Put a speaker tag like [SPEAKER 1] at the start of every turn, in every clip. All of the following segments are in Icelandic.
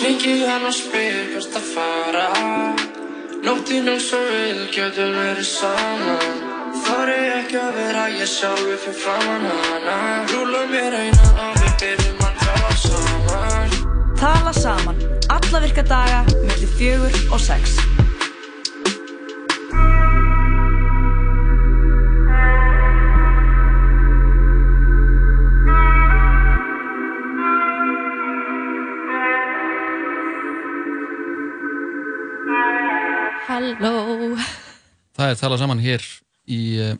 [SPEAKER 1] Hringi hann og spyr hvert að fara. Nóttin eins og við getum verið saman. Þar er ekki að vera ég sjálfi fyrir framann hana. Rúla mér einan og við byrjum að tala saman.
[SPEAKER 2] Tala saman, alla virka daga, millir fjögur og sex.
[SPEAKER 3] Halló
[SPEAKER 4] Það er talað saman hér í uh,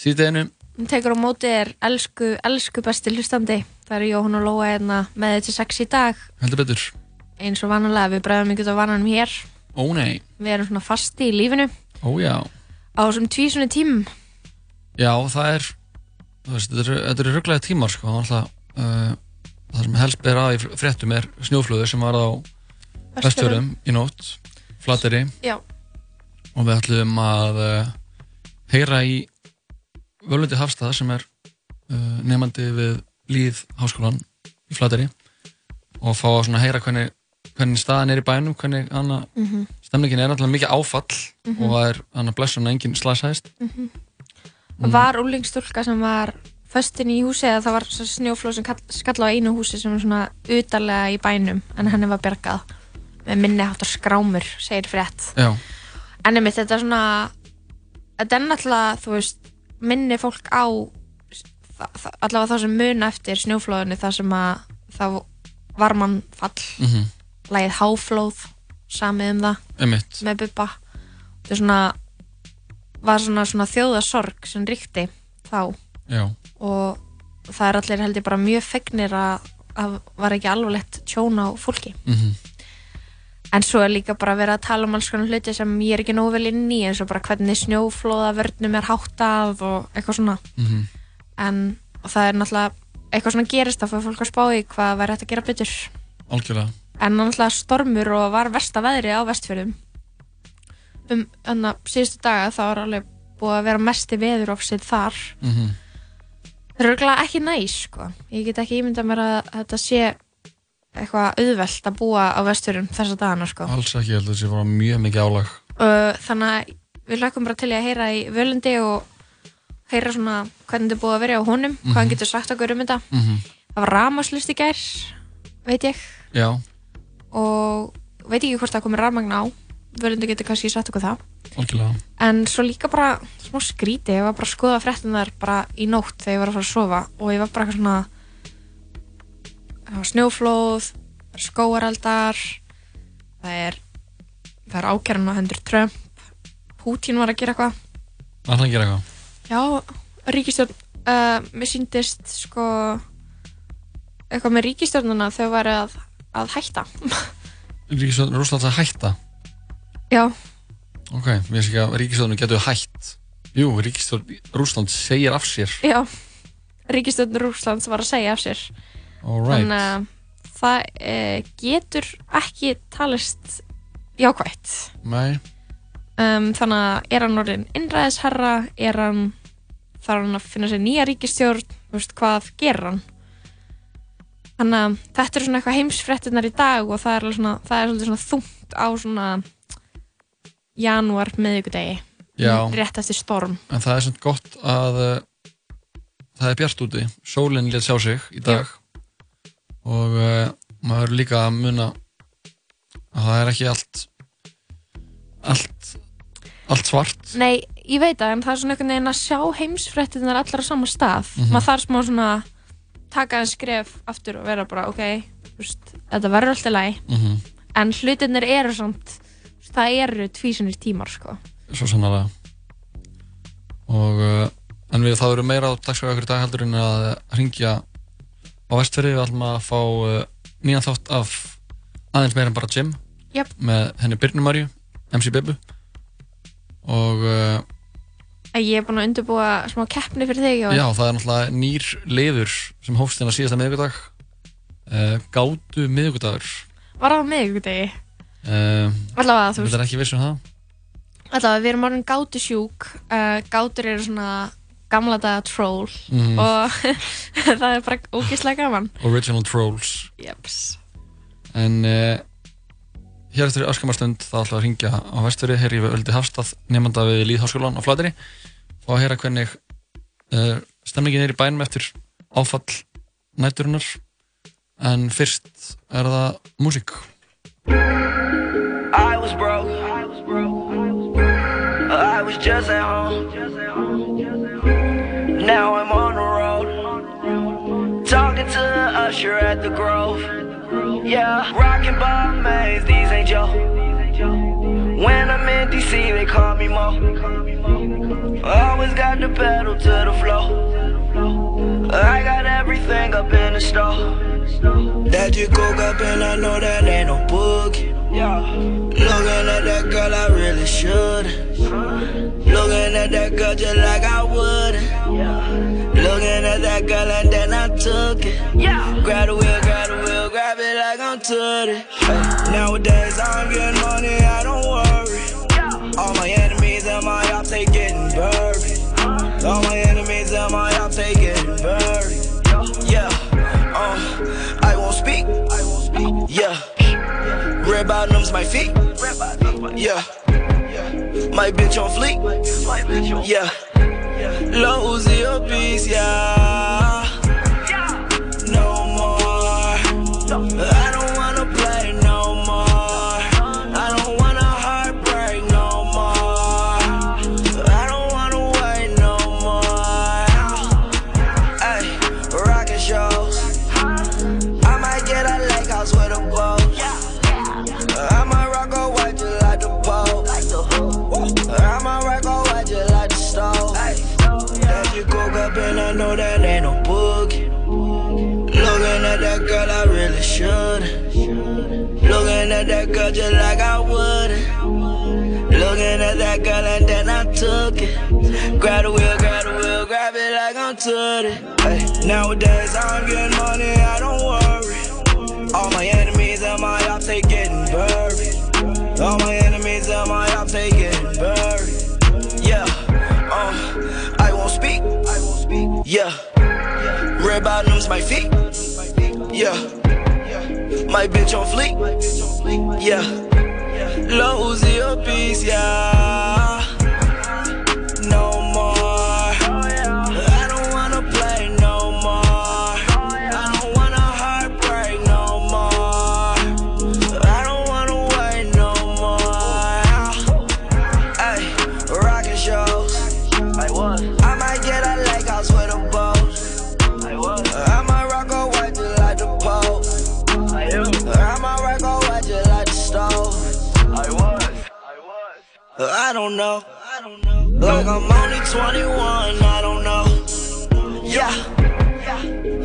[SPEAKER 4] síðdeginu.
[SPEAKER 3] Hún tekur á móti er elsku, elsku besti hlustandi Það er Jóhann og Lóa hérna með þetta sex í dag
[SPEAKER 4] Heldur betur.
[SPEAKER 3] eins og vanalega, við bregðum ykkur á vananum hér
[SPEAKER 4] Ó nei.
[SPEAKER 3] Við erum svona fasti í lífinu
[SPEAKER 4] Ó já.
[SPEAKER 3] á þessum tvísunni tímum
[SPEAKER 4] Já, það er, veist, þetta eru, eru rugglega tímar, sko. Er alltaf, uh, það sem helst ber að í fréttum er snjóflöður sem var á vestfjörðum í nótt, flateri.
[SPEAKER 3] Já,
[SPEAKER 4] og við ætlum að uh, heyra í Völundi Hafstað sem er uh, nefandi við Líð Háskólan í Flateri og fá að heyra hvernig, hvernig staðan er í bænum, hvernig hana,
[SPEAKER 3] Mhm.
[SPEAKER 4] stemningin er náttúrulega mikið áfall
[SPEAKER 3] Mhm.
[SPEAKER 4] og það er hann að blessun að enginn slasaðist
[SPEAKER 3] Mhm. það var úlingstúlka sem var föstin í húsi eða það var snjóflóð sem kall- skall á einu húsi sem var svona utarlega í bænum en henni var bjargað með minni háttar skrámur, segir frétt
[SPEAKER 4] Já,
[SPEAKER 3] En einmitt, þetta er svona þetta er náttúrulega, þú veist minni fólk á allavega þá sem muna eftir snjóflóðinu það sem að það var mann fall
[SPEAKER 4] Mhm.
[SPEAKER 3] lagið Háflóð, samið um það.
[SPEAKER 4] Einmitt.
[SPEAKER 3] með Bubba. Þetta er svona var svona, svona þjóðasorg sem ríkti þá.
[SPEAKER 4] Já,
[SPEAKER 3] og það er allir held ég bara mjög fegnir að það var ekki alvarlegt tjón á fólki.
[SPEAKER 4] Mhm,
[SPEAKER 3] En svo er líka bara verið að tala um alls konar hluti sem ég er ekki nógu vel inn í eins og bara hvernig snjóflóðavörnum er háttað og eitthvað svona.
[SPEAKER 4] mhm,
[SPEAKER 3] En og það er náttúrulega eitthvað svona gerist fyrir fólk að spá í hvað væri hægt að gera betur.
[SPEAKER 4] algjörlega
[SPEAKER 3] En náttúrulega stormur og var versta veðri á vestfjörðum. Um þannig að síðustu daga þá er alveg búið að vera mesti veðurofsið þar.
[SPEAKER 4] mhm,
[SPEAKER 3] Það er örgulega ekki næs sko. Ég get ekki ímyndað mér að þetta sé eitthvað auðvelt að búa á vestfjörðum þessa dagana sko.
[SPEAKER 4] alls ekki, ég held að þessi var mjög mikið álag.
[SPEAKER 3] Uh, þannig að við hlökkum bara til í að heyra í völundi og heyra svona hvernig þetta búið að vera á honum hvað hann
[SPEAKER 4] Mhm.
[SPEAKER 3] getur sagt okkur um þetta.
[SPEAKER 4] Mhm.
[SPEAKER 3] það var ramaslust í gær veit ég.
[SPEAKER 4] Já,
[SPEAKER 3] og veit ekki hvort það komið ramagn á. Völundi getur kannski sagt okkur það.
[SPEAKER 4] Algjörlega.
[SPEAKER 3] En svo líka bara smá skríti ég var bara að skoða fréttunar bara í nótt þegar ég var að fara að sofa og ég var bara svona það var snjóflóð það er skóaraldar það er það er ákjæran á hendur Trump. Putin var að gera eitthvað.
[SPEAKER 4] Það er að gera eitthvað?
[SPEAKER 3] Já, ríkistjórn uh, mér síndist sko eitthvað með ríkistjórnuna þau væri að, að hætta.
[SPEAKER 4] Ríkisvöldin Rússlands að hætta?
[SPEAKER 3] Já,
[SPEAKER 4] Ok, mér finnst ekki að Ríkisvöldinu getur hætt. Jú, Ríkisvöld Rússlands segir af sér.
[SPEAKER 3] Já ríkistjórn Rússlands var að segja af sér
[SPEAKER 4] Alright
[SPEAKER 3] þannig að það uh, getur ekki talist jákvætt.
[SPEAKER 4] Nei,
[SPEAKER 3] um, þannig að er hann orðin innræðisherra er hann þarf hann að finna sér nýja ríkistjórn þú veist, hvað gerir hann? Þannig að þetta er svona eitthvað heimsfréttunar í dag og það er, alveg svona, það er svolítið svona þungt á svona janúar miðvikudegi.
[SPEAKER 4] Já.
[SPEAKER 3] rétt eftir storm.
[SPEAKER 4] En það er svona gott að uh, það er bjart úti. Sólinn létt sjá sig í dag og uh, maður er líka að muna að það er ekki allt allt allt svart
[SPEAKER 3] Nei, ég veit það, en það er svona einhvern veginn að sjá heimsfréttunar allar á sama stað
[SPEAKER 4] Mhm.
[SPEAKER 3] maður þarf smá svona taka einn skref aftur og vera bara, ok veist, þetta verður alltaf læg
[SPEAKER 4] Mhm.
[SPEAKER 3] en hlutinir eru samt það eru tvísunir tímar sko.
[SPEAKER 4] svo sannlega og uh, en við það eru meira á dagskrá ykkur dag heldur en að ringja á vestferði við ætlum að fá uh, nýjan þátt af aðeins meira en bara Jim
[SPEAKER 3] Jöp.
[SPEAKER 4] með henni Birnu Marju MC Bibu og uh,
[SPEAKER 3] ég er búin að undirbúa smá keppni fyrir þig og
[SPEAKER 4] já það er náttúrulega nýr liður sem hófst hérna síðasta miðvikudag. Uh, gátu miðvikudagur.
[SPEAKER 3] Var það degi
[SPEAKER 4] uh,
[SPEAKER 3] allavega þú veist
[SPEAKER 4] er ekki viss um það.
[SPEAKER 3] Allavega við erum orðin gátu sjúk gátur eru svona gamla daga troll
[SPEAKER 4] Mhm.
[SPEAKER 3] og það er bara ógeðslega gaman.
[SPEAKER 4] Original Trolls.
[SPEAKER 3] Jeps.
[SPEAKER 4] en uh, hér eftir öskamarstund þá ætla að ringja á vestfyrir hér í Öldi Hafstað nefnda við Líðháskólan á Flateri og að heyra hvernig uh, stemningin er í bænum eftir áfall næturinnar. En fyrst er það músík.
[SPEAKER 5] I was broke. I was just at home Now I'm on the road Talking to the usher at the Grove. Yeah, rocking Bob Mays, these ain't Joe. When I'm in DC, they call me Mo. Always got the pedal to the floor I got everything up in the store. That you coke up and I know that ain't no boogie yeah. Looking at that girl, I really should. Looking at that girl just like I would. Looking at that girl and then I took it. Yeah. Grab the wheel, grab the wheel, grab it like I'm Tootie. Hey. Nowadays I'm getting money, I don't worry. All my enemies and my ops, they getting buried. All my enemies and my ops, they getting buried. Yeah, uh, I won't speak. Yeah. Red bottoms, my feet. Yeah. My bitch on fleek. Yeah. Low Uzi a yeah. No more. Girl just like I would. Looking at that girl and then I took it. Grab the wheel, grab the wheel, grab it like I'm Tootie. Hey, nowadays I'm getting money, I don't worry. All my enemies and my ops, they getting buried. All my enemies and my ops, they getting buried. Yeah, uh, I won't speak. Yeah, red bottoms, my feet. Yeah, my bitch on fleek. Yeah, low Uzi a piece. Yeah, 21, I don't know. Yeah.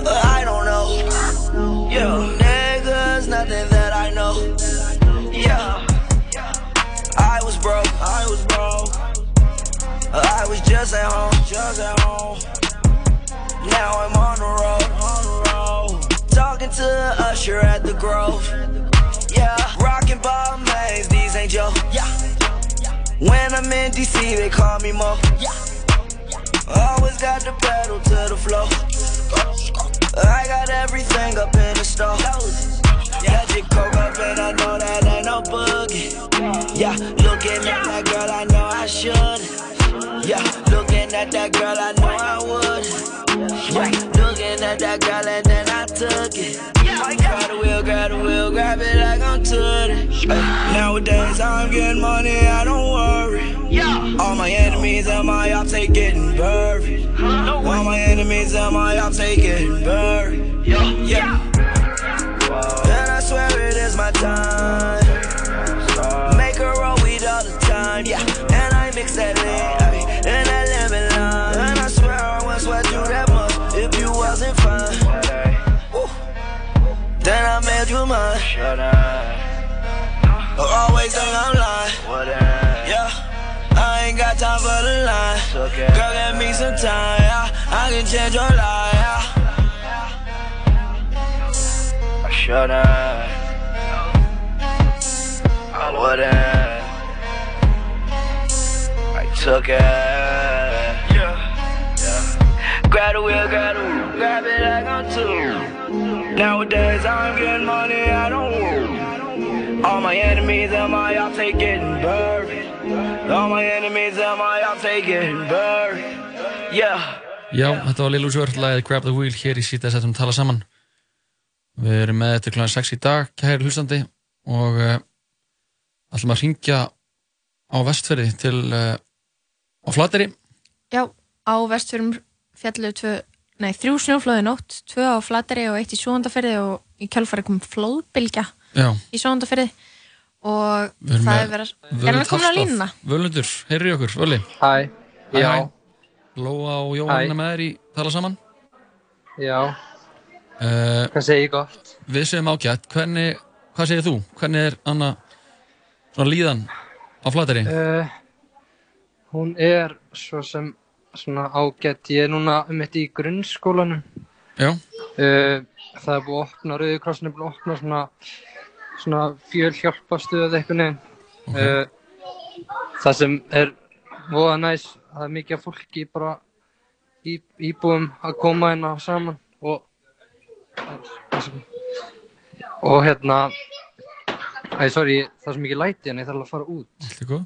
[SPEAKER 5] Uh, I don't know. Yeah. Niggas, nothing that I know. Yeah. I was broke, I was broke. Uh, I was just at home, just at home. Now I'm on the road, on the road. Talking to usher at the Grove. Yeah, rockin' Bob Mays, these ain't Joe. Yeah. When I'm in DC, they call me Mo. Yeah. Always got the pedal to the floor. I got everything up in the store. Yeah, just coke up and I know that ain't no boogie. Yeah, looking at that girl, I know I should. Yeah, looking at that girl, I know I would. Yeah, looking at that girl and then I took it. Grab the wheel, grab the wheel, grab it like I'm Tootie. Nowadays I'm getting money, I don't worry. All my enemies and my ops, they getting buried. All my enemies and my ops, they getting buried. Yeah. And I swear it is my time. Make her roll weed all the time, yeah. And I mix that lean, and that lemon lime. And I swear I wouldn't sweat you that much if you wasn't fine. Woo. Then I made you mine. Always think I'm lying. Got the line. Girl, give me some time. Yeah. I can change your life. Yeah. I shouldn't. I wouldn't. I took it. Grab the wheel, grab the wheel, grab it like I'm two. Nowadays I'm getting money, I don't worry.
[SPEAKER 1] All my enemies, am I all taking birth? All my enemies, am I all taking birth? Yeah.
[SPEAKER 4] Já, þetta var Lil Uzi Vert, lagið Grab the Wheel hér í síta setjum tala saman. Við erum með þetta kl. 6 í dag, kæri hlustandi, og uh, ætlum að ringja á vestferði til uh, á Flateri.
[SPEAKER 3] Já, á vestfjörðum fjallu tvö, nei, þrjú snjóflóði nótt, tvö á Flateri og eitt í Súhandaferði og í kjálfari kom flóðbylgja
[SPEAKER 4] Já.
[SPEAKER 3] í Súhandaferði og það er verið að, erum við komin á línuna?
[SPEAKER 4] Völundur, heyrðu okkur, Völi.
[SPEAKER 6] Hæ, já.
[SPEAKER 4] Lóa og Jóhanna með þér í tala saman.
[SPEAKER 6] já,
[SPEAKER 4] Uh,
[SPEAKER 6] hvað segir ég gott?
[SPEAKER 4] við segjum ágætt, hvernig, hvað segir þú? Hvernig er Anna svona líðan á Flateri?
[SPEAKER 6] Uh, hún er svo sem svona ágætt, ég er núna um þetta í grunnskólanum.
[SPEAKER 4] Já,
[SPEAKER 6] Uh, það er búið að opna, Rauðikrossin er búið að opna svona, svona fjölhjálpastöð eitthvað neginn. Uh, það sem er voða næs, það er mikið fólki bara í, íbúum að koma hérna saman og og hérna Æ, sorry, það er svo mikið læti en ég þarf að fara út.
[SPEAKER 4] allt er góð.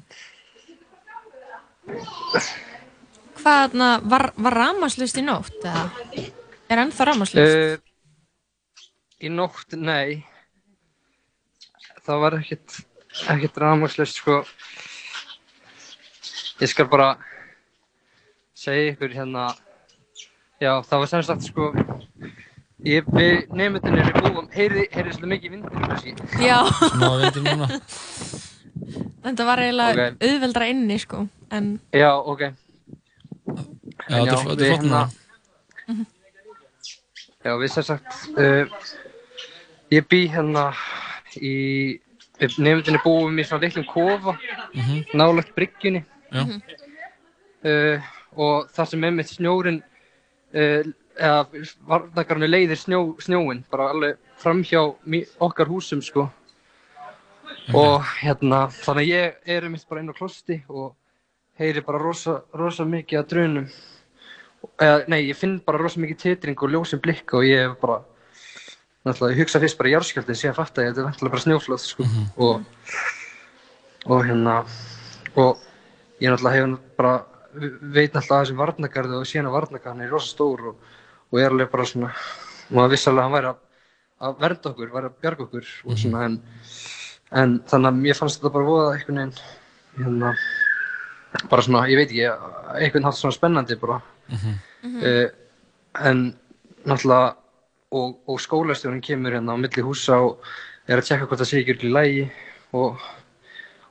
[SPEAKER 3] Hvað, na, var, var ramaslust í nótt eða? Er ennþá ramaslust?
[SPEAKER 6] Uh, í nótt, nei. Það var ekkert, ekkert rafmagnslaust, sko. Ég skal bara segja ykkur hérna, já, það var sem sagt, sko, ég, við nefndinir í búum, heyrði, heyrði svolítið mikið vindur, kannski.
[SPEAKER 3] Já,
[SPEAKER 4] Ná, veitum núna.
[SPEAKER 3] þetta var eiginlega
[SPEAKER 6] Ok.
[SPEAKER 3] auðveldra inni sko, en
[SPEAKER 6] Já, ok.
[SPEAKER 4] Já,
[SPEAKER 6] En
[SPEAKER 4] þetta er flott- núna.
[SPEAKER 6] hérna- Já, við sem sagt, uh, ég bý hérna í, við nefndinni búum í svona litlum kofa,
[SPEAKER 4] Mhm.
[SPEAKER 6] nálægt bryggjunni.
[SPEAKER 4] Já.
[SPEAKER 6] Uh, og það sem er með snjórin, uh, eða varnakarnu leiðir snjó, snjóin, bara alveg framhjá mí- okkar húsum, sko. Og hérna, þannig að ég er einmitt bara inn á klosti og heyri bara rosa, rosa mikið að drunum. Eða, nei, ég finn bara rosa mikið titring og ljósin blikka og ég er bara, náttúrulega, ég hugsa fyrst bara járskjaldin, síðan fatta ég að þetta er vantilega bara snjóflóð, sko. Og, og hérna, og ég náttúrulega hef bara, veit náttúrulega að þessi varnagarði og síðan að varnagarðin er rosa stór og, og er alveg bara svona, maður vissi alveg að hann væri að, að vernda okkur, væri að bjarga okkur og svona, en, en þannig að mér fannst þetta bara voða einhvern veginn, hérna, bara svona, ég veit ekki, einhvern hátt svona spennandi bara. Uh, en náttúrulega, og, og skólastjórinn kemur hérna á milli húsa og er að tjekka hvort það sé ekki öll í lægi og,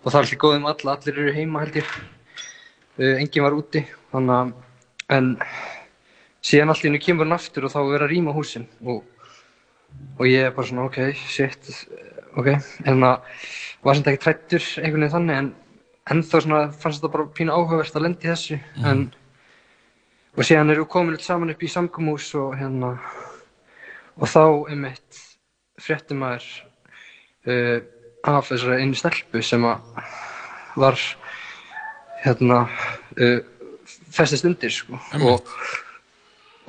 [SPEAKER 6] og það er allir góðum alla, allir eru heima held ég. Uh, enginn var úti, þannig að, en síðan allt í hennu kemur hann aftur og þá er verið að rýma húsin og, og ég er bara svona, ok, shit, ok, en það var sem þetta ekki trættur einhvern veginn þannig en ennþá svona fannst þetta bara pínu áhugavert að lenda í þessu en og síðan erum við komin saman upp í samkomús og hérna og þá einmitt frétti maður uh, af þessari einu stelpu sem að var hérna uh, festist undir sko. Og,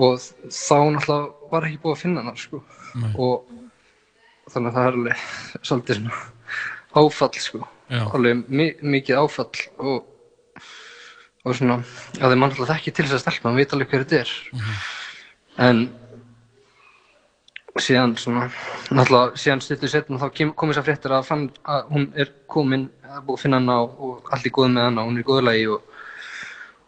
[SPEAKER 6] og þá náttúrulega var ekki búið að finna hana sko.
[SPEAKER 4] Nei.
[SPEAKER 6] og þannig að það er alveg svolítið svona áfall sko.
[SPEAKER 4] Já.
[SPEAKER 6] alveg mi mikið áfall og og svona, að þeir mann alltaf þekki til þess að stelpa, hann veit alveg hver þetta er. En síðan svona náttúrulega síðan stuttu setna þá kom þess að fréttir að, fann, að hún er komin að búið að finna hana og, allt í góð með hana og hún er í góðu lagi og,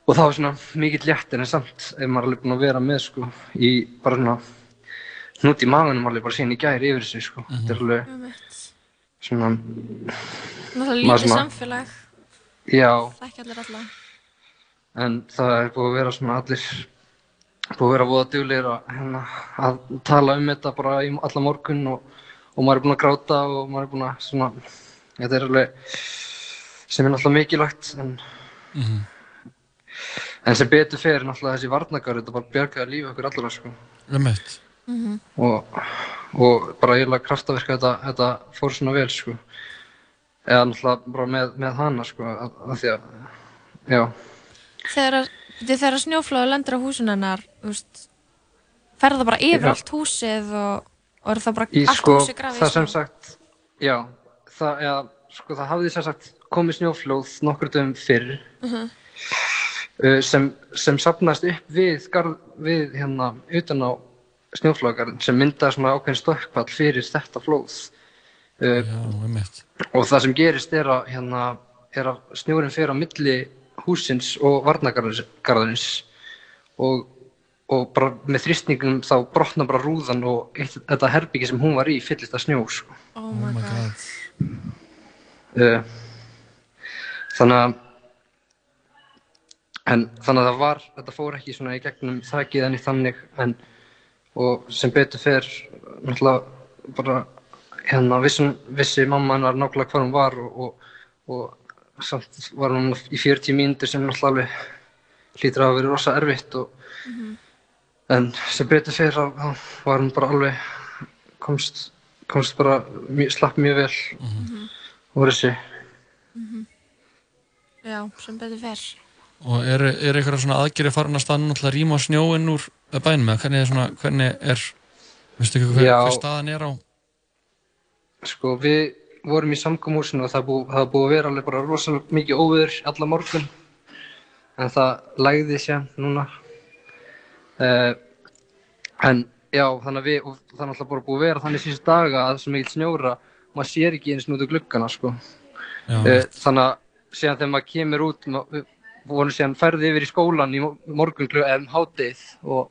[SPEAKER 6] og það var svona mikill léttir en samt ef maður er alveg búinn að vera með sko í bara svona hnút í maðunum alveg bara síðan í gæri yfir þessu sko. Þetta er alveg svona
[SPEAKER 3] náttúrulega lítið samfélag,
[SPEAKER 6] já.
[SPEAKER 3] Það ekki allir alla.
[SPEAKER 6] en það er búið að vera svona allir búið að vera voða duglegir að, hérna, að tala um þetta bara í alla morgun og, og maður er búinn að gráta og maður er búinn að svona þetta er alveg sem er náttúrulega mikilvægt en, en sem betur fer er náttúrulega þessi varnagar þetta bara bjargaði lífi okkur allra sko.
[SPEAKER 4] Ummitt.
[SPEAKER 6] og, og bara eiginlega kraftaverka þetta, þetta fór svona vel sko. Eða náttúrulega bara með, með hana sko að, að því að já.
[SPEAKER 3] Þegar, að- þegar snjóflóðu lendur á húsin hennar, þú veist, fer það bara yfir allt húsið og, og er það bara
[SPEAKER 6] Í
[SPEAKER 3] allt
[SPEAKER 6] sko,
[SPEAKER 3] húsið grafið
[SPEAKER 6] það sem
[SPEAKER 3] snjó?
[SPEAKER 6] sagt, já, það, ja, sko, það hafði sem sagt komið snjóflóð nokkur dögum fyrr uh, sem, sem sapnast upp við, garð, við hérna utan á snjóflóðgarðin sem myndaði svona ákveðin stökkpall fyrir þetta flóð uh,
[SPEAKER 4] Já, einmitt.
[SPEAKER 6] og það sem gerist er að, hérna, er að snjórin fer á milli húsins og varnagarðins og, og bara með þrýstingum þá brotna bara rúðan og eitt, þetta herbyggi sem hún var í fyllist að snjó sko.
[SPEAKER 3] Oh my god.
[SPEAKER 6] uh, þannig að en þannig að það var þetta fór ekki svona í gegnum þakið enni þannig en og sem betur fer náttúrulega bara hérna vissi, vissi mamma hennar nákvæmlega hvað hún var og, og, og samt var hún í 40 mínútur sem náttúrulega alveg hlýtur að verið rosa erfitt og en sem betur fer þá var hún bara alveg komst, komst bara mjög, slapp mjög vel úr þessu
[SPEAKER 3] Já, sem betur fer.
[SPEAKER 4] Og er, er eitthvað svona aðgerið farin að stanna til að rýma snjóinn úr bænum eða hvernig er svona, hvernig er, veistu ekki hver,
[SPEAKER 6] Já.
[SPEAKER 4] hver staðan er á?
[SPEAKER 6] Sko við vorum í samkomúsinu og það búið, það búið að vera alveg bara rosalega mikið óviður alla morgun en það lægði sér núna en já þannig að við og það er alltaf bara búið að vera þannig síðust daga að það svo mikið snjóra maður sér ekki eins út úr gluggana sko.
[SPEAKER 4] Já,
[SPEAKER 6] uh, þannig að síðan þegar maður kemur út ma- við vorum síðan færði yfir í skólan í mo- morgun klukka um hátið og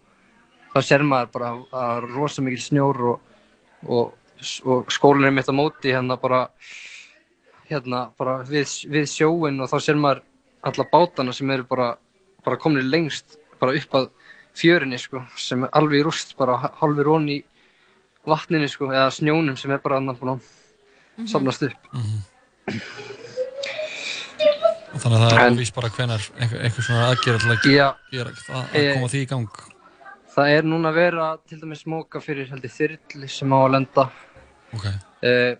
[SPEAKER 6] þá sér maður bara að það er rosa mikil snjór og, og, og skólinn er mitt á móti hérna bara hérna bara við, við sjóin og þá sér maður alla bátana sem eru bara, bara komin lengst bara upp að fjörinni sko sem er alveg í rúst bara halvur ón í vatninu sko eða snjónum sem er bara annan búin að safnast upp.
[SPEAKER 4] Og þannig að það er óvís bara hvenar einhver, einhver svona aðgerið til að gera það, að
[SPEAKER 6] Eh,
[SPEAKER 4] koma því í gang.
[SPEAKER 6] Það er núna að vera til dæmis móka fyrir heldur þyrli sem á að lenda.
[SPEAKER 4] Ok,
[SPEAKER 6] Uh,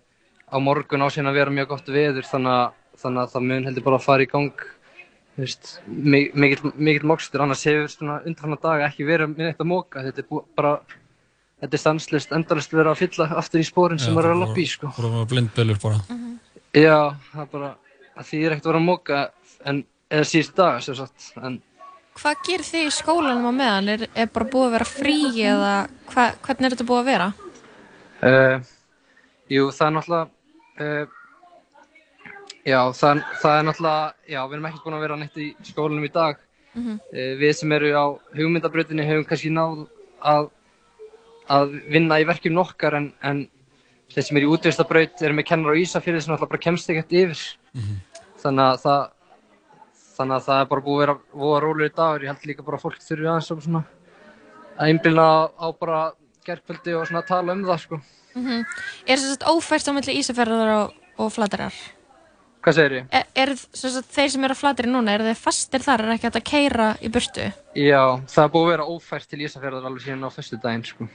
[SPEAKER 6] á morgun á síðan að vera mjög gott veður þannig að, þannig að það mun heldur bara að fara í gang mikill, mikill mokstur annars hefur svona undanfanna daga ekki verið með eitt að móka þetta er bara þetta er stanslist, endalist verið að fylla aftur í spórin sem er að lappa í sko.
[SPEAKER 4] Þú erum blindbölur bara.
[SPEAKER 6] Já, það er bara að því er ekkert að vera að móka en eða síðustu daga sem sagt en
[SPEAKER 3] Hvað gerir þið í skólanum á meðan? Er, er bara búið að vera frí eða hva, hvernig er þetta búið að vera?
[SPEAKER 6] Uh, jú, það er náttúrulega uh, Já, það, það er náttúrulega Já, við erum ekki búin að vera neitt í skólanum í dag.
[SPEAKER 3] Mhm.
[SPEAKER 6] uh, Við sem eru á hugmyndabrautinni hefum kannski náð að að vinna í verkefni okkar en, en þeir sem eru í útvistabraut eru með kennar á Ísafjörði sem náttúrulega bara kemst ekkert yfir. Þannig að það þannig að það er bara búið að vera voða rólegur dagur. Ég held líka bara að fólk þurfi aðeins að svona að einblina á bara gerkvöldi og svona tala um það sko.
[SPEAKER 3] Er þess að ófært á milli Ísafjörðar og, og Flaterar?
[SPEAKER 6] Hvað segir ég?
[SPEAKER 3] Er, er sagt, þeir sem eru á Flateri núna, eru þeir fastir þar? Er ekki hægt að keira í burtu?
[SPEAKER 6] Já, það er búið að vera ófært til Ísafjörðar alveg síðan á föstu daginn sko.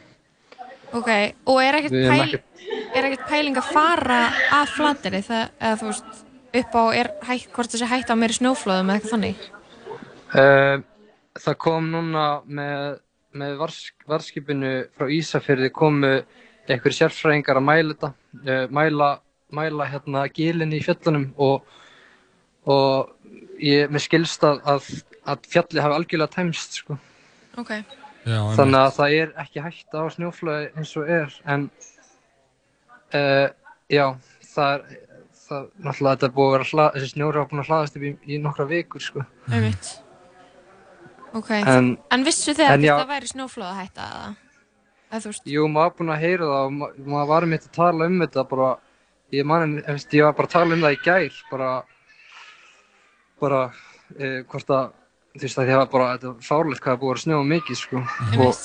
[SPEAKER 3] Ok, og er ekkert, pæl,
[SPEAKER 6] ekkert-
[SPEAKER 3] er ekkert pæling að fara að Flateri? Það, eða þú veist, upp á, er hægt, hvort þessi hægt á meiri snjóflóðum eða eitthvað þannig?
[SPEAKER 6] Uh, það kom núna með, með vars, varskipinu frá Ísafjörði komu einhverjir sérfræðingar að mæla þetta, uh, mæla, mæla hérna gilin í fjöllunum og, og ég með skilst að, að, að fjalli hafi algjörlega tæmst sko.
[SPEAKER 3] Ok.
[SPEAKER 4] já.
[SPEAKER 6] Þannig að það er ekki hægt á snjóflöði eins og er en uh, já, það er það, náttúrulega þetta er búið að vera hla, þessi snjóri hafa búin að hlaðast upp í, í nokkra vikur sko.
[SPEAKER 3] Einmitt. Ok,
[SPEAKER 6] en
[SPEAKER 3] en vissu þið að
[SPEAKER 6] en já.
[SPEAKER 3] þetta væri snjóflóða hætta eða? Eða þú veist,
[SPEAKER 6] jú, maður var búin að heyra það og ma- maður var mitt að tala um þetta bara, ég man, ég, ég var bara að tala um það í gær bara bara eh, hvort að þú veist að því að bara þetta er fárlegt hvað það búið að snjóa mikið sko. og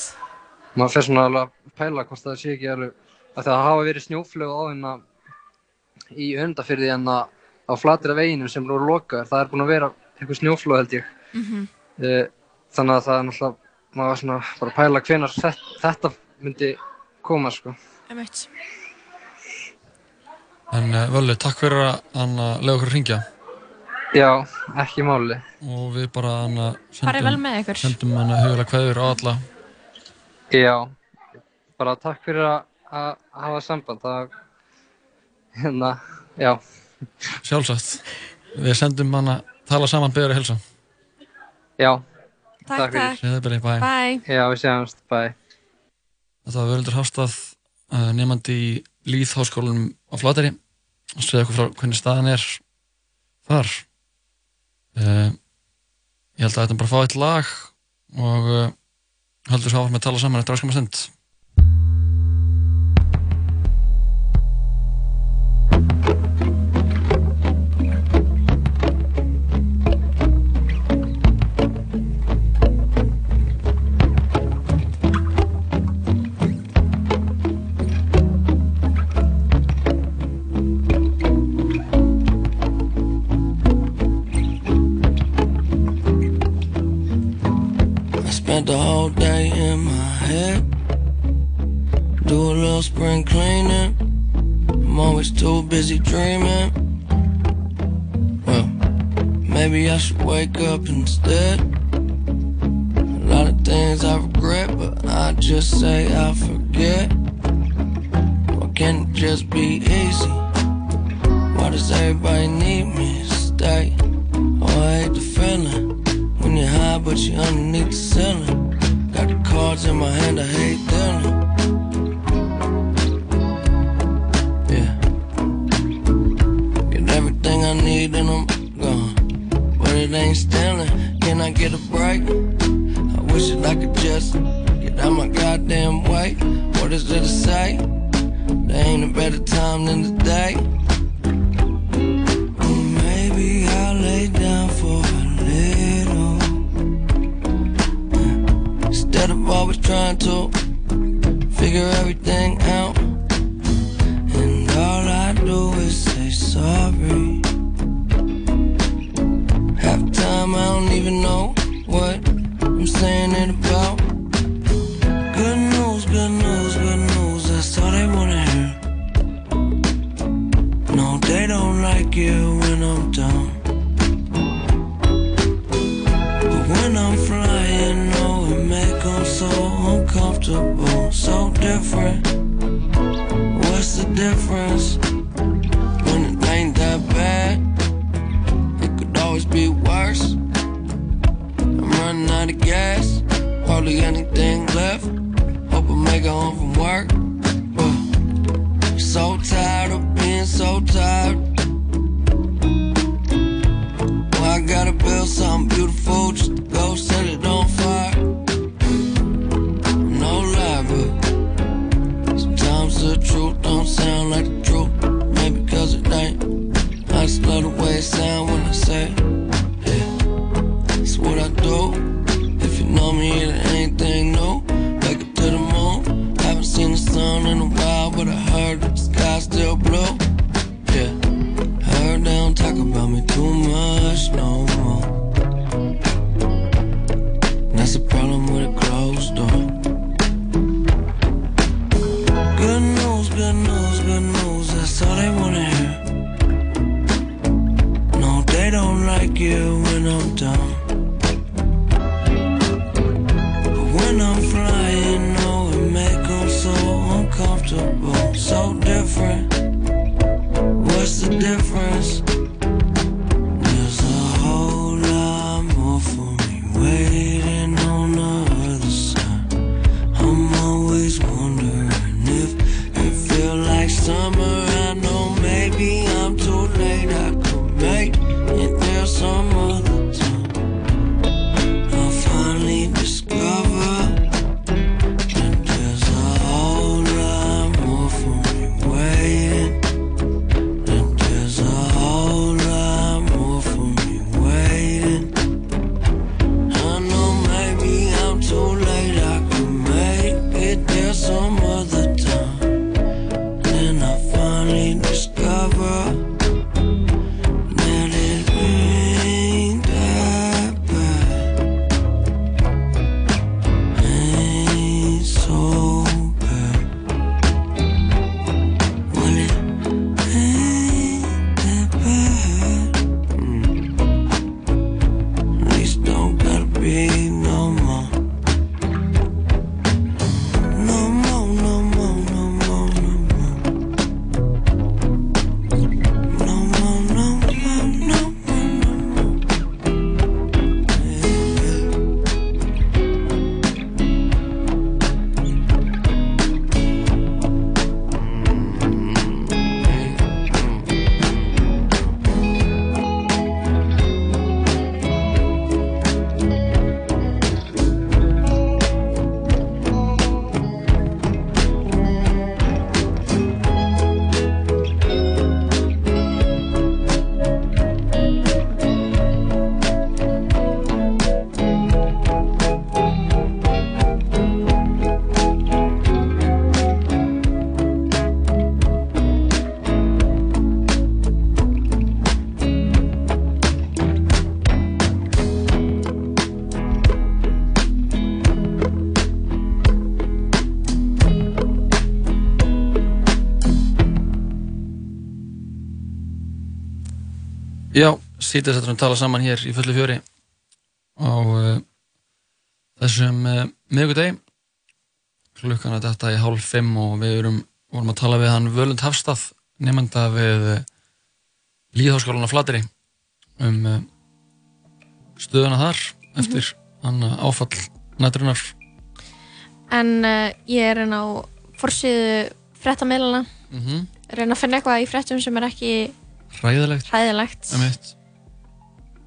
[SPEAKER 6] maður fer svona alveg að pæla hvort það sé ekki alveg að það hafa verið snjóflög á hérna í öndafyrði en að á flatira veginum sem voru lokaður það er búin að vera eitthvað snjóflög held ég
[SPEAKER 3] Mm
[SPEAKER 6] Eh, þannig að það er náttúrulega maður var svona bara að pæla hvenar þetta, þetta myndi koma sko.
[SPEAKER 4] En uh, Völu, takk fyrir að hann að lega okkur að ringja
[SPEAKER 6] já, ekki máli
[SPEAKER 4] og við bara
[SPEAKER 3] ykkur.
[SPEAKER 4] sendum hann að hugulega kveður á alla.
[SPEAKER 6] já, bara takk fyrir að, að hafa samband það hérna, Já,
[SPEAKER 4] Sjálfsagt. Við sendum hann að tala saman beður að helsa.
[SPEAKER 6] já,
[SPEAKER 3] Takk,
[SPEAKER 6] Takk fyrir.
[SPEAKER 3] takk.
[SPEAKER 4] Í bæ.
[SPEAKER 3] Bye.
[SPEAKER 6] já, við sjáumst, bye.
[SPEAKER 4] Þetta var Völundur Hástað, uh, nefandi í Lýðháskólanum á Flateri. Og segja okkur frá hvernig staðan er þar. Uh, ég held að þetta bara fá eitt lag og uh, heldur svo áfram að tala saman eftir áskamma
[SPEAKER 1] Always too busy dreaming. Well, maybe I should wake up instead. A lot of things I regret, but I just say I forget. Why can't it just be easy? Why does everybody need me to stay? Oh, I hate the feeling when you're high, but you're underneath the ceiling. Got the cards in my hand, I hate dealing. And I'm gone. But it ain't stealing. Can I get a break? I wish that I could just get out my goddamn way. What is there to say? There ain't a better time than today. Maybe I'll lay down for a little. Instead of always trying to figure everything out. Gas, hardly anything left. Hope I make it home from work. But so tired of being so tired. Well, I gotta build something beautiful just to go set it on fire. No lie, but sometimes the truth don't sound like the truth. Maybe cause it ain't. I just love the way it sound when I say it.
[SPEAKER 4] Að tala saman hér í fullu fjöri á uh, þessum uh, miðugudegi klukkan að þetta í hálf fimm og við erum, vorum að tala við hann Völund Hafstað nefnda við uh, Líðháskólan á Flateri um stöðuna þar eftir hann áfall nætturinnar
[SPEAKER 3] En ég er enn á fórsíðu fréttameilana
[SPEAKER 4] mm -hmm.
[SPEAKER 3] reyna að finna eitthvað í fréttum sem er ekki
[SPEAKER 4] Ræðilegt
[SPEAKER 3] hræðilegt.
[SPEAKER 4] Emitt.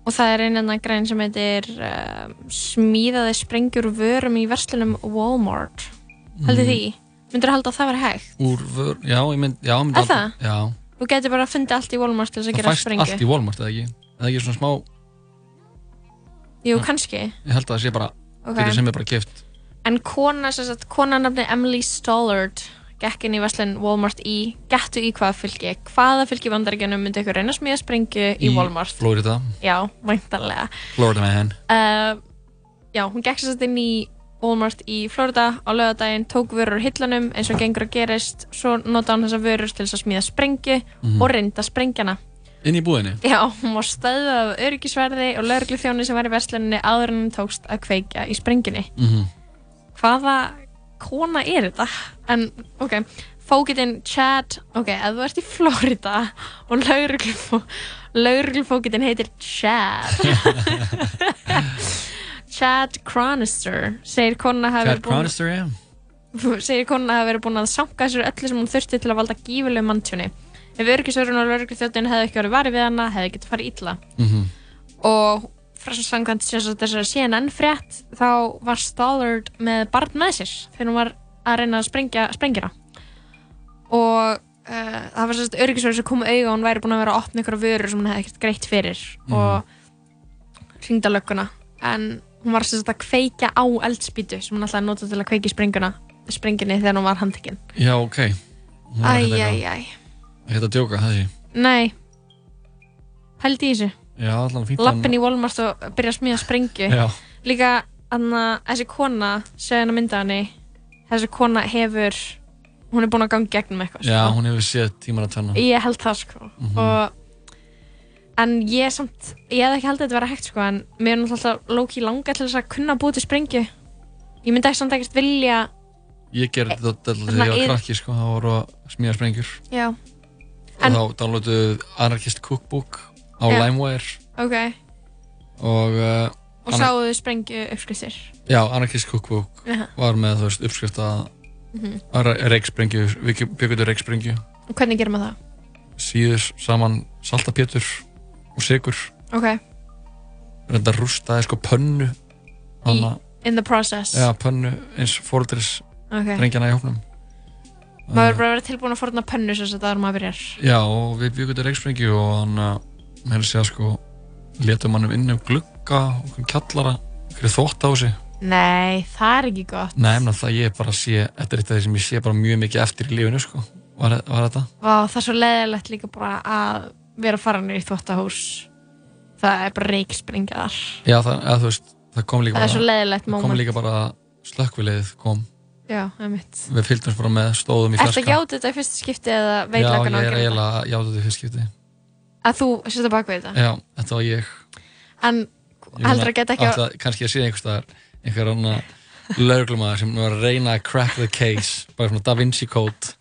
[SPEAKER 3] Og það er einn annan grein sem heitir uh, smíðaði sprengjur vörum í verslunum Walmart heldur
[SPEAKER 4] Mm.
[SPEAKER 3] því? Myndur halda að það veri hægt?
[SPEAKER 4] Úr vör, já, ég mynd, já, mynd
[SPEAKER 3] Er það?
[SPEAKER 4] Já,
[SPEAKER 3] Þú getur bara að funda allt í Walmart til þess að
[SPEAKER 4] það
[SPEAKER 3] gera
[SPEAKER 4] fæst
[SPEAKER 3] sprengju
[SPEAKER 4] allt í Walmart, eða ekki? Eða ekki svona smá,
[SPEAKER 3] Jú, kannski
[SPEAKER 4] ég held að það sé bara
[SPEAKER 3] Ok.
[SPEAKER 4] fyrir sem er bara gift
[SPEAKER 3] En kona, sagt, kona nafni Emily Stollard gekk inn í verslun Walmart í gettu í hvaða fylki hvaða fylki vandaríkjunum myndi ykkur reyna smíða sprengju í, Walmart
[SPEAKER 4] Florida,
[SPEAKER 3] Já, væntanlega
[SPEAKER 4] Florida man
[SPEAKER 3] uh, Já, hún gekk sér inn í Walmart í Florida á lögadaginn, tók vörur hillanum eins og gengur að gerist, svo nota hann þessar vörur til þess að smíða sprengju
[SPEAKER 4] Mhm.
[SPEAKER 3] og reynda sprengjana.
[SPEAKER 4] Inn í búðinni
[SPEAKER 3] Já, hún var stöðuð af öryggisverði og lögreglufjóni sem var í versluninni áður en hún tókst að kveikja í sprengjunni.
[SPEAKER 4] mm
[SPEAKER 3] Hvaða kona er þetta? En, ok, fókitinn Chad, ok, ef þú ert í Florida og lögreglufó, lögreglufókitinn heitir Chad. Chad Cronister segir konuna hafi
[SPEAKER 4] Chad
[SPEAKER 3] verið búin
[SPEAKER 4] Cronister, já
[SPEAKER 3] segir konuna hafi verið búin að sanka sér öllu sem hún þurfti til að valda gífurlegu manntjóni ef öryggisvörun og lögreglufjóttin hefði ekki verið varið við hana hefði getið farið illa
[SPEAKER 4] Mhm.
[SPEAKER 3] og sagt þessari CNN frétt þá var Stollard með barn með sér þegar hún var að reyna að sprengja sprengjuna og uh, það var sérst öryggisverður sem kom auga og hún væri búin að vera að opna ykkur vörur sem hún hefði ekkert greitt fyrir og hringda lögguna en hún var sérst að kveikja á eldspýtu sem hún alltaf nota til að kveiki sprenguna sprengjunni þegar hún var handtekinn
[SPEAKER 4] Já, ok eitthvað-
[SPEAKER 3] Æjæjæj,
[SPEAKER 4] Ekkert að djóka, þessi
[SPEAKER 3] nei Pældi í þessu
[SPEAKER 4] Já, allan fínt
[SPEAKER 3] Lappin í Walmart og byrja að smíða sprengju.
[SPEAKER 4] Já,
[SPEAKER 3] Líka, anna, þessi kona segja hann að mynda henni Þessi kona hefur Hún er búin að ganga gegnum eitthvað
[SPEAKER 4] já,
[SPEAKER 3] sko.
[SPEAKER 4] hún hefur séð tímar að tvenna.
[SPEAKER 3] Ég held það sko.
[SPEAKER 4] Mhm.
[SPEAKER 3] og, En ég samt Ég hefði ekki haldið að þetta vera hægt sko En mér er náttúrulega lóki langa til þess að kunna búið til sprengju. Ég myndi ekki samt ekkert vilja
[SPEAKER 4] Ég gerði þetta alltaf
[SPEAKER 3] Svona
[SPEAKER 4] þegar ég var krakki, sko Það voru að smíða sprengjur.
[SPEAKER 3] Já,
[SPEAKER 4] Og
[SPEAKER 3] En-
[SPEAKER 4] þá downloaduðu Anarchist Cookbook á
[SPEAKER 3] Já.
[SPEAKER 4] LimeWire.
[SPEAKER 3] Ok.
[SPEAKER 4] Og, uh,
[SPEAKER 3] Og
[SPEAKER 4] Anna-
[SPEAKER 3] sáuðu sprengju uppskriftir.
[SPEAKER 4] Já, Anarchist Cookbook
[SPEAKER 3] Já.
[SPEAKER 4] var með, þú veist, uppskrifta
[SPEAKER 3] Mhm.
[SPEAKER 4] reiksprengju, við byggum reiksprengju
[SPEAKER 3] Og hvernig gerum maður það?
[SPEAKER 4] síður saman saltapétur og sigur
[SPEAKER 3] Ok,
[SPEAKER 4] reynda rústaði sko pönnu. Hanna,
[SPEAKER 3] in the process.
[SPEAKER 4] Já, pönnu eins fóruldris
[SPEAKER 3] Ok,
[SPEAKER 4] drengjana í hóknum
[SPEAKER 3] maður er bara að vera tilbúin að forna pönnu sem þetta er maður byrjar.
[SPEAKER 4] Já, og við byggum til reiksprengju og hann að mér sé að sko letum hann um inn um glugga og kjallara fyrir þótt á sig.
[SPEAKER 3] Nei, það er ekki gott.
[SPEAKER 4] Nei, en það ég bara sé, þetta er eitt af því sem ég sé bara mjög mikið eftir í lífinu sko. Var, var þetta?
[SPEAKER 3] Vá, það er svo leðilegt líka bara að vera niður í þvóttahús Það er bara reikspringar
[SPEAKER 4] Já, það, eða, veist, það kom líka
[SPEAKER 3] Það er
[SPEAKER 4] bara það kom líka bara slökkvilið kom.
[SPEAKER 3] Já,
[SPEAKER 4] við fylgdumst bara með stóðum í fjarska
[SPEAKER 3] ekki átið þetta í fyrsta skipti eða veit
[SPEAKER 4] Já,
[SPEAKER 3] lagan
[SPEAKER 4] ég er eiginlega játað í fyrst skipti
[SPEAKER 3] Að þú setja bak við þetta?
[SPEAKER 4] Já, þetta var ég.
[SPEAKER 3] En heldur að geta ekki
[SPEAKER 4] ætla, kannski að sé einhvers staðar einhver annar lauruglumæður sem var að reyna að crack the case bara svona Da Vinci Code.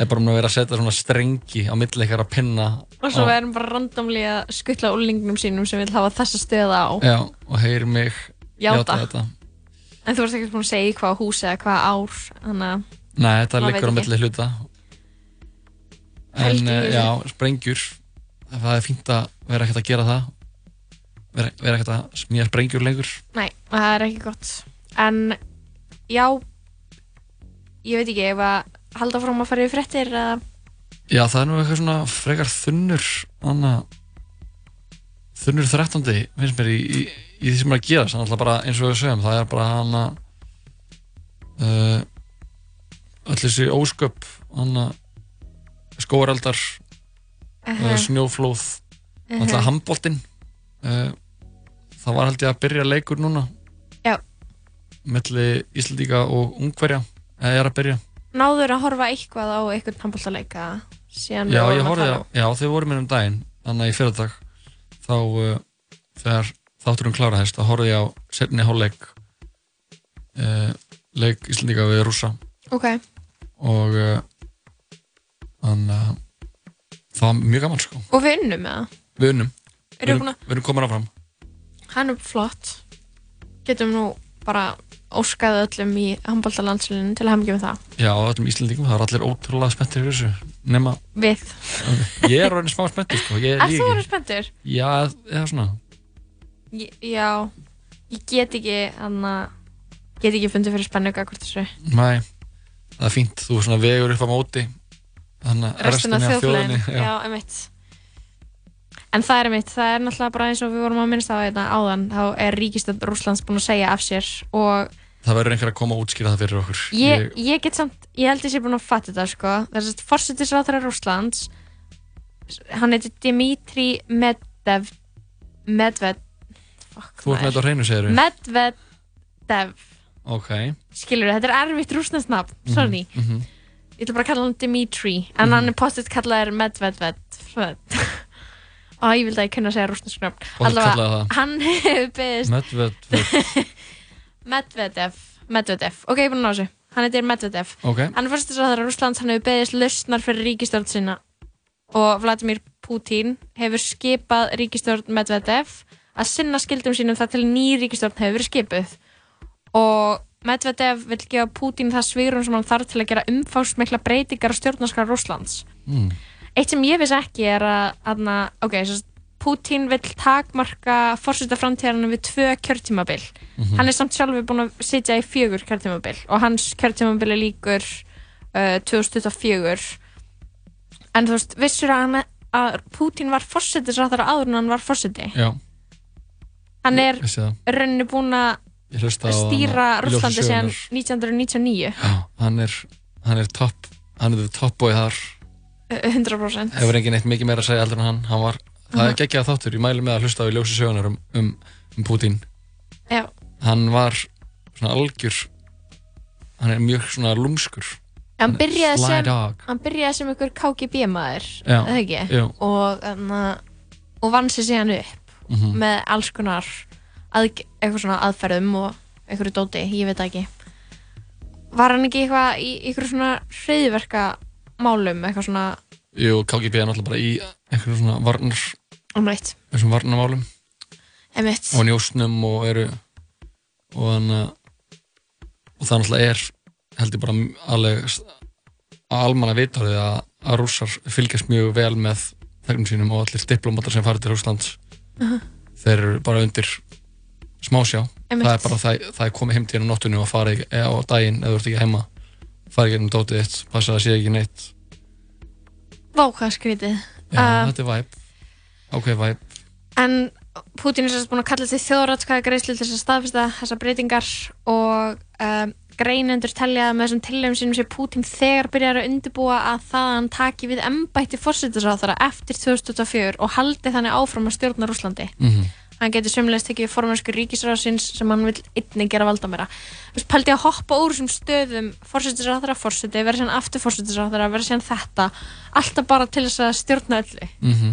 [SPEAKER 4] Er bara að vera að setja svona strengi á milli eitthvað að pinna
[SPEAKER 3] Og svo
[SPEAKER 4] á-
[SPEAKER 3] verðum bara randomli að skuttla úrlingnum sínum sem vil hafa þessa stöða á.
[SPEAKER 4] Já, og heyri mig
[SPEAKER 3] Játa.
[SPEAKER 4] þetta.
[SPEAKER 3] En þú ert ekki búin að segja hvað hús eða hvað ár Þannig að
[SPEAKER 4] Nei, þetta liggur á milli hluta. En
[SPEAKER 3] þessu.
[SPEAKER 4] já, sprengjur það er fínt að vera ekkert að gera það. Vera, vera ekkert að smíða sprengjur lengur.
[SPEAKER 3] Nei, það er ekki gott. En já Ég veit ekki, ef að halda fram að fara yfir fréttir eða?
[SPEAKER 4] Já, það er nú eitthvað svona frekar þunnur anna, þunnur þrettandi finnst mér í, í, í því sem er að gera þannig að bara eins og við segjum það er bara hana uh, öll þessi ósköp hana skóareldar uh, snjóflóð. Alltaf handbóltinn uh, það var held ég að byrja leikur núna.
[SPEAKER 3] Já.
[SPEAKER 4] melli Íslandíka og Ungverja. Eða er að byrja.
[SPEAKER 3] Náður að horfa eitthvað á einhvern handbóltaleika síðan
[SPEAKER 4] Já,
[SPEAKER 3] við vorum
[SPEAKER 4] ég
[SPEAKER 3] að tala?
[SPEAKER 4] já, þau voru mér um daginn þannig í fyrirtak þá uh, þegar þátturum kláraðist þá horfði ég á setni hálfleik uh, leik Íslandíka við rúsa
[SPEAKER 3] Ok,
[SPEAKER 4] og uh, þannig að það var mjög gaman sko.
[SPEAKER 3] Og við unnum með það
[SPEAKER 4] við unnum, við
[SPEAKER 3] Erum við
[SPEAKER 4] erum, komin áfram.
[SPEAKER 3] Hann er flott. Getum nú bara óskaði öllum í handbóltalandsliðinu til að hemgjum það.
[SPEAKER 4] Já, öllum Íslandíkum, það er allir ótrúlega spenntir fyrir þessu nema,
[SPEAKER 3] Við.
[SPEAKER 4] Ég er orðin smá spenntur sko,
[SPEAKER 3] Er þú verið spenntur?
[SPEAKER 4] já, eða svona.
[SPEAKER 3] Ég- Já, ég get ekki þannig að get ekki fundið fyrir spennu hvort þessu.
[SPEAKER 4] Nei, það er fínt, þú svona vegur upp á móti
[SPEAKER 3] restina af þjóðfélaginu.
[SPEAKER 4] já.
[SPEAKER 3] já, emitt en það er emitt, það er náttúrulega bara eins og við vorum að minnst á þetta áðan þá er ríkistönd Rúslands búin að segja af sér og
[SPEAKER 4] það verður einhver að koma að útskýra það fyrir okkur.
[SPEAKER 3] Ég, ég get samt, ég held ég sé búin að fatta þetta sko, þess að fórsetisráþara Rúslands hann heitir Dimitri Medvedev Medved
[SPEAKER 4] þú ert með þetta á hreinu segir
[SPEAKER 3] Medvedev.
[SPEAKER 4] Ok,
[SPEAKER 3] skilur þetta er erfitt rúsnest nafn, sorry.
[SPEAKER 4] Mhm.
[SPEAKER 3] Ég ætla bara að kalla hann Dimitri en hann er postið kallaðir Medvedved og ég vildi að ég kunna segja rúsnesk nöfn.
[SPEAKER 4] Það.
[SPEAKER 3] hann hefur beðist
[SPEAKER 4] Medved
[SPEAKER 3] Medvedev Medvedev, ok, ég er búin að ná þessu. Hann heitir Medvedev.
[SPEAKER 4] Ok,
[SPEAKER 3] hann er fyrst þess að Rússlands hann hefur beðist lausnar fyrir ríkistjórn sinna og Vladimir Putin hefur skipað ríkistjórn Medvedev að sinna skildum sínum þar til ný ríkistjórn hefur verið skipuð. Og Medvedev vil gefa Putin það svigrun sem hann þarf til að gera umfásmikla breytingar á stjórnarskar Rússlands.
[SPEAKER 4] Mm.
[SPEAKER 3] eitt sem ég vissi ekki er að, að ok, svo Putin vil takmarka fórseta framtíðarinn við tvö kjörtímabil. Hann er samt sjálfur búin að sitja í fjögur kjörtímabil og hans kjörtímabil er líkur uh, 2024 en þú veist, vissur að, hann, að Putin var fórsetisráþara áður en hann var fórseti
[SPEAKER 4] já,
[SPEAKER 3] hann er rauninni búin að stýra Rússlandi síðan
[SPEAKER 4] sögunnar.
[SPEAKER 3] 1999
[SPEAKER 4] já, hann er hann er topp, hann er the top boy þar.
[SPEAKER 3] Uh, 100%
[SPEAKER 4] hefur engin eitt mikið meira að segja heldur en hann, hann var, það er geggjað þáttur, ég mæli með að hlusta á í ljósi sögunar um, um, um Putin
[SPEAKER 3] Já.
[SPEAKER 4] hann var svona algjör hann er mjög svona lúmskur.
[SPEAKER 3] Hann byrjaði sem hann byrjaði sem einhver KGB maður eða ekki? og, um, og vann sér síðan upp
[SPEAKER 4] Mhm.
[SPEAKER 3] með alls konar að, eitthvað svona aðferðum og einhverju dóti, ég veit ekki. Var hann ekki eitthvað í einhverju svona hreiðverka málum, eitthvað svona
[SPEAKER 4] Jú, KGB er náttúrulega bara í einhverjum svona varnar,
[SPEAKER 3] umrætt,
[SPEAKER 4] þessum varnarmálum.
[SPEAKER 3] Emitt
[SPEAKER 4] og njósnum og eru og þannig og það náttúrulega er held ég bara alveg að almanna vitorðið að, að rússar fylgjast mjög vel með þegnum sínum og allir diplomatar sem farið til Rússlands.
[SPEAKER 3] Mhm.
[SPEAKER 4] þeir eru bara undir smásjá það er bara það, það er komið heim til hérna á nóttunni og farið á daginn eða þú ert ekki heima. Farið ekki um dótið þitt, passa að það sé ekki neitt.
[SPEAKER 3] Vá, hvað skrítið.
[SPEAKER 4] Já,
[SPEAKER 3] Uh,
[SPEAKER 4] þetta er væp ákveð væp
[SPEAKER 3] En Putin er sérst búin að kalla til þjóðratskaða greiðslu til þess að staðfesta þessar breytingar og um, greinendur telja að með þessum tillögum sínum sé Putin þegar byrjar að undirbúa að það að hann taki við embætti fórsetisráþara eftir 2024 og haldi þannig áfram að stjórna Rúslandi.
[SPEAKER 4] mm
[SPEAKER 3] Hann getur sömulegst tekið við formensku ríkisráðsins sem hann vil einnig gera valda meira. Þú veist, pældi að hoppa úr þessum stöðum fórsetisráþara, fórseti, verða síðan aftur fórsetisráþara, verða síðan þetta, alltaf bara til þess að stjórna öllu.
[SPEAKER 4] mm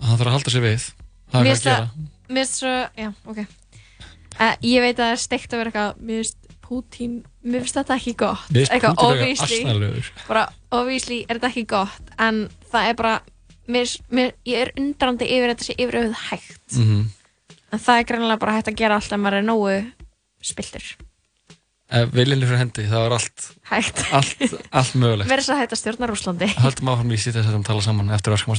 [SPEAKER 4] Það þarf að halda sér við. Það
[SPEAKER 3] Mér
[SPEAKER 4] er
[SPEAKER 3] finnst
[SPEAKER 4] hvað að
[SPEAKER 3] það-
[SPEAKER 4] gera.
[SPEAKER 3] Mér finnst svo, já, ok. Uh, Ég veit að það er steikt að vera eitthvað Mér finnst Putin, mér finnst þetta ekki gott.
[SPEAKER 4] Við veist
[SPEAKER 3] Eitthvað,
[SPEAKER 4] Pútur er
[SPEAKER 3] obviously,
[SPEAKER 4] asnalegur.
[SPEAKER 3] Bara, En mér, mér, Ég er undrandi yfir þetta sé yfir auðvitað hægt.
[SPEAKER 4] Mm
[SPEAKER 3] En það er greinlega bara hægt að gera allt ef maður er nógu spiltur
[SPEAKER 4] Ef viljinni fyrir hendi, það er allt
[SPEAKER 3] Hægt.
[SPEAKER 4] allt, allt mögulegt.
[SPEAKER 3] Verður þess að hægt að stjórna Rúslandi
[SPEAKER 4] Höldum áfram í sýtt þess að tala saman eftir öskama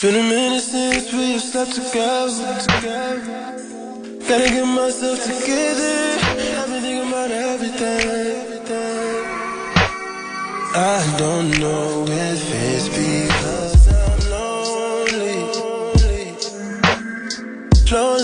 [SPEAKER 1] Been a minute since we have slept together. Gotta get myself together. I've been thinking about everything. I don't know if it's because I'm lonely. Slow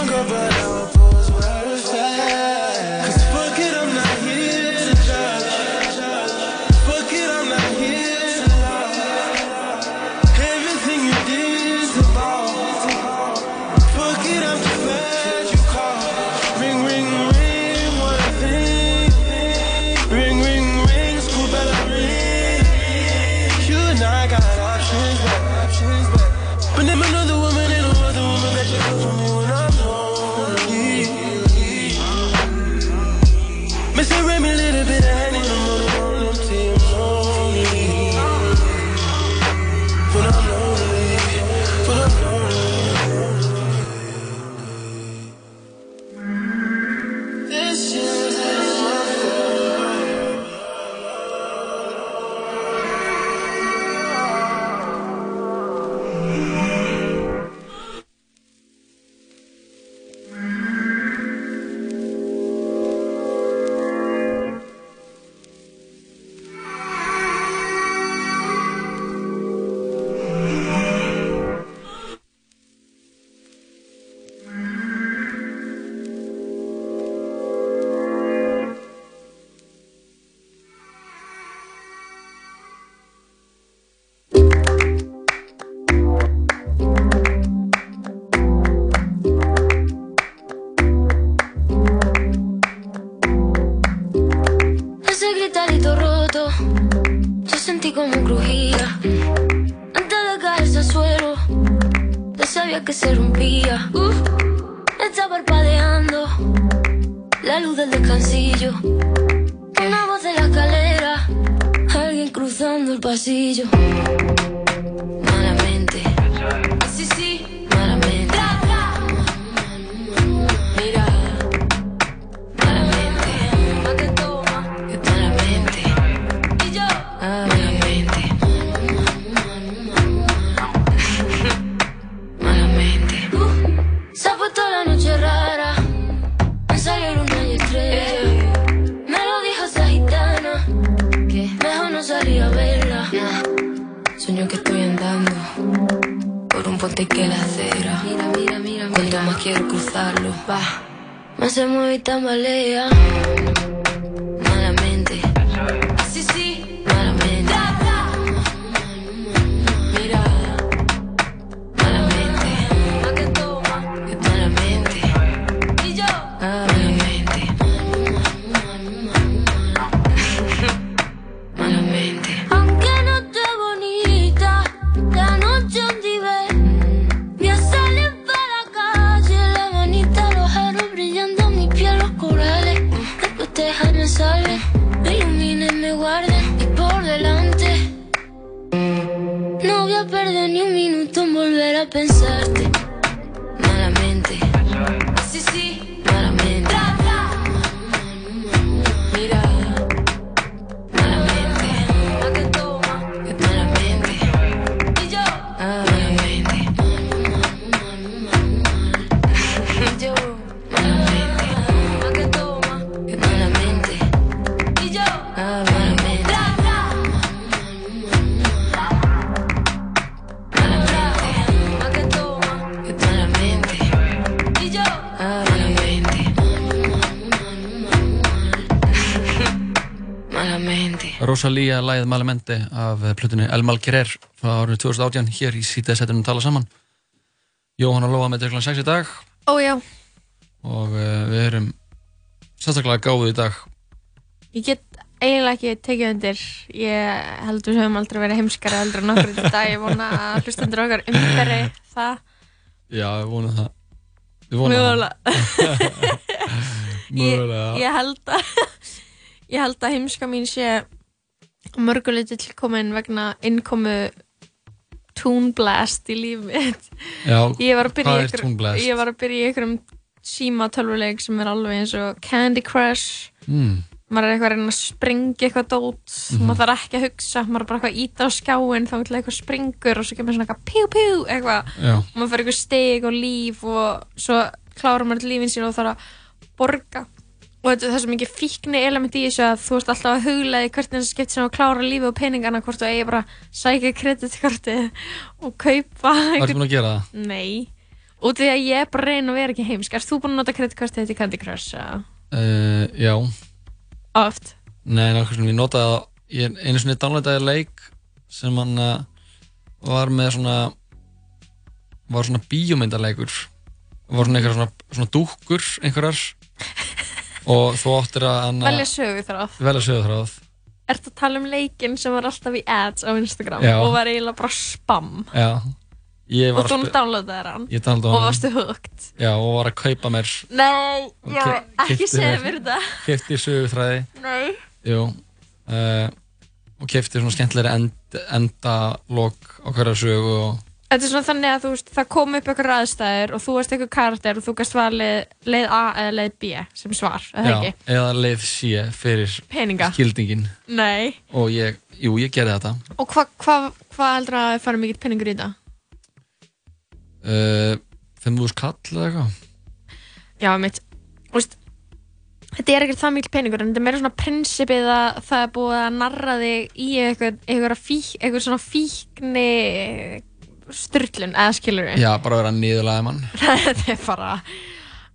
[SPEAKER 7] I have fun, girl, but
[SPEAKER 4] Rosalía læðið Malamente af plutunni El Malquerer frá árið 2018 hér í sítið tala saman. Jóhann og Lóa með döglan 6 í dag.
[SPEAKER 3] Ó já,
[SPEAKER 4] og uh, við erum sérstaklega gáðið í dag.
[SPEAKER 3] Ég get eiginlega ekki tekið undir. Ég held við höfum aldrei verið heimskari heldur en okkur í dag, ég vona að hlustendur okkar umberi það.
[SPEAKER 4] Já, við vonum það. Vonum
[SPEAKER 3] Mögulega.
[SPEAKER 4] það
[SPEAKER 3] ég,
[SPEAKER 4] Mögulega
[SPEAKER 3] ég held að ég held að heimska mín sé mörguleiti tilkomin vegna innkomu Toon Blast í lífið
[SPEAKER 4] Já,
[SPEAKER 3] ég var að byrja í
[SPEAKER 4] er
[SPEAKER 3] ég var að byrja í einhverjum síma tölvuleik sem er alveg eins og Candy Crush
[SPEAKER 4] mm.
[SPEAKER 3] maður er eitthvað að reyna að sprengja eitthvað dót
[SPEAKER 4] Mhm.
[SPEAKER 3] maður þarf ekki að hugsa, maður er bara eitthvað að íta á skjáin þá til eitthvað springur og svo kemur svona eitthvað pjú pjú eitthvað
[SPEAKER 4] Já.
[SPEAKER 3] maður fyrir eitthvað steg og líf og svo klárar maður lífin sín og þarf að borga og þetta það er svo mikið fíkni element í þessu að þú ert alltaf að huglaði hvernig þessi skipt sem að klára lífið og peningana hvort þú eigi bara að sækja kreditkortið og kaupa
[SPEAKER 4] Varstu búin að gera það?
[SPEAKER 3] Nei, út því að ég bara að reyna að vera ekki heimsk Erst þú búin að nota kreditkortið þitt í Candy Crush?
[SPEAKER 4] Uh, já
[SPEAKER 3] Oft?
[SPEAKER 4] Nei, nákvæmlega ég notaði það ég einu svona downloadaði leik sem hann uh, var með svona var svona bíómyndarleikur var svona einhverjar svona, svona dúkkur einhverjar og þú áttir að
[SPEAKER 3] Velja sögu þráð
[SPEAKER 4] velja sögutráð
[SPEAKER 3] Ertu að tala um leikinn sem var alltaf í ads á Instagram
[SPEAKER 4] Já.
[SPEAKER 3] og var eiginlega bara spam?
[SPEAKER 4] Já, ég var
[SPEAKER 3] og þú
[SPEAKER 4] að spe-
[SPEAKER 3] downloadaði hann?
[SPEAKER 4] Ég downloadaði
[SPEAKER 3] og
[SPEAKER 4] hann.
[SPEAKER 3] varstu hooked?
[SPEAKER 4] Já, og var að kaupa mér.
[SPEAKER 3] Nei,
[SPEAKER 4] Og
[SPEAKER 3] já,
[SPEAKER 4] ke-
[SPEAKER 3] ekki
[SPEAKER 4] keypti
[SPEAKER 3] segja
[SPEAKER 4] mér-
[SPEAKER 3] mér þetta.
[SPEAKER 4] kefti sögutræði
[SPEAKER 3] Nei.
[SPEAKER 4] Jú uh, og kefti svona skemmtilegri end, endalok á hverja sögu og
[SPEAKER 3] Þetta er svona þannig að veist, það kom upp ykkur aðstæður og þú varst ykkur karakter og þú gæst valið leið A eða leið B sem svar, eða
[SPEAKER 4] já,
[SPEAKER 3] ekki?
[SPEAKER 4] eða leið sé fyrir
[SPEAKER 3] Peninga.
[SPEAKER 4] skildingin
[SPEAKER 3] Nei.
[SPEAKER 4] og ég, jú, ég gerði þetta
[SPEAKER 3] Og hvað hva, hva heldur að það fara mikill peningur í þetta?
[SPEAKER 4] uh, 5.000 kall eða eitthvað
[SPEAKER 3] Já, mitt, veist, þetta er ekkert það mikil peningur en þetta er meira svona prinsipið að það er búið að narra þig í eitthvað, eitthvað, fík, eitthvað svona fíkni styrlun, eða skilur við
[SPEAKER 4] já, bara vera niðurlega mann.
[SPEAKER 3] Þetta er bara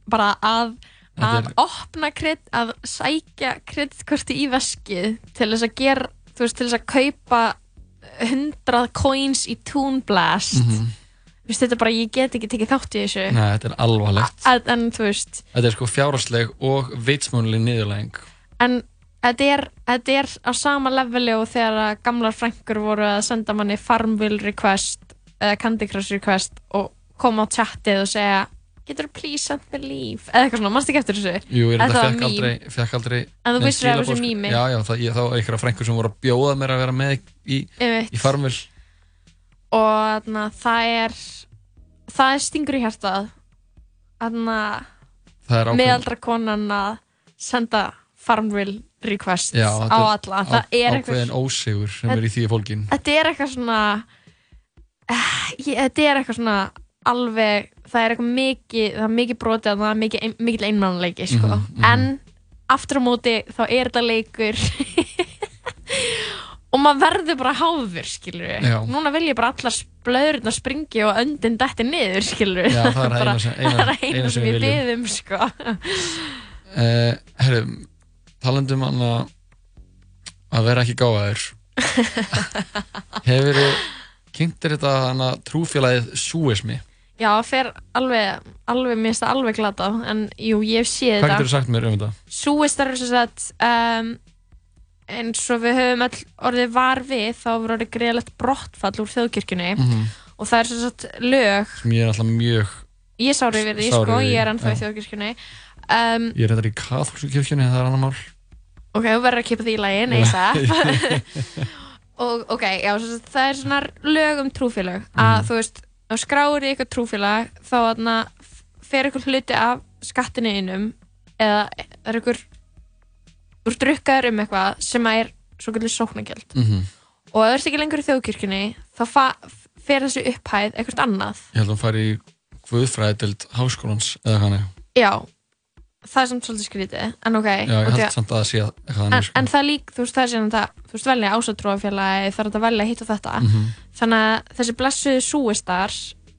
[SPEAKER 3] bara að, að
[SPEAKER 4] er-
[SPEAKER 3] opna kredit, að sækja kreditkorti í veskið til þess að gera, þú veist, til þess að kaupa 100 coins í Toon Blast.
[SPEAKER 4] Mhm.
[SPEAKER 3] Þú veist, þetta er bara, ég get ekki tekið þátt í þessu.
[SPEAKER 4] Nei, þetta er alvarlegt.
[SPEAKER 3] En, en
[SPEAKER 4] Þetta er sko fjárhagsleg og vitsmjónuleg niðurlæging.
[SPEAKER 3] En þetta er, þetta er á sama leveli og þegar gamlar frængur voru að senda manni Farmville request eða Candy Crush request og koma á chatið og segja getur þú please send me leave? Eða eitthvað svona, mannst ekki eftir þessu?
[SPEAKER 4] Jú, ég reynda
[SPEAKER 3] var
[SPEAKER 4] fekk aldrei, fekk aldrei
[SPEAKER 3] En þú vissir af þessu
[SPEAKER 4] skilaboð, sko.
[SPEAKER 3] meme?
[SPEAKER 4] Já, já, það, ég, þá var einhverja frængur sem voru að bjóða mér að vera með í, í farmil
[SPEAKER 3] og þarna, það er það er stingur í
[SPEAKER 4] Það ákveðin-
[SPEAKER 3] meðaldra konan að senda Farmville request á alla. Það er
[SPEAKER 4] ákveðin
[SPEAKER 3] eitthvað
[SPEAKER 4] ósigur sem
[SPEAKER 3] Þetta-
[SPEAKER 4] er í því fólkin
[SPEAKER 3] þetta er eitthvað svona þetta er eitthvað svona alveg, það er eitthvað mikið það er mikið brotið að það er mikið, ein, mikið einmannleiki sko.
[SPEAKER 4] Mhm, mhm.
[SPEAKER 3] en aftur á móti þá er þetta leikur og maður verður bara háður skilur við,
[SPEAKER 4] Já.
[SPEAKER 3] núna vil ég bara allar blöðurinn að springi og öndin detti niður skilur við,
[SPEAKER 4] Já, það er það eina eina-
[SPEAKER 3] það eina
[SPEAKER 4] sem við
[SPEAKER 3] byðum sko.
[SPEAKER 4] uh, Herru, talandum hann að að vera ekki gáðaður Hefur þið kynntir þetta hann að trúfélagið súismi?
[SPEAKER 3] Já, fer alveg alveg, mér finnst það alveg glata en jú, ég hef séð
[SPEAKER 4] Hvað
[SPEAKER 3] þetta.
[SPEAKER 4] getur þú sagt mér um þetta?
[SPEAKER 3] Súistar er sem sagt um, eins og við höfum all orðið var við þá voru orðið greiðlegt brottfall úr þjóðkirkjunni.
[SPEAKER 4] Mhm.
[SPEAKER 3] og það er sem sagt lög.
[SPEAKER 4] Sem ég er alltaf mjög
[SPEAKER 3] ég er sárið við því sko, ég er ennþá í
[SPEAKER 4] já.
[SPEAKER 3] þjóðkirkjunni. Um,
[SPEAKER 4] ég er þetta í katholsku kirkjunni það er annar mál.
[SPEAKER 3] Ok, þú verður að kipa því í lagi neisa og ok, já, sagt, það er svona lög um trúfélag að
[SPEAKER 4] Mhm.
[SPEAKER 3] þú veist, þá skráir í eitthvað trúfélag þá þarna fer eitthvað hluti af skattinu innum eða það er þú ert drukkaður um eitthvað sem er svo kallið sóknagjöld
[SPEAKER 4] Mhm.
[SPEAKER 3] og ef þú ert ekki lengur í þjóðkirkjunni þá fer þessu upphæð eitthvað annað
[SPEAKER 4] ég held að hún fari í Guðfræðild háskólans eða hann
[SPEAKER 3] já, það er samt svolítið skrítið en ok,
[SPEAKER 4] já, ég held
[SPEAKER 3] að-
[SPEAKER 4] samt að það sé eitthvað
[SPEAKER 3] en,
[SPEAKER 4] hann sko.
[SPEAKER 3] en það lík, þú veist, það er síðan það þú veist, velja ásatrúafélagi, það er að velja hitt og þetta.
[SPEAKER 4] Mhm.
[SPEAKER 3] þannig að þessi blessuðu súistar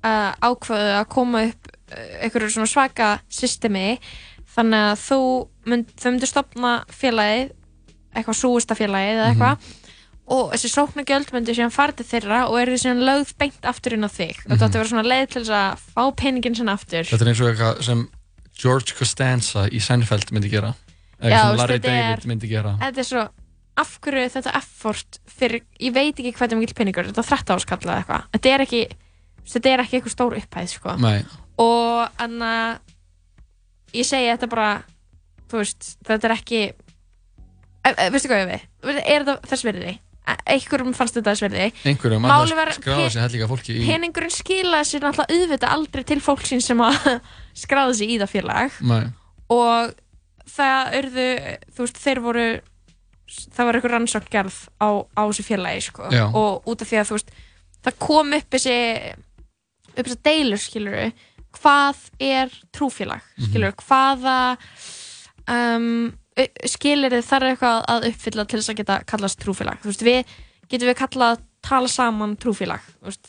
[SPEAKER 3] uh, ákvaðu að koma upp uh, einhverju svona svaka systemi. Þannig að þú mynd, þau myndir stopna félagið eitthvað súistafélagið eða eitthvað og þessi sóknagjöld myndir síðan fara til þeirra og eru síðan lögð beint aftur inn á þig. Og þetta átti að vera svona leið til þess að fá peningin sinna aftur.
[SPEAKER 4] Þetta er eins og eitthvað sem George Costanza í Seinfeld myndi gera. Eða sem Larry David myndi gera.
[SPEAKER 3] þetta er svo af hverju þetta effort fyrir, ég veit ekki hvað þetta er mikil peningur, þetta er 13 áskall eða eitthvað, þetta er ekki þetta er ekki eitthvað stór upphæð sko. Og anna ég segi þetta bara þú veist, þetta er ekki e, e, veistu hvað ég við? Er þetta þess verði einhverjum fannst þetta þess verði
[SPEAKER 4] einhverjum að það skráða sér hellinga fólki í
[SPEAKER 3] peningurinn skilaði sér náttúrulega auðvitað aldrei til fólksins sem að skráði sig í það félag.
[SPEAKER 4] Nei,
[SPEAKER 3] og það urðu, þú veist, þeir voru það var einhver rannsókn gerð á, á þessu félagi, sko. Og út af því að, þú veist, það kom upp þessi upp þessi deilur, skilur hvað er trúfélag, skilur hvaða um, skilir þið þarf eitthvað að uppfylla til þess að geta kallast trúfélag, þú veist, við getum við kallað tala saman trúfélag,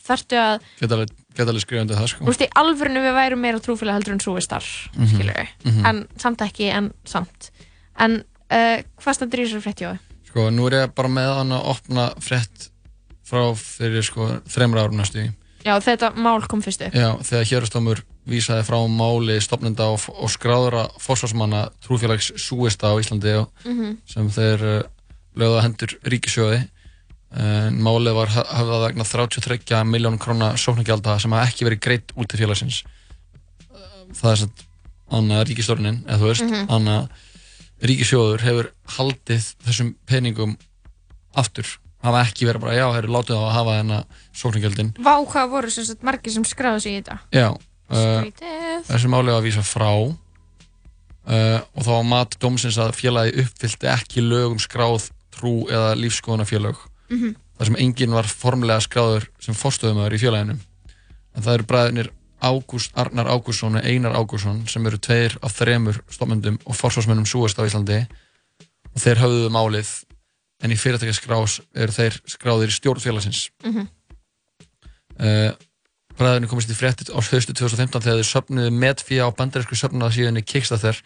[SPEAKER 3] þarftu að
[SPEAKER 4] geta alveg, skrifandi það sko
[SPEAKER 3] veist, í alvörinu við værum meira trúfélag heldur en trúistar, mm
[SPEAKER 4] Mhm.
[SPEAKER 3] skilur
[SPEAKER 4] Mhm.
[SPEAKER 3] en samt ekki, en samt en uh, hvað stendur í á þau?
[SPEAKER 4] Sko, nú er ég bara með hann að opna frétt frá fyrir sko þreymra árum næstu í.
[SPEAKER 3] Já, þetta mál kom fyrst upp
[SPEAKER 4] Já, þegar hérastómur vísaði frá máli stopnenda og, og skráðura fórsvarsmanna trúfélags Súista á Íslandi og,
[SPEAKER 3] Mhm.
[SPEAKER 4] sem þeir uh, lögðu á hendur ríkisjóði málið var ha- hafðað vegna 33 miljón króna sóknargjalda sem hafa ekki verið greitt út til félagsins. Það er svona annað ríkistórnin eða þú veist,
[SPEAKER 3] Mhm.
[SPEAKER 4] annað ríkisjóður hefur haldið þessum peningum aftur. Hafa ekki verið bara, já, hefur látið á að hafa þennan sóknargjaldin
[SPEAKER 3] Vá, hvað voru sem sagt margir sem skráðu sig í þetta?
[SPEAKER 4] já, uh,
[SPEAKER 3] Skrítið.
[SPEAKER 4] þessi máli var að vísa frá uh, og þá var mat dómsins að félagi uppfyllti ekki lögum skráð trú eða lífskoðunafélög
[SPEAKER 3] Mhm.
[SPEAKER 4] þar sem enginn var formlega skráður sem fórstöðumöður í félaginu en það eru bræðinir Ágúst Arnar Ágússon og Einar Ágússon sem eru tveir af þremur stofmyndum og forsvarsmönnum súast á Íslandi og þeir höfðuðu málið en í fyrirtækjaskrás eru þeir skráðir í stjórn félagsins
[SPEAKER 3] Mhm.
[SPEAKER 4] uh, bræðinu komist í fréttit á höstu 2015 þegar þeir söfnuðu metfía á bandarísku söfnuðarsíðunni Kickstarter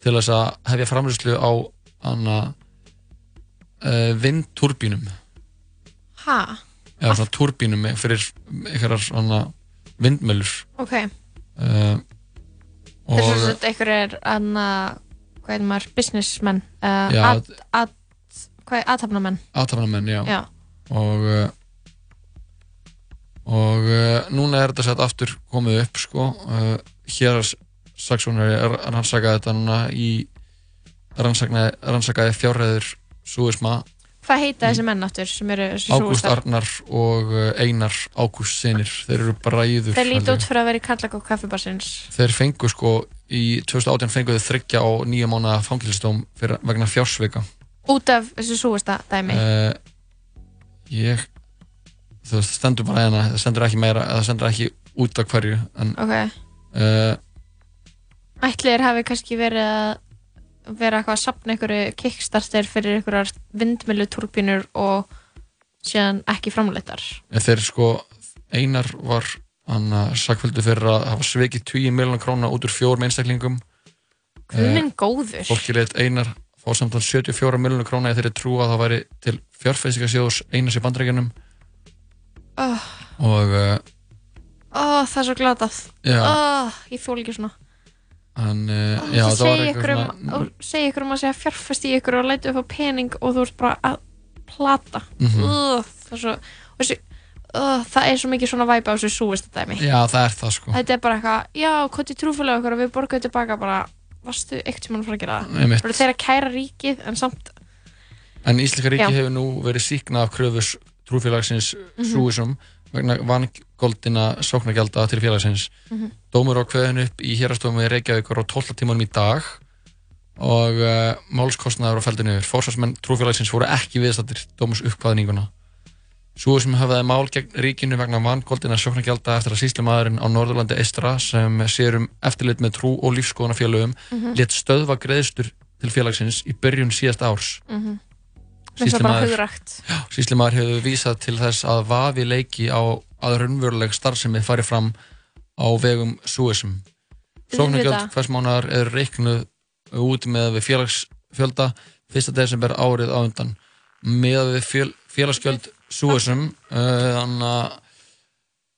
[SPEAKER 4] til þess að hefja framlýslu á hana uh, vindturbínum
[SPEAKER 3] Ha,
[SPEAKER 4] eða svona turbínum fyrir einhverjar svona vindmöllur
[SPEAKER 3] ok.
[SPEAKER 4] Uh, og
[SPEAKER 3] Þessu sem sagt einhverjir anna, hvað er maður, businessmenn uh,
[SPEAKER 4] Já.
[SPEAKER 3] at, at, hvað er aðtapnamenn
[SPEAKER 4] aðtafnamenn, já,
[SPEAKER 3] Já,
[SPEAKER 4] og uh, og uh, núna er þetta sett aftur komið upp sko. Hér saksónari rannsakaði þetta núna í rannsakaði, fjárræður súisma
[SPEAKER 3] hvað heita þessi menn áttur sem eru
[SPEAKER 4] Ágúst? Arnar og uh, Einar Ágúst sinir, þeir eru bræður
[SPEAKER 3] Þeir líti út fyrir að vera í kallak og kaffibarsins.
[SPEAKER 4] Þeir fengu sko í 2018 fengu þeir þryggja á nýja mánuða fangilstóm vegna fjársvika.
[SPEAKER 3] Út af þessu súgusta dæmi.
[SPEAKER 4] Uh, ég það stendur bara hérna. Það stendur ekki meira, það stendur ekki út af hverju en
[SPEAKER 3] Ok,
[SPEAKER 4] uh,
[SPEAKER 3] ætlir hafi kannski verið að vera eitthvað að sapna einhverju kickstarter fyrir einhverjar vindmjöluturbínur og síðan ekki framleitar
[SPEAKER 4] þeir sko Einar var hann að sakvöldu fyrir að hafa svikið 20 miljonar króna út úr fjórum einstaklingum.
[SPEAKER 3] Guðminn góður.
[SPEAKER 4] fólki leitt Einar fá samtlan 74 miljonar króna eða þeirri trú að það væri til fjárfæstingasjóðs Einars í bandrækjunum
[SPEAKER 3] oh,
[SPEAKER 4] og uh,
[SPEAKER 3] oh, Það er svo glatað.
[SPEAKER 4] Já,
[SPEAKER 3] oh, Ég þól ekki svona
[SPEAKER 4] hann uh,
[SPEAKER 3] oh,
[SPEAKER 4] já,
[SPEAKER 3] Það
[SPEAKER 4] það var
[SPEAKER 3] segi
[SPEAKER 4] eitthvað
[SPEAKER 3] ykkur, um,
[SPEAKER 4] svona
[SPEAKER 3] ykkur um að segja fjárfæst í ykkur og lætu upp á pening og þú ert bara að plata
[SPEAKER 4] Mhm.
[SPEAKER 3] uh, það, er svo, þessi, uh, það er svo mikið svona væpa á þessu súvist dæmi
[SPEAKER 4] já, það er það sko
[SPEAKER 3] Þetta er bara eitthvað, já, hvað er trúfélag okkur og við borgaðum tilbaka bara, varstu eitt tímann að fara að gera það?
[SPEAKER 4] Einmitt.
[SPEAKER 3] Bara þeir að kæra ríkið en samt,
[SPEAKER 4] En Íslika ríki
[SPEAKER 3] Já.
[SPEAKER 4] hefur nú verið síknað af kröfus trúfélagsins
[SPEAKER 3] Mhm.
[SPEAKER 4] Súisum vegna vangoldina sóknargjalda til félagsins.
[SPEAKER 3] Mhm.
[SPEAKER 4] Dómur á kveðin upp í hérastofum í Reykjavíkur á 12 tímanum í dag og uh, málskostnaður á feldinu yfir. Fórsvarsmenn trúfélagsins voru ekki viðstattir dómus uppkvaðninguna. Súisum höfðaði mál gegn ríkinu vegna vangoldina sóknargjalda eftir að síslumadurinn á Norðurlandi Eistra sem sér um eftirlit með trú og lífskoðanafélögum
[SPEAKER 3] Mhm.
[SPEAKER 4] létt stöðva greiðstur til félagsins í byrjun síðast árs.
[SPEAKER 3] mm -hmm. Það er.
[SPEAKER 4] Sýslimar hefur vísað til þess að vafi leiki á að raunveruleg starfsemi fari fram á vegum súisum. Sóknargjöld hvers mánar eru reiknuð út með við félagsfjölda 1. desember árið á undan með við fél, félagsgjöld súisum uh, þannig að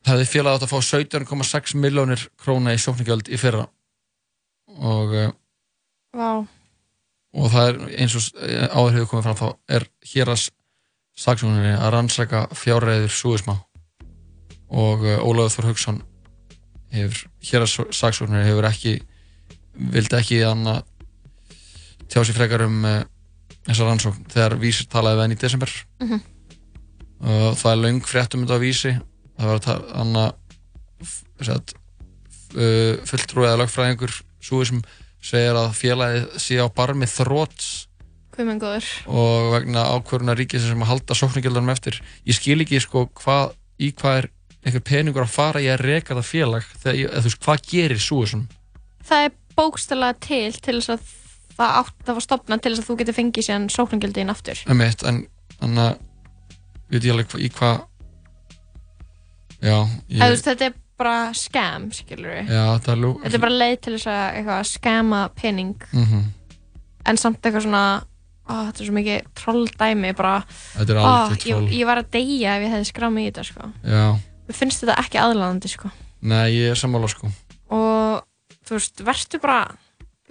[SPEAKER 4] hefði félag átt að fá 17,6 miljónir króna í sóknargjöld í fyrra og, uh,
[SPEAKER 3] Vá,
[SPEAKER 4] og það er eins og eh, áður hefur komið fram þá er hér að saksókninni að rannsaka fjárreiður súismá og uh, Ólafur Þór Haugsson hefur, hér að saksókninni hefur ekki vildi ekki anna tjá sér frekar um uh, þessa rannsókn þegar vísir talaði við henni í desember.
[SPEAKER 3] Mhm.
[SPEAKER 4] og það er laung fréttum þetta á vísi. Það var að tala anna sagt, uh, fulltrúi eða lögfræðingur súism segir að félagið sé á barmi
[SPEAKER 3] góður?
[SPEAKER 4] og vegna ákvöruna ríkis sem að halda sóknargjöldunum eftir ég skil ekki sko hvað í hvað er einhver peningur að fara í að reka það félag þegar, þú veist, hvað gerir súism
[SPEAKER 3] Það er bókstælega til til þess að það átt að var stopnað til þess að þú getur fengið síðan sóknargjöldin aftur.
[SPEAKER 4] um eitt, en þannig að veit ég alveg í hvað já, ég,
[SPEAKER 3] þú veist, þetta er bara scam, skilur við.
[SPEAKER 4] já, þetta er lú
[SPEAKER 3] Þetta er bara leið til þess að eitthvað skama pening
[SPEAKER 4] Mhm.
[SPEAKER 3] en samt eitthvað svona ó, þetta er svo mikið trolldæmi bara,
[SPEAKER 4] þetta er
[SPEAKER 3] ó,
[SPEAKER 4] alveg
[SPEAKER 3] ég,
[SPEAKER 4] troll
[SPEAKER 3] ég var að deyja ef ég hefði skráð mig í þetta sko.
[SPEAKER 4] já,
[SPEAKER 3] Mér finnst þetta ekki aðlaðandi sko.
[SPEAKER 4] nei, ég er sammála sko
[SPEAKER 3] og þú veist, verður bara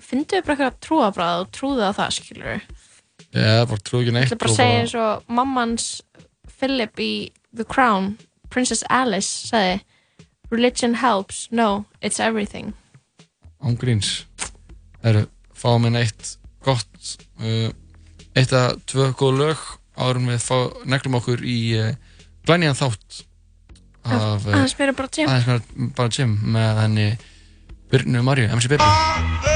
[SPEAKER 3] fyndu bara eitthvað trúabræð og trúðu á það, skilur við
[SPEAKER 4] ég bara trú ekki neitt
[SPEAKER 3] Þetta er bara að segja eins og mammans Philip í The Crown Princess Alice sagði Religion helps, no, it's everything.
[SPEAKER 4] Ángríns er fáum við eitt gott uh, eitt að tvö góð lög árum við fá, neglum okkur í uh, glænjan þátt af uh,
[SPEAKER 3] aðeins mér bara tjum
[SPEAKER 4] aðeins meira bara Jim með henni Byrnu Marju, MC Byrnu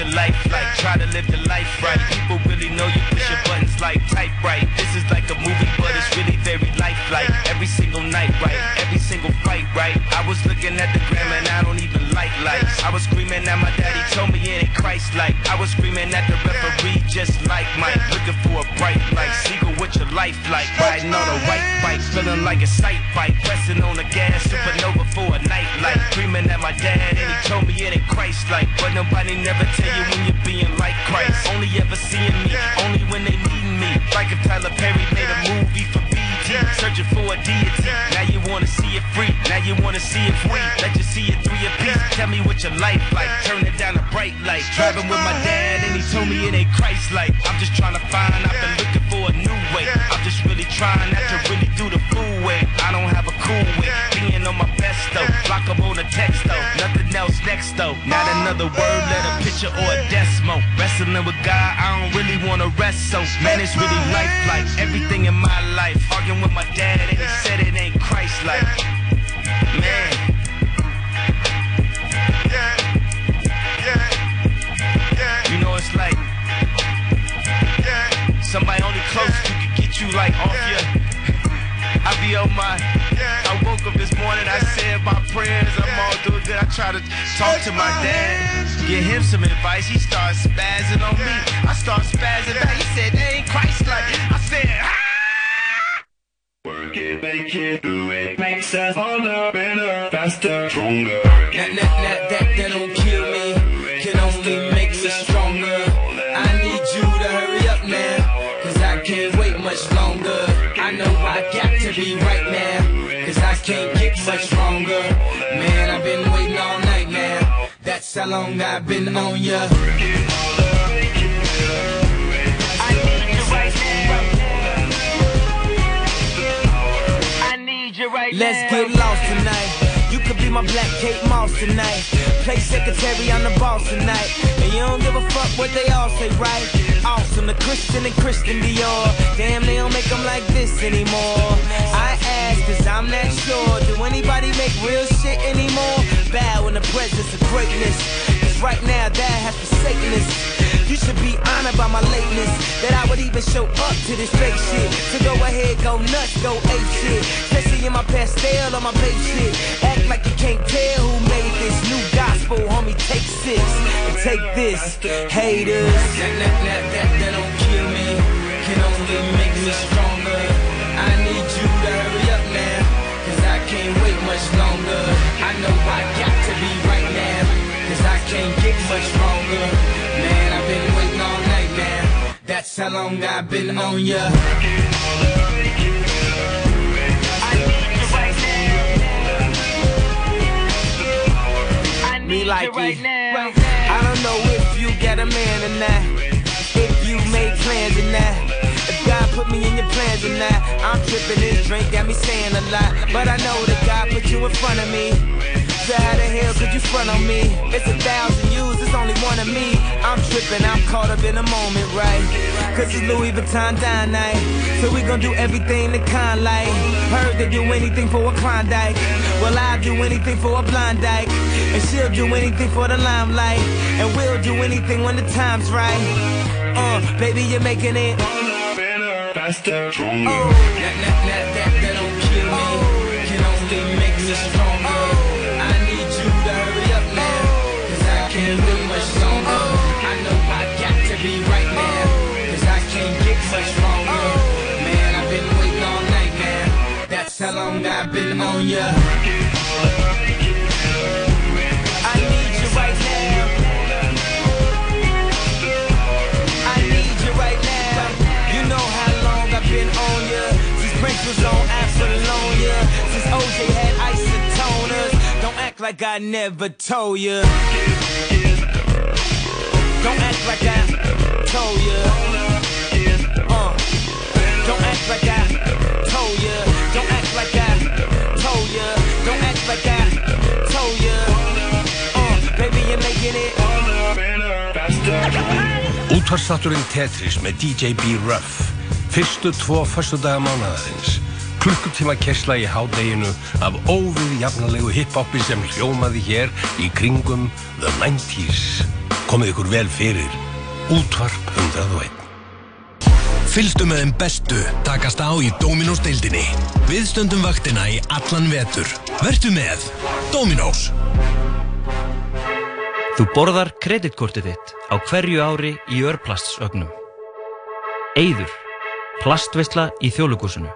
[SPEAKER 8] your life like. Try to live the life right. People really know you push your buttons like type right. This is like a movie, but it's really very lifelike. Every single night, right? Every single fight, right? I was looking at the gram and I don't even like lights. I was screaming at my daddy, told me it ain't Christ like. I was screaming at the referee, just like Mike. Looking for a bright light. Seagull, what your life like? Riding on a white bike, feeling like a sight bike. Pressing on the gas, supernova for a night light. Screaming at my dad and he told me it ain't Christ like. But nobody never tell you when you're being like Christ. Only ever seeing me, only when they needing me. Like if Tyler Perry made a movie for BT, searching for a deity. Now you wanna see it free, now you wanna see it free. Let you see it three a piece. Tell me what your life like, turn it down a bright light. Driving with my dad and he told me it ain't Christ like. I'm just trying to find, I've been looking for a new way. I'm just really trying not to really do the fool way. I don't have a cool way, on my best though. Block up on a text though, nothing else next though. Not another word, let a picture or a decimal. Wrestling with God, I don't really wanna rest so. Man, it's really life like everything in my life. Arguing with my dad and he said it ain't Christ like. Man. Yeah, yeah, yeah. You know it's like Yeah. somebody only close to could get you like off your. I be on my. Morning, I said my prayers, I'm all doing good. I try to talk to my dad, give him some advice. He starts spazzing on me. I start spazzing back. He said, ain't Christ like. I said, ah!
[SPEAKER 9] Work it, make it, do it. Makes us harder, better, faster, stronger.
[SPEAKER 8] That, that, that, that's how long I've been on ya. I need you right now. I need you right
[SPEAKER 10] Let's get lost tonight. You could be my black Kate Moss tonight. Play secretary on the boss tonight. And you don't give a fuck what they all say, right? Awesome, the Christian and Christian Dior. Damn, they don't make them like this anymore. I cause I'm not sure. Do anybody make real shit anymore? Bow in the presence of greatness. Cause right now, that has forsaken us. You should be honored by my lateness. That I would even show up to this fake shit. So go ahead, go nuts, go ape shit. Especially in my pastel on my babe shit. Act like you can't tell who made this new gospel, homie. Take six and take this, haters.
[SPEAKER 8] That, that, that, that, that don't kill me, can only make me stronger. Much longer. I know I got to be right now, cause I can't get much stronger. Man, I've been waiting all night now, that's how long I've been on ya. I need you right now. me like. I don't know if you got a man or not. If you made plans or not. If God put me in your plans or not. I'm tripping this drink, got me saying a lot. But I know that you in front of me. So how the hell could you front on me? It's a thousand yous, it's only one of me. I'm tripping, I'm caught up in a moment, right? Cause it's Louis Vuitton dine night. So we gon' do everything the kind like. Heard they do anything for a Klondike. Well, I'll do anything for a blind dyke. And she'll do anything for the limelight. And we'll do anything when the time's right. Uh, baby, you're making it.
[SPEAKER 11] Faster, stronger.
[SPEAKER 8] Oh, stronger. I need you to hurry up now. Cause I can't live much longer. I know I got to be right now. Cause I can't get much longer. Man, I've been waiting all night, man. That's how long I've been on ya. Like I never told ya. Don't act like I told ya. Uh. Don't act like I told ya. Don't act like I told ya. Don't act like I told ya. Uh. Baby, you're making it.
[SPEAKER 12] Útvarstátturinn Tetris með DJ B. Ruff Fyrstu tvo föstudaga mánaðarins Klukkutíma kesla í hádeginu af óvið jafnalegu hiphopi sem hljómaði hér í kringum The 90s Komið ykkur vel fyrir Útvarp 101
[SPEAKER 13] Fylgstu með þeim bestu takast á í Dominós deildinni. Við stöndum vaktina í allan vetur. Vertu með Dominós.
[SPEAKER 14] Þú borðar kreditkortið þitt á hverju ári í örplastsögnum. Eyður. Plastveisla í þjóðlugúsinu.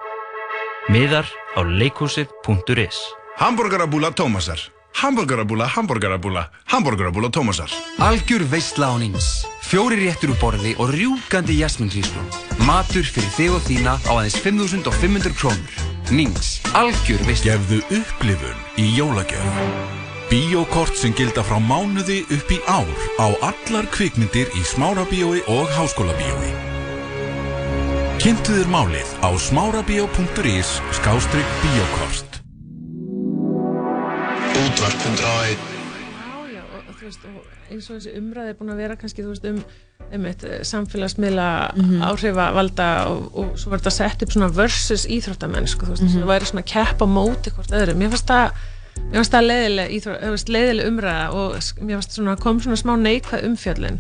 [SPEAKER 14] Miðar á leikhúsið.is
[SPEAKER 15] Hamburgerabúla Tómasar Hamburgerabúla, hamburgerabúla, hamburgerabúla Tómasar
[SPEAKER 16] Algjör veistla á Nings. Fjóri réttur úr borði og rjúkandi jasminsíslu. Matur fyrir þig og þína á aðeins 5.500 krónur. Nings. Algjör veistla.
[SPEAKER 17] Gefðu upplifun í jólagjöf. Bíókort sem gilda frá mánuði upp í ár á allar kvikmyndir í Smárabíói og Háskólabíói. Kynntu þér málið á smárabíó.is skástrygg bíókort.
[SPEAKER 18] Útvarp 101
[SPEAKER 19] Já, já, og, þú veist, og eins og þessi umræði er búin að vera kannski, þú veist, um einmitt, eh, samfélagsmiðla
[SPEAKER 20] Mhm.
[SPEAKER 19] áhrifavalda og, og svo var þetta sett upp svona versus íþróttamenn, sko, þú veist,
[SPEAKER 20] Mhm.
[SPEAKER 19] það væri svona kepp á móti hvort öðru. Mér fannst það Mér fannst það leiðileg, íþró- þú veist, leiðileg umræða og mér fannst svona, kom svona smá neikvæð umfjöllin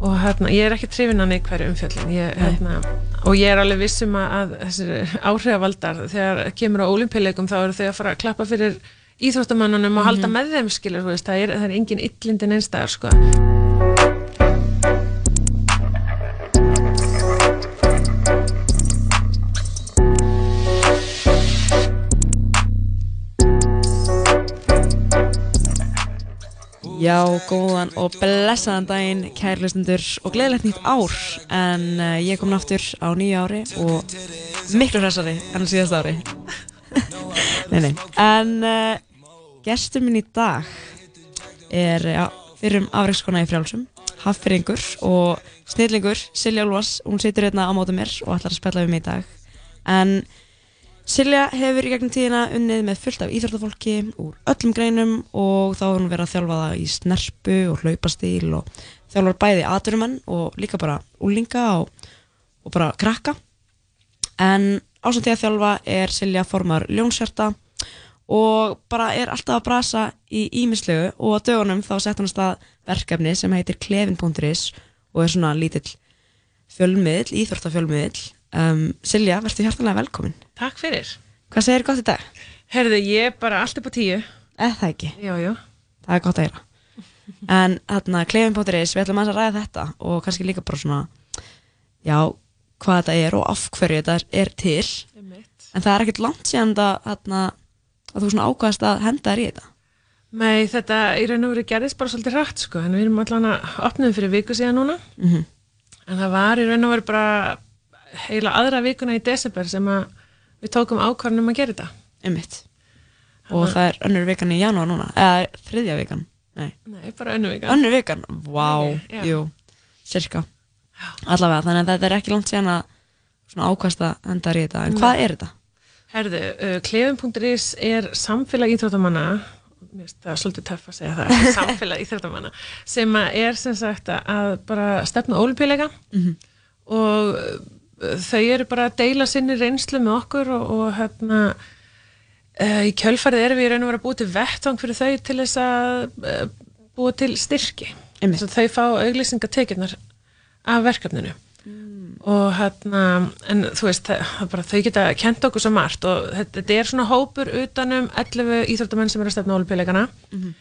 [SPEAKER 19] og hérna, ég er ekki trefin að neikvæð umfjöllin ég, hérna, og ég er alveg vissum að, að þessir áhrifavaldar þegar kemur á olimpíuleikum þá eru þau að fara að klappa fyrir íþróttamannunum og halda með þeim skilur, veist, það er, það er engin illindin einstæðar sko.
[SPEAKER 21] Já, góðan og blessaðan daginn, kærlustundur og gleðilegt nýtt ár en uh, ég kom aftur á nýja ári og miklu hressari enn síðast ári. Nei, nei, en uh, gestur minn í dag er ja, fyrir um afreikskona í frjálsum haffyringur og snillingur Silja Olvas, hún situr hérna á móta mér og ætlar að spella mig í dag. En Silja hefur í gegnum tíðina unnið með fullt af íþróttafólki úr öllum greinum og þá hefur hún verið að þjálfa það í snerpu og hlaupastíl og þjálfar bæði aturumenn og líka bara úlinga og, og bara krakka. En ásamt því að þjálfa er Silja formar ljónsjarta og bara er alltaf að brasa í ímislegu og á dögunum þá sett hann að stað verkefni sem heitir klefin.is og er svona lítill fjölmiðl, íþróttafjölmiðl. Um, Silja, verður hjartanlega velkomin.
[SPEAKER 19] Takk fyrir.
[SPEAKER 21] Hvað segir gott í dag?
[SPEAKER 19] Herðu, ég er bara allt upp á tíu.
[SPEAKER 21] Eða það ekki?
[SPEAKER 19] Já, já.
[SPEAKER 21] Það er gott að heyra. En hérna, klefin.is, við ætlum að ræða þetta og kannski líka bara svona, já, hvað þetta er og af hverju þetta er til. En það er ekkert langt síðan þetta, hérna, að þú svona ákvæðast að henda þér í þetta.
[SPEAKER 19] Nei, þetta í raun og veru gerðist bara svolítið rætt sko, en við erum allan að opnum fyrir viku síðan núna.
[SPEAKER 21] Mhm.
[SPEAKER 19] En það var í raun og veru bara heila aðra vikuna í desember sem að við tókum ákvarðanum að gera þetta.
[SPEAKER 21] Einmitt. Og það er önnur vikan í janúar núna, eða þriðja vikan. Nei,
[SPEAKER 19] Nei, bara önnu vikan
[SPEAKER 21] Önnur vikan,
[SPEAKER 19] Ok, já.
[SPEAKER 21] jú, cirka Allavega, þannig að þetta er ekki langt síðan að svona ákvæmsta endar í þetta En
[SPEAKER 19] Nei.
[SPEAKER 21] hvað er þetta?
[SPEAKER 19] Herðu, uh, klefum.is er samfélag íþróttamanna mér finnst það svolítið töff að segja það samfélag íþróttamanna sem er sem sagt að bara stefna ólupíleika
[SPEAKER 21] Mhm.
[SPEAKER 19] og uh, þau eru bara að deila sinni reynslu með okkur og, og hérna uh, í kjölfarið erum við raun og vera að búið til vettvang fyrir þau til þess að uh, búið til styrki. Þau fá auglýsingatekjurnar af verkefninu. Og hérna, en þú veist bara, þau geta kent okkur svo margt og þetta, er svona hópur utanum 11 íþróttamenn sem eru að stefna olimpíuleikana
[SPEAKER 21] Mhm.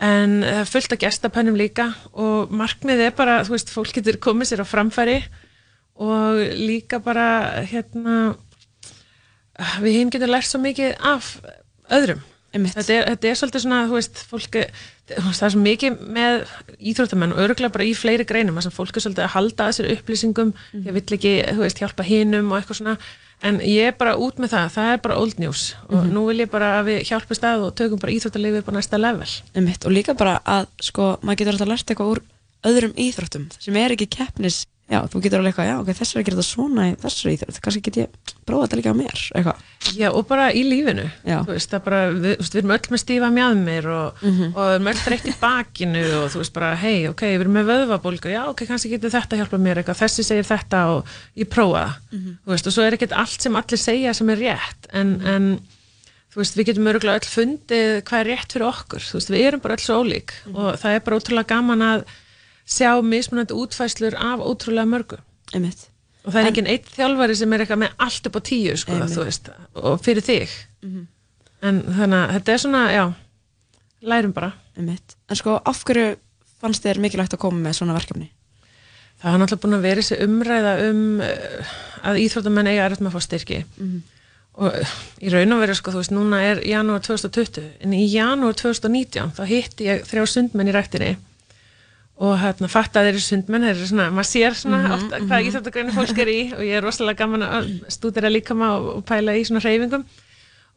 [SPEAKER 19] en það er fullt af gestapennum líka og markmið er bara, þú veist, fólk getur komið sér á framfæri og líka bara hérna við hinn getum lært svo mikið af öðrum. Þetta er, þetta er svolítið svona, þú veist, fólk það er svo mikið með íþróttamenn og örgulega bara í fleiri greinum þar sem fólk er svolítið að halda að sér upplýsingum ég vill ekki, þú veist, hjálpa hinum og eitthvað svona, en ég er bara út með það það er bara old news. Og
[SPEAKER 21] Mhm.
[SPEAKER 19] nú vil ég bara að við hjálpum stað og tökum bara íþróttalífið upp á næsta level.
[SPEAKER 21] Einmitt, og líka bara að sko, maður getur alltaf lært eitthvað úr öðrum íþróttum sem er ekki keppnis já, þú getur alveg eitthvað, já, ok, þess er að gera þetta svona í þessari íþrótt, kannski get ég prófa þetta líka á mér, eitthvað
[SPEAKER 19] Já, og bara í lífinu
[SPEAKER 21] Já.
[SPEAKER 19] þú veist, það bara, við, við erum öll með stífa mjadmir og,
[SPEAKER 21] Mhm.
[SPEAKER 19] og við erum öll þreytt í bakinu og þú veist bara, hei, ok, við erum með vöðvabólgu já, ok, kannski getur þetta hjálpa mér eitthvað þessi segir þetta og ég prófa það
[SPEAKER 21] Mhm.
[SPEAKER 19] þú veist, og svo er ekkert allt sem allir segja sem er rétt, en, en þú veist, við getum örgulega öll fundið hvað er rétt fyrir okkur, þú veist, við erum bara öll svo ólík og það er bara ótrúlega gaman að sjá mismunandi útfæslur af ótrúlega mörgu
[SPEAKER 21] Einmitt.
[SPEAKER 19] og það er
[SPEAKER 21] En-
[SPEAKER 19] enginn eitt þjálfari sem er eitthvað með allt upp á tíu sko, veist, og fyrir þig
[SPEAKER 21] Mhm.
[SPEAKER 19] en þannig að þetta er svona, já lærum bara
[SPEAKER 21] Einmitt. En sko, af hverju fannst þér mikilvægt að koma með svona verkefni?
[SPEAKER 19] það har náttúrulega búin að vera þessi umræða um uh, að íþróttamenn eiga erfitt með að fá styrki
[SPEAKER 21] Mhm.
[SPEAKER 19] og uh, í raun og veru sko, þú veist, núna er janúar 2020 en í janúar 2019 þá hitti ég þrjá sundmenn í ræktinni og hérna fatt að þeir eru sundmenn þeir eru svona, maður sér svona
[SPEAKER 21] Mhm,
[SPEAKER 19] oft hvað
[SPEAKER 21] mhm.
[SPEAKER 19] íþróttagreinu fólk er í. Og ég er rosalega gaman að stúdera líkama og, og pæla í svona hreyfingum.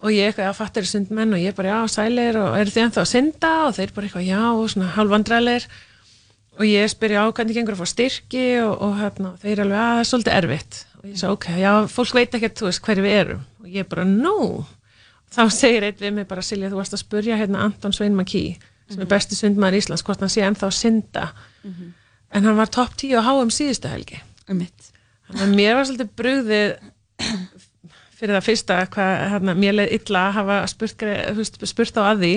[SPEAKER 19] Og ég eitthvað, já, fatt eru sundmenn og ég bara, já, sælir og eru þið ennþá að synda? Og þeir bara eitthvað, já, og svona halvandræðilegir og ég spyr, já, hvernig gengur að fá styrki? Og, og hérna, þeir alveg, að það er svolítið erfitt. Og ég sagði, ok, já, fólk veit ekkert, þú veist, hverju við erum. Og ég bara, no þá segir einn við mig bara, Silja, þú varst að spurja hérna Anton Svein Maki sem er besti sundmaður Íslands, hvort hann sé ennþá að synda. En hann var topp 10 á HM síðustu helgi. Þannig að mér var svolítið brugðið fyrir það fyrsta hvað hérna, mér leið illa að hafa spurt, spurt á að því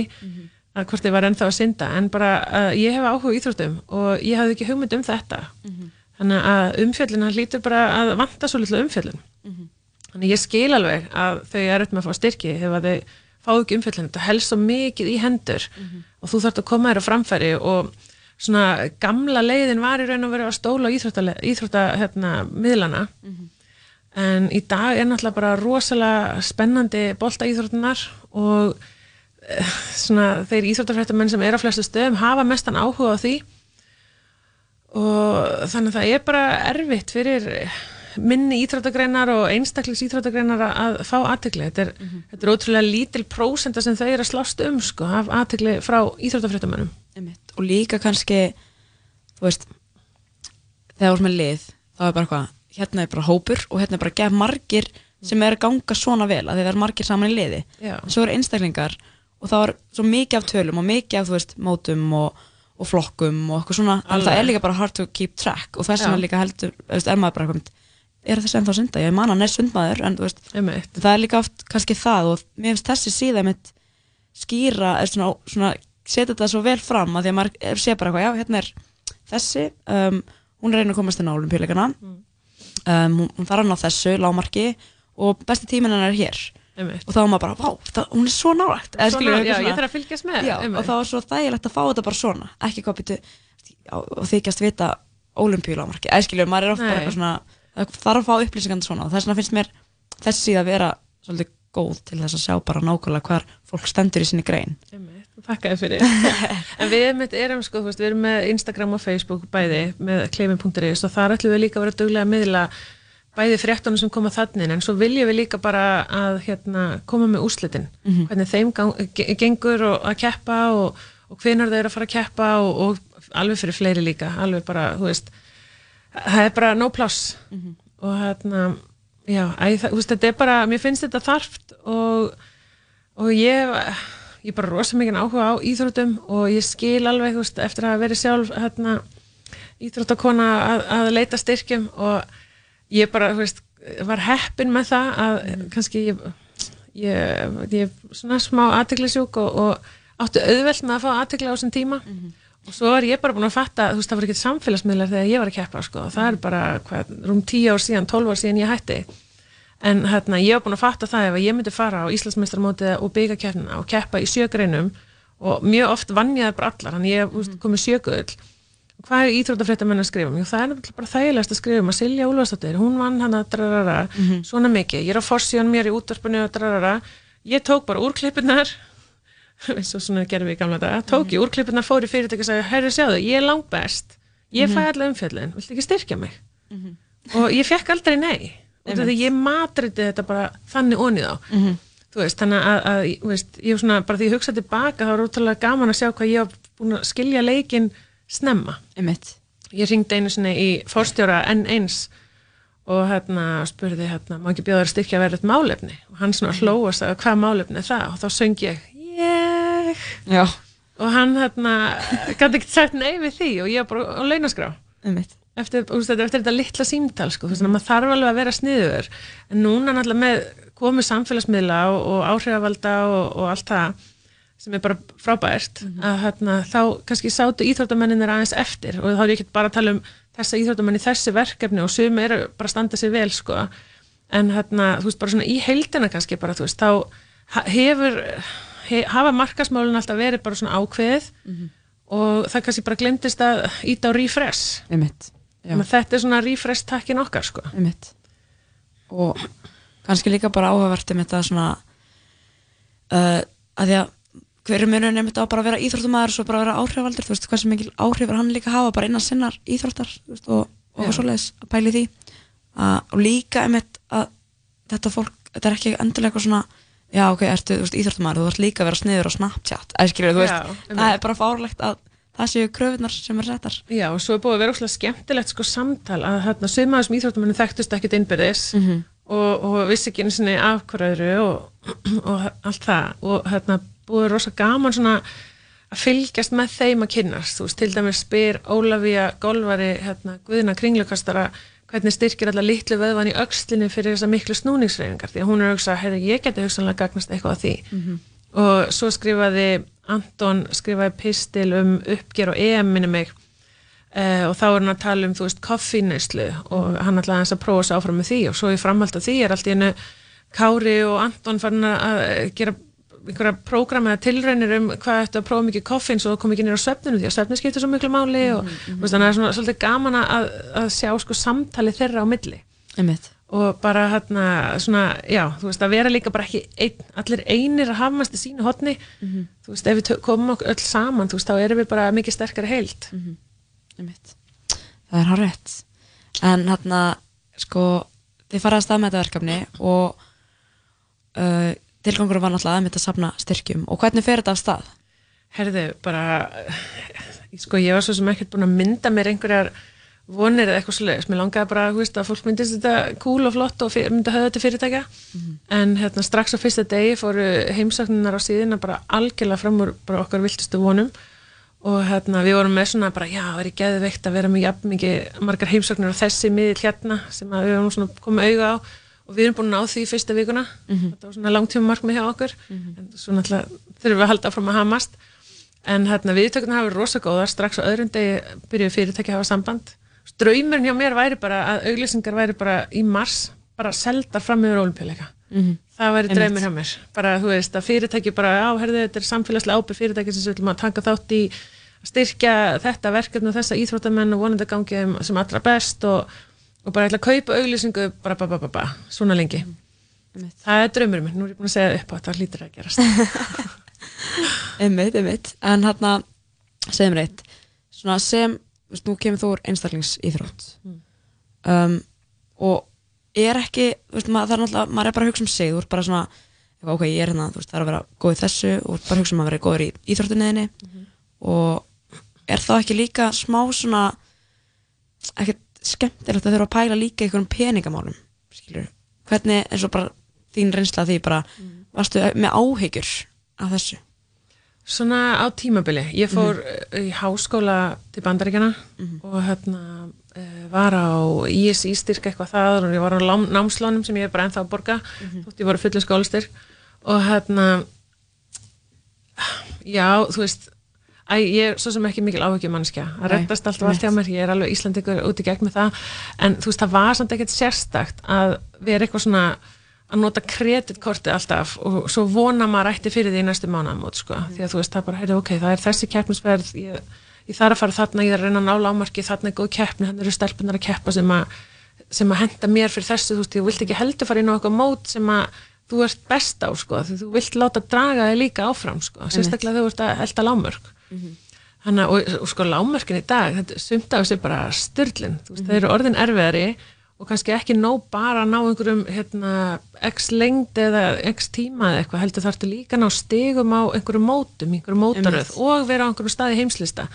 [SPEAKER 19] að hvort ég var ennþá að synda. En bara uh, ég hef áhuga íþróttum og ég hafði ekki hugmynd um þetta. Þannig að umfjöllin hann hlýtur bara að vanta svo litlu umfjöllin þannig ég skil alveg að þau er upp með að fá styrki að þau fá ekki umfjöllin þetta helst svo mikið í hendur og þú þarft að koma þér á framfæri og svona gamla leiðin var í raun og verið að stóla á íþrótta, íþrótta hérna, miðlana. En í dag er náttúrulega bara rosalega spennandi bolta íþróttunar og eh, svona þeir íþróttafrættamenn sem er á flestu stöðum hafa mestan áhuga á því. Og þannig að það er bara erfitt fyrir minni íþróttagreinar og einstaklis íþróttagreinar að fá aðtegli þetta er, þetta er ótrúlega lítil prósenda sem þau eru að slást um sko, af aðtegli frá íþróttafrættamennum
[SPEAKER 21] Einmitt. Og líka kannski, þú veist, þegar þú ert með lið, þá er bara eitthvað, hérna er bara hópur og hérna er bara gef margir sem er að ganga svona vel, að þeir eru margir saman í liði.
[SPEAKER 19] Já.
[SPEAKER 21] En svo eru einstaklingar og þá er svo mikið af tölum og mikið af, þú veist, mótum og, og flokkum og eitthvað svona, en
[SPEAKER 19] Alveg.
[SPEAKER 21] það er líka bara hard to keep track og þess vegna líka heldur, er maður bara eitthvað, er þessi ennþá að synda? Ég man hann er sundmaður, en veist, það er líka oft kannski það og mér finnst þessi síða mitt skýra, svona, svona setja þetta svo vel fram að því að maður sé bara eitthvað, já, hérna er þessi um, hún er að að komast inn á olimpíuleikana
[SPEAKER 19] Mm.
[SPEAKER 21] um, hún, þarf að ná þessu lágmarki og besti tíminn hennar er hér
[SPEAKER 19] Einmitt.
[SPEAKER 21] og þá er maður bara, vá, það, hún er svo nálægt eða
[SPEAKER 19] Svo
[SPEAKER 21] skilurðu,
[SPEAKER 19] nálægt,
[SPEAKER 21] eitthvað
[SPEAKER 19] já, ég
[SPEAKER 21] svona.
[SPEAKER 19] þarf að fylgjast með,
[SPEAKER 21] já, og þá er svo þægilegt að fá þetta bara svona ekki hvað byrju og þykjast vita olimpíulágmarki eða skilur, maður er oft bara
[SPEAKER 19] Nei.
[SPEAKER 21] eitthvað svona það þarf að fá upplýsingan svona og þess vegna finnst mér þessi að vera svolítið góð til þess að sjá bara nákvæmlega hvar fólk stendur í sinni grein.
[SPEAKER 19] Þakka þér fyrir. En við mitt erum sko, veist, við erum með Instagram og Facebook bæði með kleifin.is og þar ætlum við líka að vera duglega að miðla bæði fréttunum sem koma þannig en svo viljum við líka bara að hérna, koma með úslitin
[SPEAKER 21] Mhm.
[SPEAKER 19] hvernig þeim gang, ge- gengur og að keppa og, og hvenar þau eru að fara að keppa og, og alveg fyrir fleiri líka alveg bara, þú veist það er bara no pláss og hérna já, æ, það, veist, þetta er bara, mér finnst þetta þarft og, og ég ég er bara rosa mikið áhuga á íþróttum og ég skil alveg, veist, eftir að verið sjálf hérna, íþróttakona að, að leita styrkjum og ég bara, veist, var heppin með það að kannski ég, ég, er svona smá aðteglisjúk og, og áttu auðvelt með að fá aðtegla á þessum tíma og svo er ég bara búin að fatta, þú veist, það var ekkert samfélagsmiðlar þegar ég var að keppa, sko, það er bara hvað, rúm 10 ár síðan, 12 ár síðan ég hætti. En hérna, ég var búin að fatta það ef ég myndi fara á Íslandsmeistarmótið og byggakeppnina og keppa í sjögreinum og mjög oft vann ég það bara allar þannig ég mm. komið sjögull. Hvað er íþróttafréttamenn að skrifa? Um? Það er náttúrulega bara þægilegast að skrifa um að Silja Úlfarsdóttir, hún vann hann að drarara, svona mikið, ég er á forsjón mér í útvarpinu drarara, ég tók bara úrklippunar eins og svona gerum við í gamla daga, tók ég úrklippunar fór í fyrirtæki og sagði, herri sjáðu, ég er langt best. Ég fæ
[SPEAKER 21] Mhm.
[SPEAKER 19] allavega umfjöllin, viltu ekki styrkja mig? Og ég fekk aldrei nei. Og því ég matriti þetta bara þannig onni þá.
[SPEAKER 21] Mhm.
[SPEAKER 19] þú veist, þannig að, að veist, ég svona, bara því ég hugsa tilbaka þá var útrúlega gaman að sjá hvað ég var búin að skilja leikin snemma.
[SPEAKER 21] Einmitt.
[SPEAKER 19] ég ringdi einu sinni í fórstjóra N1 og hérna spurði hérna, má ekki bjóða þér að styrkja verið málefni? Og hann svona hló og sagði hvað málefni er það? Og þá söng ég ég.
[SPEAKER 21] Já.
[SPEAKER 19] og hann hérna gæti ekki sagt nei við því og ég var bara á launaskrá. Eftir, þú veist, eftir þetta litla símtal sko, þú veist, maður þarf alveg að vera sniður. En núna náttúrulega með komið samfélagsmiðla og, og áhrifavalda og, og allt það sem er bara frábært að hérna, þá kannski sátu íþróttamenninir aðeins eftir. Og þá er ég ekki bara að tala um þessa íþróttamenn í þessi verkefni og sumi eru bara að standa sér vel sko. En hérna, þú veist, bara svona í heildina kannski bara, þú veist, þá hefur he, hafa markasmálun alltaf verið bara svona ákveðið og það kannski bara glemtist að íta á refresh. Þetta er svona refresh takkin okkar sko.
[SPEAKER 21] Og kannski líka bara áhugavert um þetta svona uh, að því að hver er einmitt á bara að vera íþróttumæður og svo bara að vera áhrifaldur, þú veist, hversu mikil áhrif er hann líka hafa bara innan sinnar íþróttar veist, og, og
[SPEAKER 19] Já.
[SPEAKER 21] svoleiðis að pæli því. Uh, og líka einmitt að þetta fólk, þetta er ekki endilega eitthvað svona já ok, ertu, íþróttumæður þú ert líka að vera sniður á Snapchat, eða skilur þú
[SPEAKER 19] Já,
[SPEAKER 21] veist,
[SPEAKER 19] einmitt.
[SPEAKER 21] það er bara fárlegt að það séu kröfunar sem er settar
[SPEAKER 19] Já, og svo er búið að vera óslega skemmtilegt sko samtal að hérna sumaður sem íþróttumennum þekktust ekkit innbyrðis
[SPEAKER 21] Mhm.
[SPEAKER 19] og, og vissi ekki einu sinni af hverju og, og allt það og hérna búið rosa gaman svona að fylgjast með þeim að kynnast þú veist, til dæmis spyr Ólafía Golvari, hérna, Guðina kringlukastara hvernig styrkir alla litlu vöðvan í öxlinni fyrir þessa miklu snúningsreyfingar því að hún er að hugsa, heyrðu, ég geti hugsanlega gagnast eitthvað að því. Og svo skrifaði Anton skrifaði pistil um uppger og EM minni mig. Uh, og þá er hann að tala um þú veist koffíneislu og hann ætlaði aðeins að prófa sig áfram með því. Og svo í framhald af því er allt í hennu Kári og Anton farin að eh, gera einhverja prógrama eða tilraunir um hvað ættu að prófa mikið koffín svo það kom ekki nýra á svefninu því að svefni skiptir svo miklu máli og mm veist, þannig að það er svona, svolítið gaman að, að sjá sko samtali þeirra á milli
[SPEAKER 21] Einmitt.
[SPEAKER 19] og bara hérna svona, já, þú veist, að vera líka bara ekki ein, allir einir að hafmast í sínu hotni
[SPEAKER 21] Mhm.
[SPEAKER 19] þú veist, ef við komum okkur öll saman, þú veist, þá erum við bara mikið sterkari heild
[SPEAKER 21] Einmitt. það er hárétt en hérna sko þið farið að með þetta verkefni og uh, tilgangur var náttúrulega að að safna styrkjum. Og hvernig fer þetta af stað?
[SPEAKER 19] Herðu, bara sko, ég var svo sem ekkert búin að mynda mér einhverjar vonir eða eitthvað svoleiðis, mér langaði bara veist, að fólk myndist þetta cool og flott og myndi höfða þetta fyrirtækja. En hérna, strax á fyrsta degi fóru heimsókninar á síðina bara algjörlega fram úr bara okkar viltustu vonum. Og hérna, við vorum með svona bara, já, er ég geðveikt að vera með jafn mikið margar heimsóknir á þessi miðl hérna sem að við vorum svona komið auga á og við erum búin að ná því fyrsta vikuna.
[SPEAKER 21] Mhm.
[SPEAKER 19] þetta var svona langtíma markmið hjá okkur. En svo náttúrulega þurfum við að halda áfram að hamast. En hérna viðtökuna hafa verið rosa góðar. Strax á öðrum degi byrjuðu fyrirtæki að hafa samband. Draumurinn hjá mér væri bara að auglýsingar væri bara í mars bara seldar fram yfir olimpíuleika
[SPEAKER 21] Mhm.
[SPEAKER 19] það væri draumur hjá mér. Bara þú veist að fyrirtæki bara á herðu þetta er samfélagslega ábyrð fyrirtæki sem við viljum að taka þátt í að styrkja þetta verkefni og þessa íþróttamenn og vonandi gangi þeim sem allra best og, og bara ætla að kaupa auglýsingu bara ba, ba, ba, ba, svona lengi. Það er draumurinn minn, nú er ég búin að segja upp á þetta hlýtur að gerast.
[SPEAKER 21] Einmitt, einmitt, en hérna segjum reitt, svona sem nú kemur þú úr einstaklingsíþrótt.
[SPEAKER 19] Mm.
[SPEAKER 21] um, og er ekki, veist, maður, það er náttúrulega maður er bara að hugsa um sig, þú ert bara svona ok, ég er hérna, þú veist, það er að vera góð í þessu. Og bara hugsa um að vera góður í íþróttunniðinni og er þá ekki líka smá svona ekkert skemmtilegt að þurfa að pæla líka einhverjum peningamálum skilur, hvernig eins og bara þín reynsla af því bara, varstu með áhyggjur af þessu?
[SPEAKER 19] Svona á tímabili. Ég fór mm í háskóla til bandaríkjana og hérna uh, var á ISI styrk eitthvað það og ég var á lám, námslánum sem ég er bara ennþá að borga þótt ég var á fullu skólastyrk. Og hérna já, þú veist Æ, ég er svo sem ekki mikil áhyggjum mannskja að
[SPEAKER 21] Nei,
[SPEAKER 19] reddast alltaf allt hjá mér, ég er alveg Íslandingur út í gegn með það. En þú veist, það var samt ekkert sérstakt að vera eitthvað svona að nota kreditkortið alltaf og svo vona maður ætti fyrir því í næstu mánaðamót sko. því að þú veist, það bara, heyrðu, ok, það er þessi keppnisverð ég, ég þarf að fara þarna, ég er að reyna að ná lámarki þarna er góð keppni, þannig eru stelpunar að keppa sem að, sem að henda mér fyrir þessu þú veist, þú vilt ekki heldur fara inn á eitthvað mót sem að þú ert best á, sko, því þú vilt láta draga þig líka áfram, sko, sérstaklega þegar þú ert að elda lámörk Hanna, og, og sko lámörkin í dag, þetta sumt af þessu er bara þú veist,
[SPEAKER 21] Mhm.
[SPEAKER 19] þeir eru orðin erfiðari og kannski ekki nóg bara að ná einhverjum hérna, x lengd eða x tíma eða eitthvað, heldur þarftu líka ná stigum á einhverjum mótum, einhverjum mótaröð og vera á einhverjum staði heimslista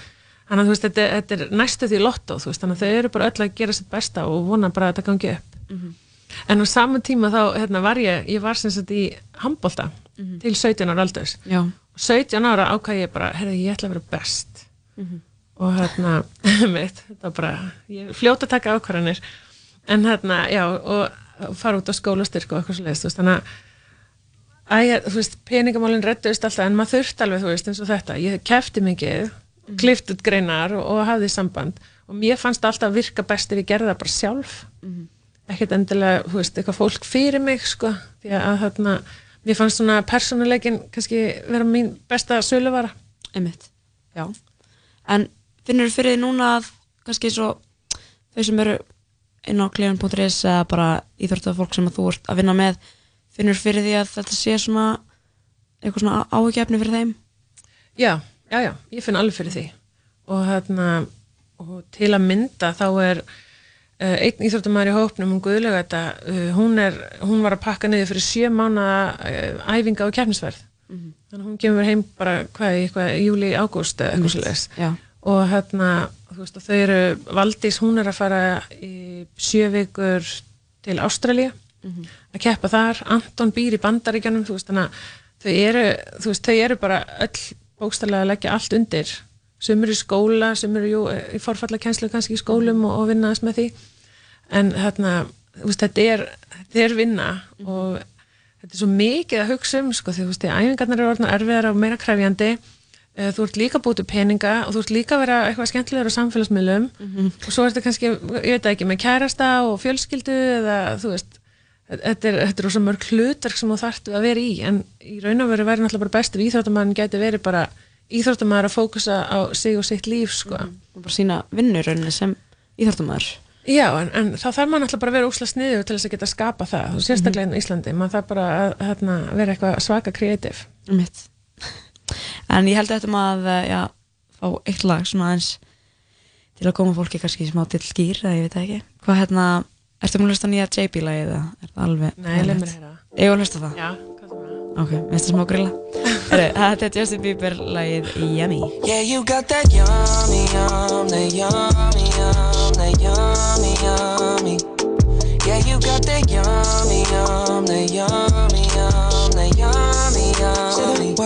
[SPEAKER 19] þannig að þú veist, þetta, þetta er næstu því lottó, þú veist, þannig að þau eru bara öll að gera sitt besta og vona bara að þetta gangi upp
[SPEAKER 21] Mhm.
[SPEAKER 19] en á saman tíma þá hérna, var ég, ég var sem sagt í handbolta
[SPEAKER 21] Mhm.
[SPEAKER 19] til 17 ára aldurs
[SPEAKER 21] Já.
[SPEAKER 19] 17 ára ákvað ég bara, herði, ég ætla að vera best.
[SPEAKER 21] Mhm.
[SPEAKER 19] og hérna mitt, þetta var bara, ég er fljót að taka ákvarðanir. En hérna, já og fara út á skólastyrk og eitthvað svo leiðist þannig að Æ, þú veist, peningamálinn redduðist alltaf en maður þurfti alveg, þú veist, eins og þetta. Ég kefti mikið, klift út greinar og, og hafði samband. Og mér fannst alltaf virka best ef ég gerði það bara sjálf.
[SPEAKER 21] Mhm.
[SPEAKER 19] ekkert endilega, þú veist, eitthvað fólk fyrir mig, sko, því að þarna mér fannst svona persónuleikin kannski vera mín besta söluvara.
[SPEAKER 21] Einmitt, já. En finnur þú fyrir því núna að kannski svo þau sem eru inn á klefin.is eða bara íþórtað fólk sem þú ert að vinna með finnur fyrir því að þetta sé svona eitthvað svona áhugjefni fyrir þeim?
[SPEAKER 19] Já, já, já, ég finn alveg fyrir því. Og hérna og til að mynda þá er einn íþróttumæður í hópnum, hún guðlega þetta, uh, hún, er, hún var að pakka niður fyrir sjö mána uh, æfinga og keppnisverð
[SPEAKER 21] Mhm.
[SPEAKER 19] þannig að hún kemur heim bara hvað, í eitthvað, júli, ágúst eða eitthvað svo leiðis
[SPEAKER 21] Já.
[SPEAKER 19] og hérna, þú veist, og þau eru Valdís, hún er að fara í sjö vikur til Ástralía
[SPEAKER 21] Mhm.
[SPEAKER 19] að keppa þar, Anton býr í bandaríkjanum þú veist, þannig að þau eru veist, þau eru bara öll bókstallega að leggja allt undir, sem eru í skóla sem eru jú, í forfallakenslu kannski í skólum og, og vinna þess með því en þarna, þú veist, þetta er þetta er vinna og þetta er svo mikið að hugsa um, sko, því því æfingarnar eru orðnar erfiðar og meira krefjandi. Eh, þú ert líka búið til peninga og þú ert líka að vera eitthvað skemmtilegur á samfélagsmiðlum. Og svo ertu kannski, ég veit ekki, með kærasta og fjölskyldu eða þú veist þetta er, þetta er rosa mörg hlutverk sem þú þarft að vera í. En í raun og veru væri náttúrulega bara best ef íþróttamann gæti verið bara íþróttamaður að fókusa á sig og sitt líf sko.
[SPEAKER 21] og bara sína vinnurauninni sem íþórtumæður
[SPEAKER 19] Já, en, en þá þarf maður náttúrulega bara að vera úsla sniður til þess að geta skapa það, og sérstaklega inn á Íslandi maður þarf bara að hérna, vera eitthvað svaka kreatív
[SPEAKER 21] Mitt. En ég held að þetta maður að já, fá eitt lag svona aðeins til að koma fólki kannski smá til skýr eða ég veit ekki. Hvað hérna, ertu múin að hlusta nýja JB lagið eða er það alveg?
[SPEAKER 19] Nei, leið mér að heyra.
[SPEAKER 21] Ég vil hlusta það?
[SPEAKER 19] Já,
[SPEAKER 21] Ok, minnst það smá grilla. Heru, þetta er Justin Bieber lagið Yummy.
[SPEAKER 1] Yeah, you got that yummy, yum, that yummy, yum, that yummy, yummy. Yeah, you got that yummy, yum, that yummy, yum, that yummy, yummy.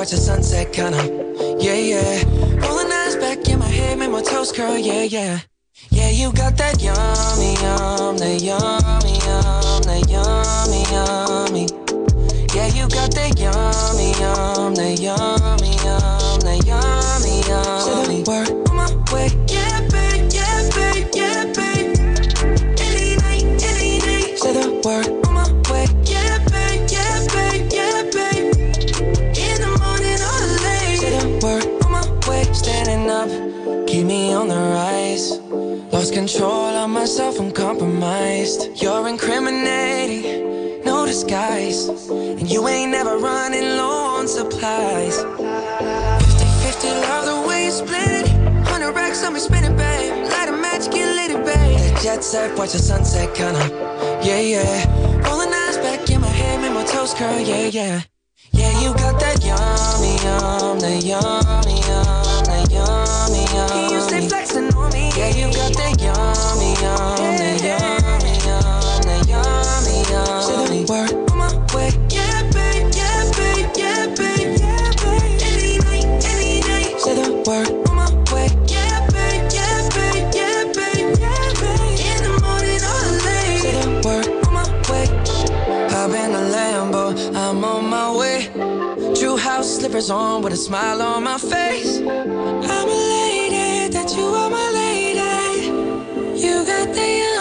[SPEAKER 1] Watch the sunset, kinda. Yeah, yeah. Rolling eyes back in my head, make my toes curl, yeah, yeah. Yeah, you got that yummy, yum, that yummy, yum, that yummy, yummy. Yeah, you got that yummy, yum, that yummy, yum, that yummy, yummy. Say the word control of myself, I'm compromised. You're incriminating, no disguise. And you ain't never running low on supplies. 50 50, love the way you split it. 100 racks on me spinning, babe. Light a match, get lit, it, babe. The jet set, watch the sunset, kinda. Yeah, yeah. Rolling eyes back in my head, make my toes curl, yeah, yeah. Yeah, you got that yummy, yum, the yummy, yum, the yummy, yum. You stay flexing. Yeah, you got that yummy, yum, the yummy, yum, the yummy. Say the word on my way. Yeah, babe, yeah, babe, yeah, babe, yeah, babe. Any night, any. Say the word on my way. Yeah, babe, yeah, babe, yeah, babe, yeah, babe. In the morning or late. Say the word on my way. Hop in the Lambo, I'm on my way. True house slippers on with a smile on my face. I'm elated that you are my lady. You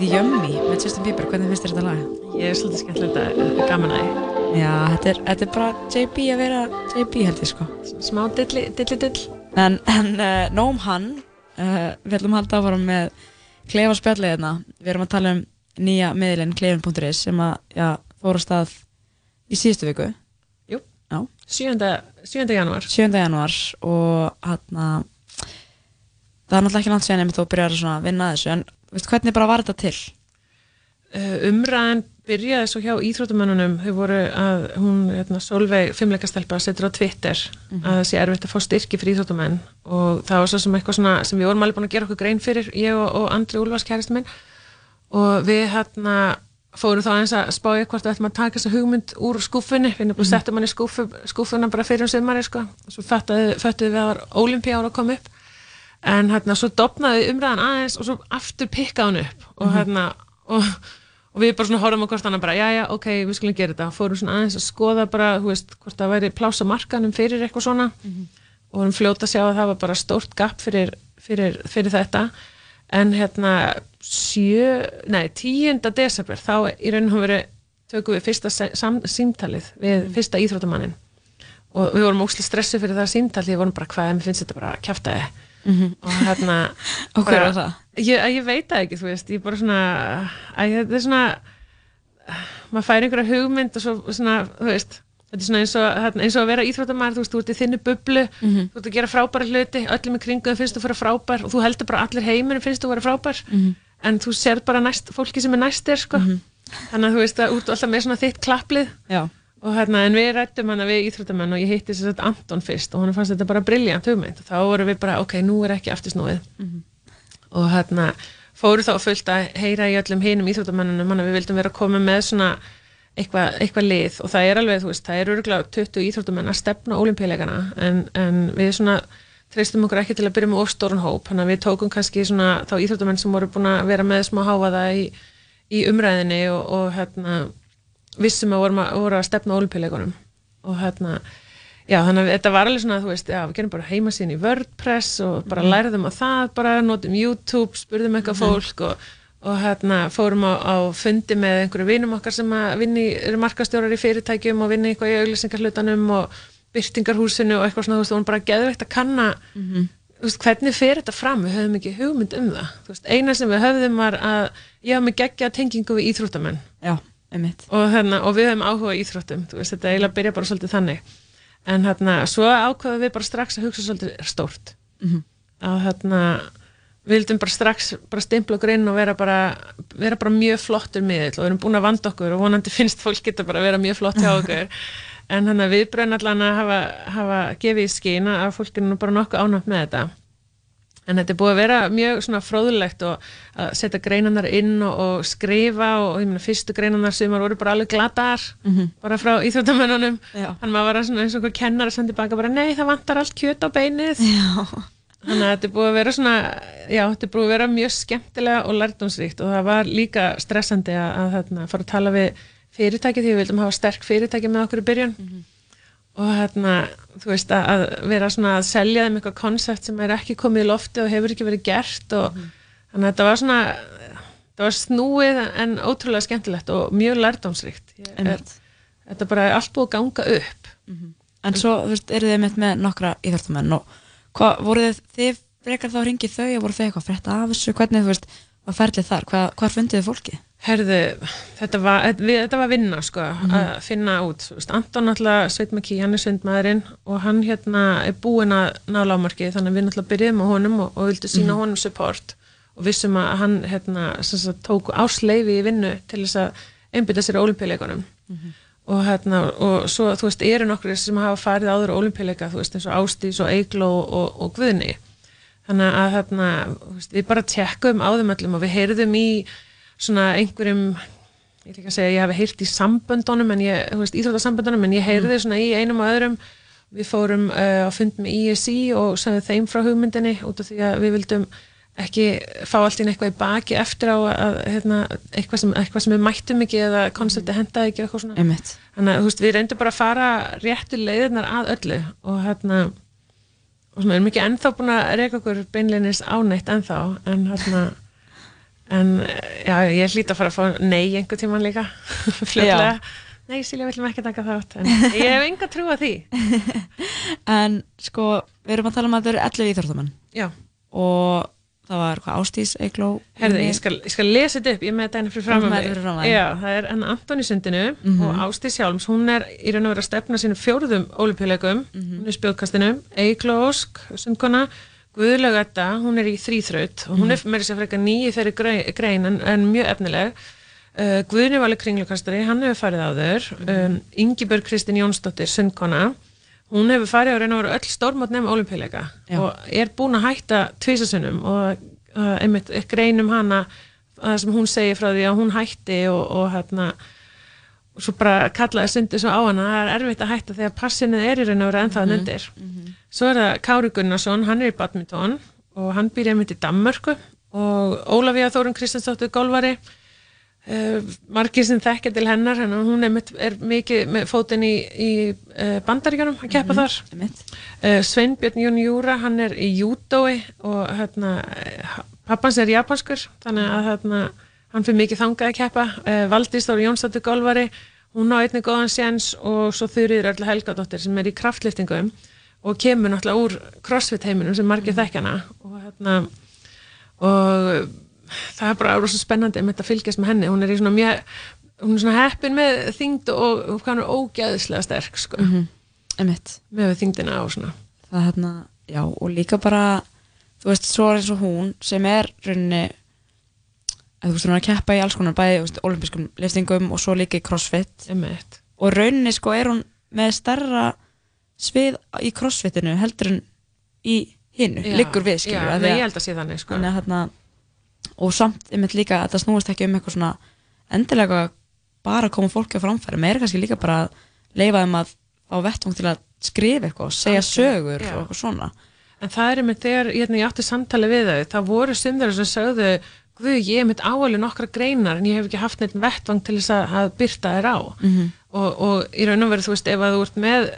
[SPEAKER 21] Lagið Yummy með Justin Bieber, hvernig finnst þér þetta lag?
[SPEAKER 19] Ég er svolítið skemmtilegt að gaman að því.
[SPEAKER 21] Já, þetta er, þetta er bara JB að vera JB held ég sko.
[SPEAKER 19] Smá dilli, dilli, dill.
[SPEAKER 21] En, en uh, nóg um hann, uh, við ætlum að halda áfram með klefa spjallið hérna. Við erum að tala um nýja miðlinn klefin.is sem að já, fór á stað í síðustu viku.
[SPEAKER 19] Jú,
[SPEAKER 21] Já.
[SPEAKER 19] 7. 7. janúar.
[SPEAKER 21] 7. janúar og hann að það er náttúrulega ekki langt ég mitt og byrjar að vinna þessu en veist, hvernig bara var þetta til?
[SPEAKER 19] Uh, umræðan byrjaði svo hjá íþróttumennunum þau voru að hún, hérna, Solveig fimmleikastelpa setur á Twitter
[SPEAKER 21] Mhm.
[SPEAKER 19] að það sé erfitt að fá styrki fyrir íþróttumenn og það var svo sem eitthvað svona sem við vorum alveg búin að gera okkur grein fyrir ég og, og Andri Úlfars kæristu minn og við hérna fórum þá eins að spája hvort við ætlum að taka þessa hugmynd úr skúfunni við
[SPEAKER 21] Mhm.
[SPEAKER 19] settum hann í skúfu, skúfuna bara fyrir um sumari sko. og svo föttuðu við að olimpíára að koma upp en hérna svo dopnaði umræðan aðeins og svo aftur pikkaði hann upp og
[SPEAKER 21] Mhm.
[SPEAKER 19] hérna og, og við bara svona horfum á hvort hann bara, já já, ok, við skulum gera þetta. Fórum svona aðeins að skoða bara, þú veist hvort það væri plása markanum fyrir eitthvað svona. Og vorum fljóta að sjá að það var bara stórt gap fyrir, fyrir, fyrir þetta. En hérna sjö, nei, 10. desember þá í rauninu hún verið tökum við fyrsta símtalið við fyrsta íþróttamannin og við vorum óslega stressuð fyrir það símtal því við vorum bara hvað, mér finnst þetta bara að kjafta þið
[SPEAKER 21] Mhm.
[SPEAKER 19] og hérna
[SPEAKER 21] Og hver var það?
[SPEAKER 19] Ég, ég veit það ekki, þú veist, ég bara svona að þetta er svona maður fær einhverja hugmynd og svo svona, þú veist þetta er svona eins og, hérna, eins og að vera íþróttamæður þú veist, þú ert í þinni bublu,
[SPEAKER 21] Mhm.
[SPEAKER 19] þú ert að gera frábæra hluti, öllum í kringum finnst þú að vera frábær og þú heldur bara allir heiminu finnst þú að vera frábær
[SPEAKER 21] Mhm.
[SPEAKER 19] en þú sér bara næst, fólki sem er næstir sko. þannig að þú veist að út alltaf með svona þitt klapplið
[SPEAKER 21] Já.
[SPEAKER 19] Og hérna, en við rættum hana við íþróttamenn og ég hitti sér þetta Anton fyrst og hann fannst þetta bara briljant hugmynd. Og þá vorum við bara, ok, nú er ekki aftursnúið
[SPEAKER 21] Mhm.
[SPEAKER 19] og hérna fóru þá fullt að heyra í öllum hinum íþróttamennunum, hann að við vildum vera að koma með svona eitthvað eitthva lið. Og það er alveg, þú veist, það er örgulega 20 íþróttamenn að stefna olimpíuleikana en, en við svona treystum okkur ekki til að byrja með ofstórun hóp, þannig að við tókum kannski svona þá íþróttamenn sem voru búin að vera með smá háfaða í, í umræðinni og, og hérna vissum að vorum að, voru að stefna olimpíuleikunum og hérna já, þannig að þetta var alveg svona, þú veist, já, við gerum bara heimasíðan í WordPress og bara
[SPEAKER 21] Mhm.
[SPEAKER 19] lærðum á það, bara notum YouTube, spurðum eitthvað
[SPEAKER 21] Mhm.
[SPEAKER 19] fólk og, og hérna fórum á, á fundi með einhverju vinum okkar sem að vinni, eru markastjórar í fyrirtækjum og vinni eitthvað í auglýsingarhlutanum og byrtingarhúsinu og eitthvað svona, þú veist, og hún bara geðveikt að kanna
[SPEAKER 21] Mhm.
[SPEAKER 19] þú veist, hvernig fer þetta fram, við höfum ekki hugmynd um það, þú veist, eina sem við höfðum var að ég haf mig geggja tengingu við íþróttamenn
[SPEAKER 21] Já,
[SPEAKER 19] og, hérna, og við höfum áhuga á íþróttum þú veist, þetta eiginlega byrja bara svolítið þannig. En hérna, svo ákvaðum við bara strax að hugsa svolítið stórt.
[SPEAKER 21] Mhm.
[SPEAKER 19] að hérna við vildum bara strax bara stimpla okkur inn og vera bara, vera bara mjög flottur miðill. Og við erum búin að vanda okkur og vonandi finnst fólk geta bara að vera mjög flott hjá okkur. En hann að viðbröðin allan að hafa, hafa gefið í skina að fólk er nú bara nokkuð ánægt með þetta en þetta er búið að vera mjög svona fróðulegt og að setja greinarnar inn og, og skrifa og, og ég meina fyrstu greinarnar sem voru bara alveg glataðar
[SPEAKER 21] Mhm.
[SPEAKER 19] bara frá íþjóttamennunum hann var eins og einhver kennar að senda tilbaka bara nei það vantar allt kjöt á beinið.
[SPEAKER 21] Já.
[SPEAKER 19] þannig að þetta er búið að vera svona já þetta er búið að vera mjög skemmtilega og lærdómsríkt og það var líka stressandi að, að þarna, fara að tala við fyrirtæki því við vildum hafa sterk fyrirtæki með okkur í byrjun og hérna, þú veist, að, að vera svona að selja þeim eitthvað koncept sem er ekki komið í lofti og hefur ekki verið gert og þannig að þetta var svona þetta var snúið en ótrúlega skemmtilegt og mjög
[SPEAKER 21] Einmitt.
[SPEAKER 19] þetta bara er allt búið að ganga upp.
[SPEAKER 21] En svo, þú veist, eru þið með nokkra íþjóttamenn og hvað, voru þið, þið frekar þá ringið þau og voru þið eitthvað frétta af þessu, hvernig, þú veist, var ferlið þar, hvað, hvað fundið þið fólkið?
[SPEAKER 19] Herðu, þetta var, þetta var vinna sko,
[SPEAKER 21] Mhm.
[SPEAKER 19] að finna út Anton náttúrulega, Sveit Maki, hann er svindmaðurinn og hann hérna er búinn að ná lámarkið, þannig að við náttúrulega byrjuðum á honum og, og vildu sína
[SPEAKER 21] Mhm.
[SPEAKER 19] honum support og vissum að hann hérna, sagt, tók ásleifi í vinnu til þess að einbytta sér olimpíuleikunum og hérna, og svo, þú veist, eru nokkur sem hafa farið áður á olimpíuleika, þú veist, eins og Ástís og Eigló og, og Guðni þannig að hérna, við bara tjekkum á þeim öllum og við heyrðum í svona einhverjum ég ætla ekki að segja að ég hafi heyrt í samböndunum en ég, þú veist, íþrótasamböndunum en ég heyrði svona í einum og öðrum við fórum uh, á fund með ISI og sagði þeim frá hugmyndinni út af því að við vildum ekki fá allt inn eitthvað í baki eftir á að hérna, eitthvað, sem, eitthvað sem við mættum ekki eða konsepti hendaði ekki eitthvað svona
[SPEAKER 21] Einmitt.
[SPEAKER 19] þannig að þú veist, við reyndum bara að fara réttu leiðirnar að öllu og hérna og svona erum ekki ennþá búin að reyka okkur beinleinis ánætt ennþá en hérna en já, ég hlýt að fara að fá nei einhver tíman líka fljótlega, nei Silja viljum ekki taka þátt en ég hef enga trú að því.
[SPEAKER 21] En sko, við erum að tala um að það eru 11 íþjóttamenn
[SPEAKER 19] Já.
[SPEAKER 21] og það var Ástís, Eigló
[SPEAKER 19] Herði, ég skal, ég skal lesa þetta upp, ég með þetta henni fyrir fram að mig.
[SPEAKER 21] fyrir.
[SPEAKER 19] Já, það er enn Anton í sundinu
[SPEAKER 21] Mhm.
[SPEAKER 19] og Ástís Hjálms, hún er í raun og verið að stefna sínum fjóruðum olimpíuleikum,
[SPEAKER 21] Mhm.
[SPEAKER 19] hún er í spjóðkastinu, Eigló Ósk, sundkona, Guðlaug Edda, hún er í þrýþraut og hún er með þess að freka nýju þeirri grei- grein en, en mjög efnileg. Uh, Guðni Valur kringlukastari, hann hefur farið áður, um, Ingibjörg Kristín Jónsdóttir, sundkona, hún hefur farið á raun og verið öll stórmátt nefn olimpíuleika og er búin að hætta tvísasunnum og uh, einmitt greinum hana það sem hún segir frá því að hún hætti og, og hérna og svo bara kallaði sundi svo á hana það er erfitt að hætta þegar passinnið er í raun og verið ennþá
[SPEAKER 21] Mhm.
[SPEAKER 19] mm undir svo er það Kári Gunnarsson, hann er í badminton og hann býr einmitt í Danmörku og Ólafía Þórun Kristjánsdóttir golvari uh, margir sem þekkja til hennar en hún einmitt er mikið með fótinn í, í uh, bandaríkjanum að keppa
[SPEAKER 21] Mhm,
[SPEAKER 19] þar. uh, Sveinbjörn Jón Júra hann er í júdói og hérna, eh, pappans er japanskur þannig að hérna, hann fyrir mikið þangað að keppa. Valdís Þóri Jónsdóttir golvari hún á einnig góðan séns og svo Þurriður Erla Helgadóttir sem er í kraftliftingum og kemur náttúrulega úr crossfit heiminum sem margir þekkjana og hérna og það er bara rosa spennandi um þetta að fylgjast með henni hún er í svona mjög hún er svona heppin með þyngd og, hann er ógæðislega sterk sko,
[SPEAKER 21] Mhm. Einmitt.
[SPEAKER 19] með þyngdina og svona
[SPEAKER 21] það hérna, já, og líka bara þú veist, svo er eins og hún sem er rauninni að þú veist, hún er að keppa í alls konar bæði, olimpískum liftingum og svo líka í crossfit
[SPEAKER 19] Einmitt.
[SPEAKER 21] og rauninni sko er hún með starra svið í crossfitinu heldur en í hinnu, liggur við, skilur
[SPEAKER 19] já, nei, ég held að sé þannig, sko.
[SPEAKER 21] þannig að hérna og samt, einmitt líka, að það snúast ekki um eitthvað svona endilega bara að koma fólki á framfæri, meira kannski líka bara að leifa þeim að fá vettvang til að skrifa eitthvað, segja sögur
[SPEAKER 19] Já.
[SPEAKER 21] og eitthvað svona
[SPEAKER 19] En það er einmitt þegar hérna, ég átti samtali við þau, það voru sundar sem sögðu, guð, ég er mitt áalið nokkra greinar en ég hef ekki haft neitt vettvang til þess að, að byrta þér á.
[SPEAKER 21] Mhm.
[SPEAKER 19] og, og í raun og veru, þú veist, ef að þú ert með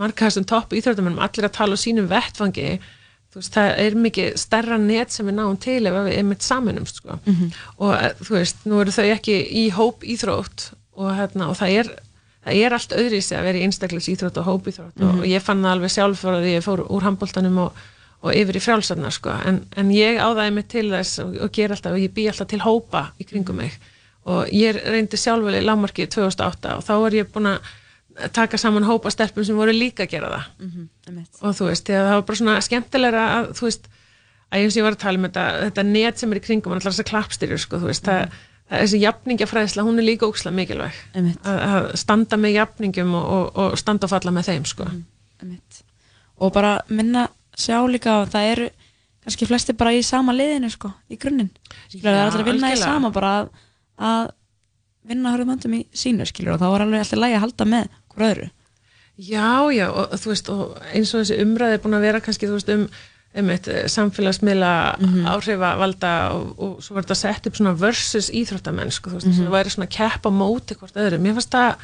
[SPEAKER 19] markaðastum topp íþróttamennum, allir að tala á sínum vettvangi, þú veist, það er mikið stærra net sem við náum til ef við einmitt saminumst, sko.
[SPEAKER 21] Mhm.
[SPEAKER 19] Og eh, þú veist, nú eru þau ekki í hóp íþrótt og, hérna, og það er það er allt öðrisi að vera í einstaklis íþrótt og hópíþrótt
[SPEAKER 21] Mhm.
[SPEAKER 19] og, og ég fann það alveg sjálf fyrir að ég fór úr handbóltanum og, og yfir í frjálsarnar sko. en, en ég áðaði mig til þess og, og ger alltaf og ég bý alltaf til hópa í kringum mig og ég reyndi sjálfur í lámarki 2008 og þá var ég búin að taka saman hópa stelpum sem voru líka að gera það
[SPEAKER 21] Mhm, einmitt.
[SPEAKER 19] og þú veist, það var bara svona skemmtilegra að þú veist, að eins og ég var að tala um þetta, þetta net sem er í kringum, allar þessar klappstyrjur sko, þú veist, það, það þessi jafningafræðsla, hún er líka ókslega mikilvæg að, að standa með jafningum og, og, og standa og falla með þeim sko.
[SPEAKER 21] Einmitt. og bara minna sjá líka að það eru kannski flesti bara í sama liðinu sko, í grunninn það er allir að vinna í
[SPEAKER 19] algjörlega.
[SPEAKER 21] sama bara að, að vinna hörðum höndum í sínu skilur og þá var alveg alltaf lægi að halda með hver öðru
[SPEAKER 19] Já, já, og, þú veist, og eins og þessi umræði er búin að vera kannski, veist, um, um eitt samfélagsmiðla
[SPEAKER 21] Mhm.
[SPEAKER 19] áhrifavalda og, og svo var þetta sett upp svona versus íþróttamenn, sko, þú veist,
[SPEAKER 21] Mhm.
[SPEAKER 19] það væri svona kepp á móti hvort öðru. Mér fannst það,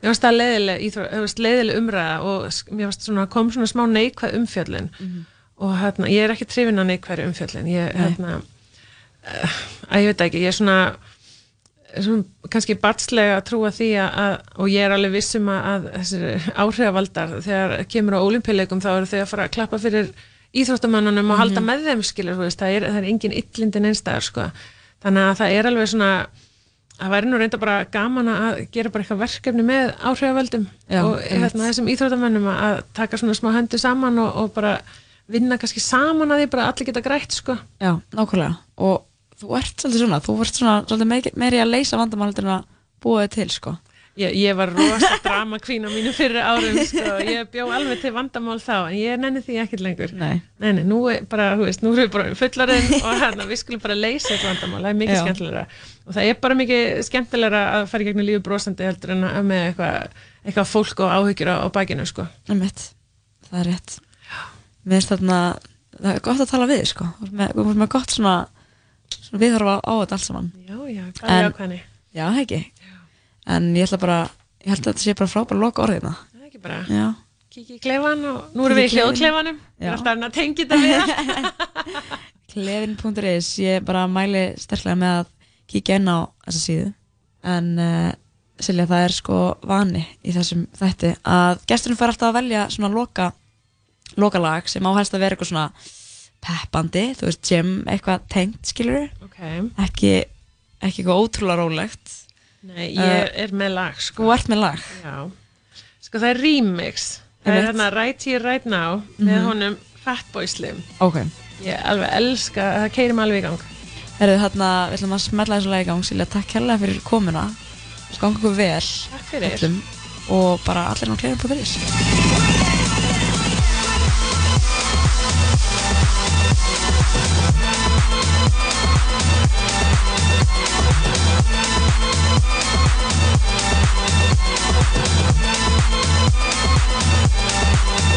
[SPEAKER 19] mér fannst það leiðileg, leiðileg umræða og mér fannst svona, kom svona smá neikvæð umfjöllin
[SPEAKER 21] Mhm.
[SPEAKER 19] og hérna, ég er ekki trefin á neikvæð umfjöllin, ég, hérna, að ég veit ekki, ég er svona kannski batslega að trúa því að, og ég er alveg vissum að, að þessir áhrifavaldar þegar kemur á olimpíuleikum þá eru þau að fara að klappa fyrir íþróttamannunum og halda með þeim skilur, veist, það er, það er engin illindin einstæðar sko, þannig að það er alveg svona það væri nú reynda bara gaman að gera bara eitthvað verkefni með áhrifavaldum
[SPEAKER 21] Já,
[SPEAKER 19] og hérna, þessum íþróttamannum að taka svona smá hendur saman og, og bara vinna kannski saman að því bara allir geta grætt sko.
[SPEAKER 21] Já, nákvæmlega. Og þú ert svolítið svona, þú ert svona svolítið meiri, að leysa vandamál heldur en að búa þið til sko
[SPEAKER 19] Ég, ég var rosa drama queen á mínu fyrir árum sko. ég bjó alveg til vandamál þá en ég nenni því ekkert lengur
[SPEAKER 21] Nei.
[SPEAKER 19] nei, nei, nú er bara, þú veist, nú erum við bara fullarinn og hérna, við skulum bara leysa þetta vandamál það er mikið
[SPEAKER 21] Já.
[SPEAKER 19] skemmtilegra og það er bara mikið skemmtilegra að fara í gegnum lífi brosandi heldur en að með eitthvað eitthvað fólk og áhyggjur á, á bakinu sko.
[SPEAKER 21] Einmitt. það er rétt mér finnst þarna, það er gott að tala við sko, þú ert með gott svona, svona viðhorfa á þetta allt saman.
[SPEAKER 19] Já, já, er ákvæðni
[SPEAKER 21] já, ekki? En ég ætla bara, ég held að þetta sé bara frábæra loka orðina
[SPEAKER 19] það er ekki bara
[SPEAKER 21] já,
[SPEAKER 19] kiki í klefan og nú erum við í hljóðklefanum. Ég
[SPEAKER 21] Já.
[SPEAKER 19] er alltaf að tengja þetta við
[SPEAKER 21] klefin.is ég bara mæli sterklega með að kíkja inn á þessa síðu. En uh, Silja, það er sko vani í þessum þætti að gesturinn fær alltaf að velja svona loka lokalag sem á helst að vera eitthvað svona peppandi, þú veist, gym eitthvað tengt, skilur
[SPEAKER 19] Ok.
[SPEAKER 21] ekki, ekki eitthvað ótrúlega rólegt.
[SPEAKER 19] Nei, ég er með lag sko.
[SPEAKER 21] Þú ert með lag.
[SPEAKER 19] Já, sko það er remix. Það er hérna Right Here Right Now með
[SPEAKER 21] Mhm.
[SPEAKER 19] honum Fatboy Slim.
[SPEAKER 21] Ok,
[SPEAKER 19] Ég alveg elska, það keirir mig alveg í gang.
[SPEAKER 21] Herðu, þarna, við ætlum að smetla þessu lagi í gang Silja, takk hérlega fyrir komuna. Skanga okkur vel
[SPEAKER 19] Takk fyrir.
[SPEAKER 21] öllum, Og bara allir á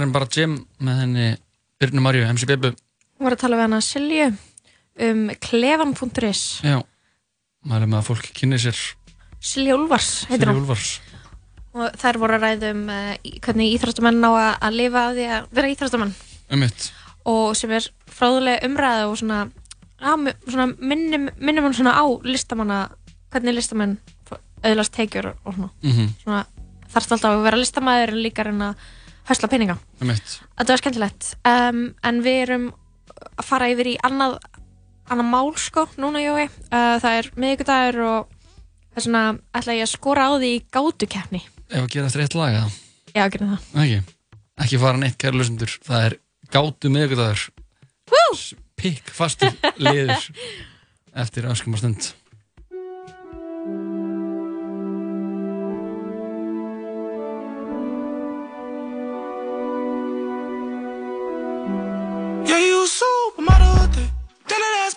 [SPEAKER 4] meira en bara Jim með henni Byrnu Marju, MC Bibu.
[SPEAKER 3] Hún var að tala við hana Silju um klefan.is
[SPEAKER 4] Já, maður er með að fólk kynni sér
[SPEAKER 3] Silja heitir
[SPEAKER 4] Silja
[SPEAKER 3] hún
[SPEAKER 4] Úlfars.
[SPEAKER 3] og þær voru að ræða um uh, hvernig íþróttamenn ná að, að lifa af því að vera íþróttamenn
[SPEAKER 4] Um
[SPEAKER 3] og sem er fráðulega umræða og svona, á, svona minnum, minnum hann svona á listamanna hvernig listamenn auðvitað tekjur og svona,
[SPEAKER 4] Mhm.
[SPEAKER 3] svona þarfst alltaf að vera listamæður en líka reyna að hösla peninga. Þetta var skemmtilegt um, en við erum að fara yfir í annað, annað mál sko núna Jói uh, það er miðvikudagur og það er svona ætla ég að skora á því í gátukeppni
[SPEAKER 4] Ef að gera eftir eitt lag, eða?
[SPEAKER 3] Já, gerðum það
[SPEAKER 4] Ekki. Ekki fara neitt, kæra lusendur. Það er gátu miðvikudagur. Pikk fastur liður eftir öskum og stund.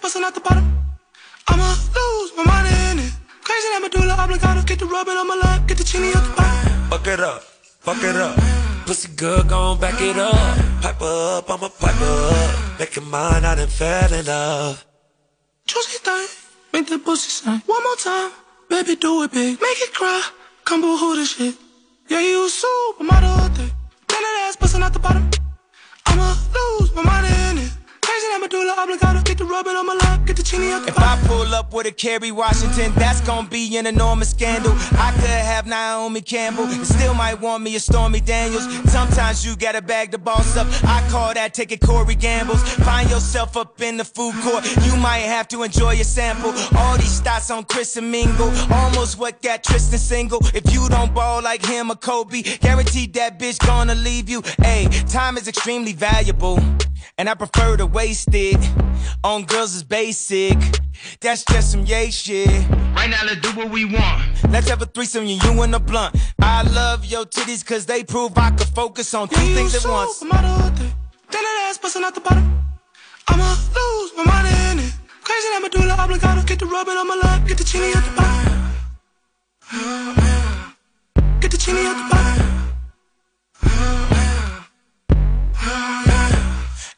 [SPEAKER 22] Busting out the bottom. I'ma lose my mind in it. Crazy that medulla oblongata. Get the rubbing on my lap. Get the chini up the bottom.
[SPEAKER 23] Fuck it up, fuck it up. Pussy good, gon' back it up. Pipe up, I'ma pipe up. Make it mine, I done fell in love.
[SPEAKER 22] Juicy thing. Make that pussy sing. One more time. Baby, do it big. Make it cry. Come boo hoo this shit. Yeah, you supermodel with it. Then that ass busting out the bottom. I'ma lose my mind in it. Crazy that medulla oblongata. Get the rubbing on my lap. Get the chini up the
[SPEAKER 8] If I pull up with a Kerry Washington, that's gonna be an enormous scandal. I could have Naomi Campbell, and still might want me a Stormy Daniels. Sometimes you gotta bag the boss up. I call that taking Corey Gambles. Find yourself up in the food court, you might have to enjoy a sample. All these stats on Chris and Mingle, almost what got Tristan single. If you don't ball like him or Kobe, guaranteed that bitch gonna leave you. Hey, time is extremely valuable. And I prefer to waste it on girls is basic. That's just some yay shit. Right now, let's do what we want. Let's have a threesome, you, you and a blunt. I love your titties cause they prove I can focus on two
[SPEAKER 22] Yeah, you
[SPEAKER 8] things at once.
[SPEAKER 22] supermodel with it. Then that ass busting out the bottom. I'ma lose my mind in it. Crazy that medulla oblongata. Get the rubbing on my lap. Get the chini at the bottom. Get the chini at the bottom.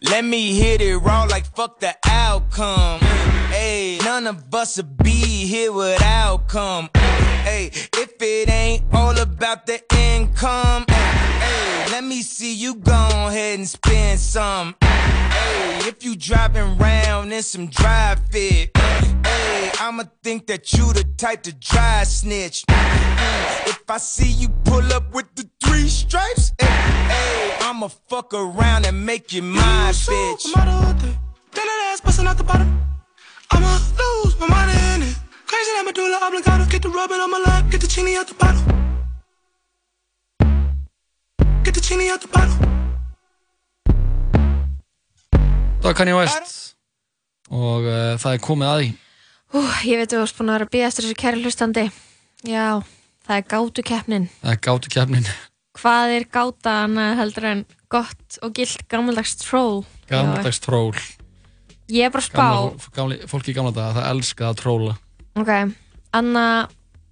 [SPEAKER 8] Let me hit it raw like fuck the outcome. Hey, none of us would be here without come. Hey, if it ain't all about the income, hey, let me see you go ahead and spend some. Hey, if you driving round in some dry fit, I'ma think that you the type to dry snitch. Mm, If I see you pull up with the three stripes, hey, hey, I'ma fuck around and make you my bitch.
[SPEAKER 22] Supermodel with it. Then that ass busting out the bottom. I'ma lose my mind in it. Crazy that medulla oblongata. Get the rubbing on my lap. Get the chini at the bottom. Get the chini out the bottom.
[SPEAKER 4] Það var Kanye West og uh, það er komið að því.
[SPEAKER 3] Ú, ég veit að þú varst búin að vera að býða eftir þessu kæri hlustandi. Já, það er gátukeppnin.
[SPEAKER 4] Það er gátu keppnin.
[SPEAKER 3] Hvað er gáta annað heldur en gott og gilt gammaldags troll?
[SPEAKER 4] Gamaldags tról.
[SPEAKER 3] Ég er bara spá.
[SPEAKER 4] Gamla, gamli, fólki í gamla daga, það elskaði að tróla.
[SPEAKER 3] Ok, Anna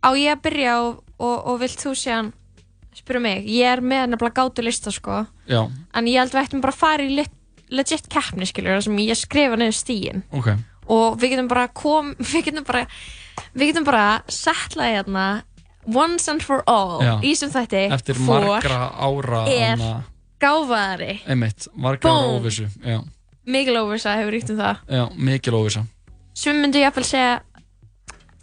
[SPEAKER 3] á ég að byrja og, og, og vilt þú séðan spyrja mig, ég er með nefnilega gátu lista sko.
[SPEAKER 4] Já,
[SPEAKER 3] en ég held að við ættum bara að fara í legit keppni skilur þar sem ég skrifa niður stíin
[SPEAKER 4] ok.
[SPEAKER 3] Og við getum bara kom, við getum bara við getum bara settlaði hérna once and for all
[SPEAKER 4] Já.
[SPEAKER 3] í sem þætti
[SPEAKER 4] Eftir margra ára
[SPEAKER 3] er
[SPEAKER 4] hana,
[SPEAKER 3] gáfaðari
[SPEAKER 4] einmitt, margra ára
[SPEAKER 3] Boom.
[SPEAKER 4] óvissu. Já,
[SPEAKER 3] mikil óvisa hefur ríkt um það
[SPEAKER 4] já, mikil óvissa.
[SPEAKER 3] sem myndu ég að segja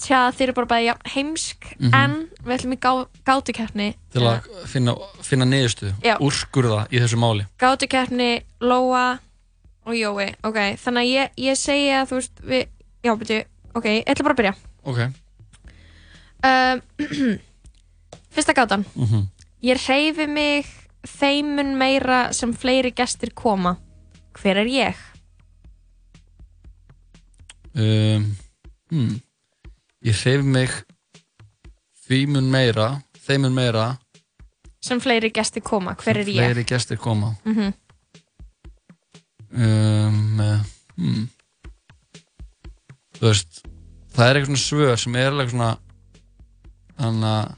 [SPEAKER 3] tja þeir eru bara bæði jafn heimsk
[SPEAKER 4] Mhm.
[SPEAKER 3] en við ætlum í gá, gátukeppni
[SPEAKER 4] Til að finna, finna niðurstu,
[SPEAKER 3] Já.
[SPEAKER 4] úrskurða í þessu máli.
[SPEAKER 3] gátukeppni Lóa og Jói ok, þannig að ég, ég segi að þú veist við, já byrju, ok, ég ætla bara að byrja
[SPEAKER 4] Ok.
[SPEAKER 3] um, fyrsta gátan
[SPEAKER 4] Mm
[SPEAKER 3] ég hreyfi mig þeimun meira sem fleiri gestir koma hver er ég?
[SPEAKER 4] Um, hmm. Ég hreyf mig því mun meira, þeim mun meira,
[SPEAKER 3] sem fleiri gestir koma, hver er ég?
[SPEAKER 4] fleiri gestir koma.
[SPEAKER 3] Mm
[SPEAKER 4] um, eh, hmm. Þú veist, það er eitthvað svona svör sem er eitthvað svona, þannig að,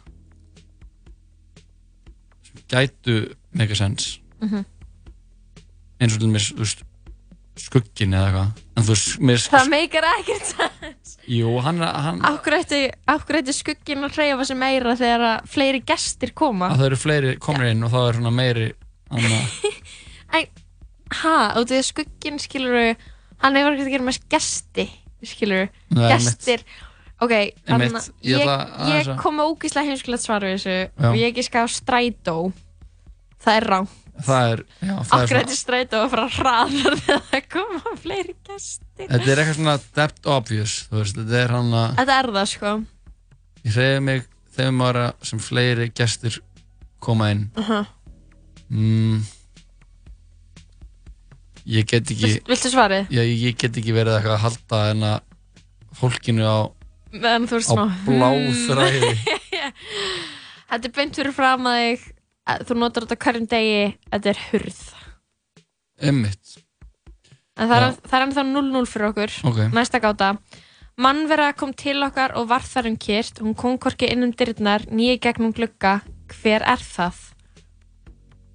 [SPEAKER 4] sem gætu mega sens,
[SPEAKER 3] Mhm.
[SPEAKER 4] eins og til mér, þú veist skuggin eða eitthvað en þú veist,
[SPEAKER 3] Það meikar ekkert sens.
[SPEAKER 4] jú, hann, hann
[SPEAKER 3] ætti, akkur ætti skugginn að hreyfa sig meira þegar fleiri gestir koma?
[SPEAKER 4] að það eru fleiri komur inn og þá er svona meiri anna,
[SPEAKER 3] En, ha, og því að skugginn skilur hann hefur ekkert að gera með gesti, skilur
[SPEAKER 4] Nei,
[SPEAKER 3] gestir. Ok, þannig að
[SPEAKER 4] ég
[SPEAKER 3] ég,
[SPEAKER 4] að-
[SPEAKER 3] kom með ógíslega heimskulegt svar við þessu
[SPEAKER 4] Já.
[SPEAKER 3] og ég giska á strætó. Það er rá.
[SPEAKER 4] það er, já, það er
[SPEAKER 3] Akkur
[SPEAKER 4] svona
[SPEAKER 3] ætti strætó að fara hraðar þegar það koma fleiri gestir.
[SPEAKER 4] þetta er eitthvað svona depth obvious þú veist, þetta er hann að
[SPEAKER 3] Þetta er það, sko.
[SPEAKER 4] ég hreyfi mig þegar maður sem fleiri gestir koma inn
[SPEAKER 3] Uh
[SPEAKER 4] mm, ég get ekki
[SPEAKER 3] Vilt- viltu svarið?
[SPEAKER 4] Já, ég get ekki verið eitthvað að halda en að fólkinu á
[SPEAKER 3] Meðan þú ert
[SPEAKER 4] á
[SPEAKER 3] smá
[SPEAKER 4] bláþræði
[SPEAKER 3] Þetta er beint fyrir fram að þig að Þú notar þetta hverjum degi Þetta er hurð
[SPEAKER 4] emmitt
[SPEAKER 3] En það er,
[SPEAKER 4] Já.
[SPEAKER 3] það er ennþá 0-0 fyrir okkur
[SPEAKER 4] Ok.
[SPEAKER 3] Næsta gáta Mannvera kom til okkar og var þar um kýrt Hún kom hvorki inn um dyrnar Nýja gegnum glugga Hver er það?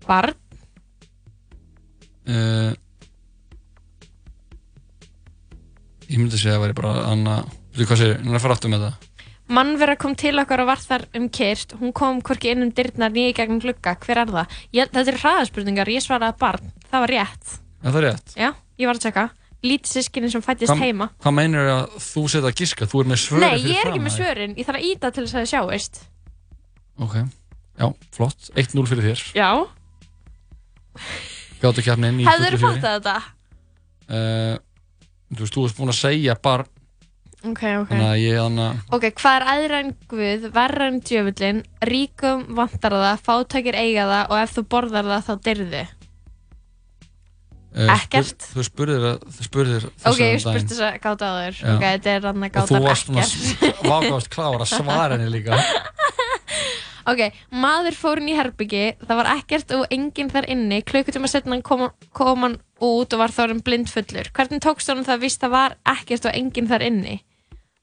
[SPEAKER 3] Barn?
[SPEAKER 4] uh, ég myndi segja að það væri bara anna, veitu hvað segir, hann er að fara aftur með það.
[SPEAKER 3] Mannvera kom til okkar og var þar um kýrt Hún kom hvorki inn um dyrnar Nýja gegnum glugga. Hver er það? Ég, þetta er hraðaspurningar. Ég svaraði barn. Það var rétt.
[SPEAKER 4] Er það rétt?
[SPEAKER 3] Já, ég var að tjekka Lítið sískinni sem fættist
[SPEAKER 4] Hvað-
[SPEAKER 3] heima.
[SPEAKER 4] hvað meinur að þú setja að giska? þú er með svöri
[SPEAKER 3] Nei,
[SPEAKER 4] fyrir
[SPEAKER 3] ég er ekki með svörin, ég þarf að íta til þess að það sjáist.
[SPEAKER 4] Ok, já, flott. 1-0 fyrir þér.
[SPEAKER 3] Já.
[SPEAKER 4] Gáttu kjafnin í
[SPEAKER 3] Hefur þú fattað þetta?
[SPEAKER 4] uh, þú veist, þú veist búin að segja barn.
[SPEAKER 3] Ok, ok.
[SPEAKER 4] Þannig að ég þannig að
[SPEAKER 3] Ok, hvað er æðra en Guð, verra en djöfullin Ríkum vantar það, fátækir eiga það og ef þú borðar það þá dyrði
[SPEAKER 4] uh,
[SPEAKER 3] Ekkert.
[SPEAKER 4] spur, þú spurðir að þú spurðir þessa
[SPEAKER 3] Ok, ég
[SPEAKER 4] um
[SPEAKER 3] spurti þess að gáta á þér
[SPEAKER 4] Já.
[SPEAKER 3] Ok, þetta er hann að
[SPEAKER 4] og
[SPEAKER 3] gáta
[SPEAKER 4] þú varst svona
[SPEAKER 3] ekkert.
[SPEAKER 4] vágáðast klára að svara henni líka
[SPEAKER 3] Ok, maður fór inn í herbyggi Það var ekkert og enginn þar inni. Klukkutíma setna kom, kom hann út og var þá hann blindfullur. Hvernig tókst hann það víst það var ekkert og enginn þar inni?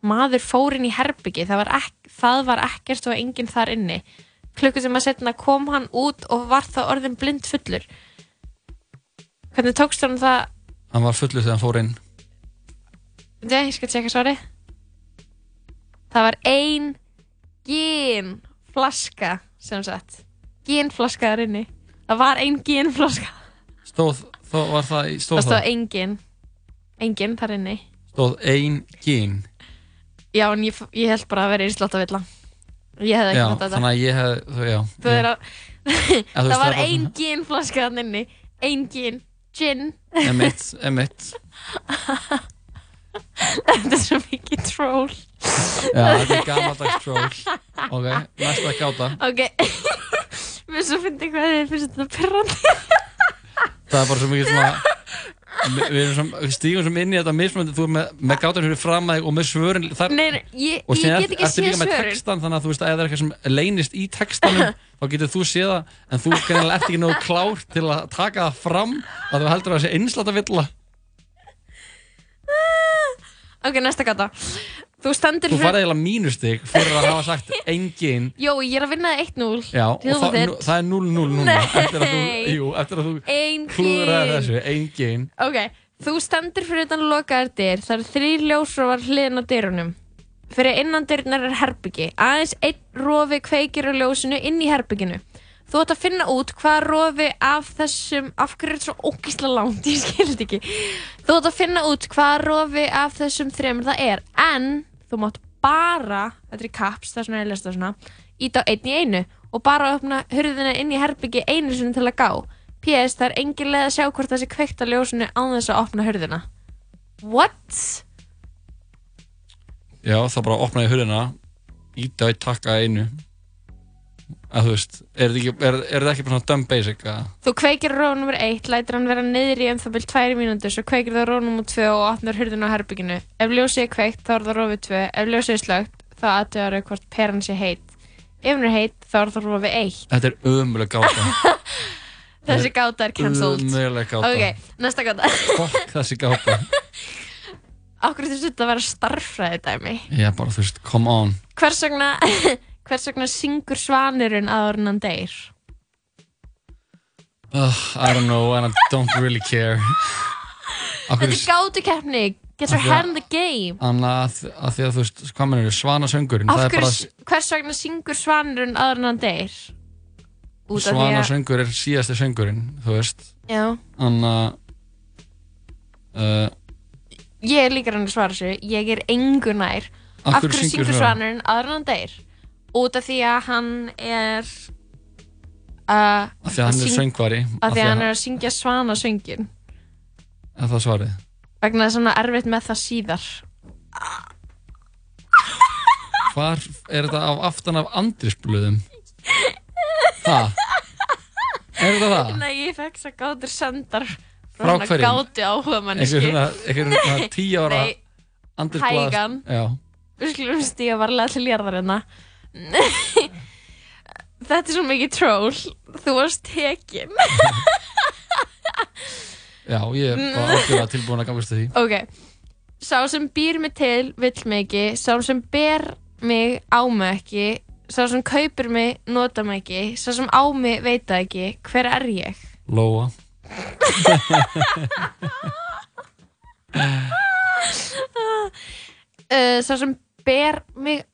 [SPEAKER 3] Maður fór inn í herbyggi Það var, ek, það var ekkert og enginn þar inni. Klukkutíma setna kom hann út og var þá orðin blindfullur. Hvernig tókst hann það
[SPEAKER 4] hann var fullur þegar hann fór inn.
[SPEAKER 3] Nei, ég skal tjekka svari Það var ein gin flaska sem sagt. Gin flaska þar inni. Það var ein gin flaska
[SPEAKER 4] stóð, þó var það, í- stóð
[SPEAKER 3] Það stóð engin Engin þar inni.
[SPEAKER 4] Stóð ein gín?
[SPEAKER 3] Já, en ég, ég held bara að vera einslátt að villa. Ég hefði ekki þetta.
[SPEAKER 4] þannig að ég hef þú, já,
[SPEAKER 3] Þú er að Það var
[SPEAKER 4] það er
[SPEAKER 3] ein gin flaska þar inni. Ein gin Gin.
[SPEAKER 4] Emitt, emitt
[SPEAKER 3] Þetta er svo mikið troll.
[SPEAKER 4] Já, þetta er gamaldags troll. Ok, næsta gáta.
[SPEAKER 3] Ok. Mér svo fyndi hvað þið finnst þetta pyrrandi
[SPEAKER 4] það er bara svo mikið svona við, svona, við stígum sem inn í þetta mismöndi þú er með, með gátan fyrir fram að þig og með svörin þar,
[SPEAKER 3] Nei, ég,
[SPEAKER 4] og
[SPEAKER 3] ég get ekki
[SPEAKER 4] líka með
[SPEAKER 3] svörin.
[SPEAKER 4] textan þannig að þú veist að ef það er eitthvað sem leynist í textanum þá getur þú séð það en þú ert ekki nógu klár til að taka það fram að þú heldur að það sé einslátt að villa
[SPEAKER 3] Ok, næsta gata. Þú stendur
[SPEAKER 4] þú farið eiginlega mínustig fyrir að hafa sagt engin
[SPEAKER 3] Jó, ég er að vinna það 1-0
[SPEAKER 4] já, og það, nú, það er 0-0 núna
[SPEAKER 3] Nei.
[SPEAKER 4] eftir að þú, jú, eftir að þú klúðraði þessu, engin.
[SPEAKER 3] Ok, þú stendur fyrir utan lokaðar dyr. Það eru þrýr ljósrófar hliðin á dyrunum. Fyrir innan dyrnar er herbyggi. Aðeins einn rofi kveikir á ljósinu inn í herbygginu Þú ætti að finna út hvað rofi af þessum Af hverju er þetta svo ógísla langt Ég skilði ekki. Þú ætti að finna út hvað rofi af þessum þremur það er En þú mátt bara Þetta er í kaps, það er svona ég lesta svona Ít á einn í einu Og bara opna hurðina inn í herbyggi einu sinni til að gá. PS, það er engin leið að sjá hvort það sé kveikt á ljósinu án þess að opna hurðina. What?
[SPEAKER 4] já, þá bara opnaði hurðina íta í takka einu að þú veist, er þetta ekki, er, er ekki bara svona dumb basic að
[SPEAKER 3] Þú kveikir róf nr. 1, lætir hann vera í um það byrjum 2 mínútur, svo kveikir það róf nr. 2 og opnar hurðina á herbygginu. Ef ljósið er kveikt, þá er það rófið 2. Ef ljósið er slögt, þá aðtöðar þau hvort peran sé heit. Ef hún er heit, þá er það rófið 1.
[SPEAKER 4] þetta er ömuleg gáta
[SPEAKER 3] Þessi gáta er cancelled.
[SPEAKER 4] ömuleg gáta
[SPEAKER 3] Ok, næsta gáta.
[SPEAKER 4] fokk þessi gáta
[SPEAKER 3] Akkur þetta þetta að vera starffræði dæmi.
[SPEAKER 4] já, bara þú veist, come on
[SPEAKER 3] Hvers vegna, hvers vegna syngur svanurinn aður en hann deyr?
[SPEAKER 4] Ugh, I don't know and I don't really care
[SPEAKER 3] Þetta er gátu keppni, get your
[SPEAKER 4] að-
[SPEAKER 3] head in the game
[SPEAKER 4] Anna, að, að því að þú veist, hvað mennur svana söngurinn
[SPEAKER 3] Af
[SPEAKER 4] það er bara
[SPEAKER 3] hvers vegna syngur svanurinn aður en hann deyr? Út af því
[SPEAKER 4] svana
[SPEAKER 3] að
[SPEAKER 4] söngur er síðasti söngurinn þú veist
[SPEAKER 3] Já.
[SPEAKER 4] Anna uh,
[SPEAKER 3] Ég er líka hann að svara þessu, ég er engu nær
[SPEAKER 4] Af hverju syngur
[SPEAKER 3] aður en hann deyr? Út af því að hann er uh,
[SPEAKER 4] af því að hann er söngvari
[SPEAKER 3] Af því að hann er að syngja svana söngin
[SPEAKER 4] er það svarið?
[SPEAKER 3] Vegna þess að hann er erfitt með það síðar.
[SPEAKER 4] Hvar er þetta af aftan af andrisblöðum ha? Er þetta það?
[SPEAKER 3] Nei, ég fekk svo gátur sendar
[SPEAKER 4] Frá hverjum?
[SPEAKER 3] gátu áhuga manneski
[SPEAKER 4] einhver svona, einhver svona tíu ára
[SPEAKER 3] Nei,
[SPEAKER 4] andrisblað
[SPEAKER 3] hægan.
[SPEAKER 4] já.
[SPEAKER 3] Við skulum stíga varlega til jarðar hérna Þetta er svo mikið troll. Þú varst tekin
[SPEAKER 4] já ég bara ákveða tilbúin að gangast því.
[SPEAKER 3] Ok. Sá sem býr mig til vill mig ekki Sá sem ber mig á mig ekki Sá sem kaupir mig nota mig ekki Sá sem á mig veit það ekki Hver er ég?
[SPEAKER 4] Lóa.
[SPEAKER 3] Uh, Sá sem ber mig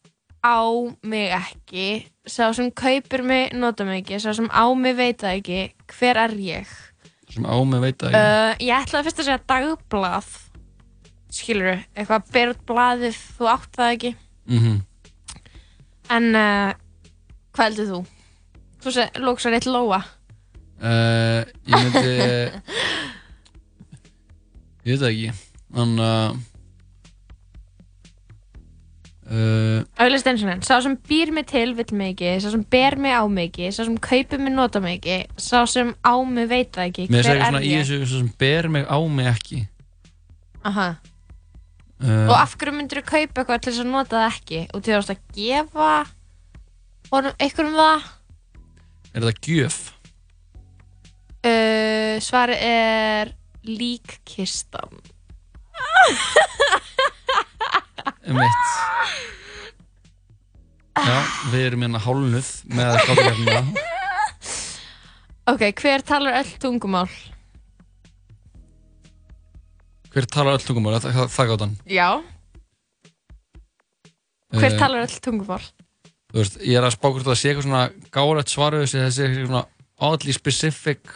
[SPEAKER 3] á mig ekki Sá sem kaupir mig nota mig ekki Sá sem á mig veit það ekki Hver er ég?
[SPEAKER 4] sem á mig veit að ég
[SPEAKER 3] Uh, ég ætlaði fyrst að segja dagblað skilur þú, eitthvað ber út blaðið þú átt það ekki
[SPEAKER 4] mhm
[SPEAKER 3] en uh, hvað heldur þú? Þú sé, lóksar eitt lóa
[SPEAKER 4] Uh, ég myndi ég veit það ekki þannig uh,
[SPEAKER 3] auðvitað eins og enn, sá sem býr mig til vill mig ekki, sá sem ber mig á mig ekki sá sem kaupir mig nota mig ekki sá sem á mig veit það ekki,
[SPEAKER 4] mér
[SPEAKER 3] hver
[SPEAKER 4] segir
[SPEAKER 3] er
[SPEAKER 4] svona í
[SPEAKER 3] ég?
[SPEAKER 4] þessu sem ber mig á mig ekki.
[SPEAKER 3] Aha.
[SPEAKER 4] uh,
[SPEAKER 3] og af hverju myndir þú kaupa eitthvað til þess að nota það ekki? Og til þess að gefa honum, einhverjum það?
[SPEAKER 4] Er það gjöf?
[SPEAKER 3] Uh, svarið er líkkistan.
[SPEAKER 4] um mitt. Já, við erum hérna hálnuð með gáttugjarnina
[SPEAKER 3] Ok, hver talar öll tungumál?
[SPEAKER 4] hver talar öll tungumál, það, það, það gáttan
[SPEAKER 3] Já. Hver
[SPEAKER 4] Eh,
[SPEAKER 3] talar öll tungumál?
[SPEAKER 4] þú veist, ég er að spá hvort það sé eitthvað svona gárætt svaru þessu, þessi eitthvað svona oddly specific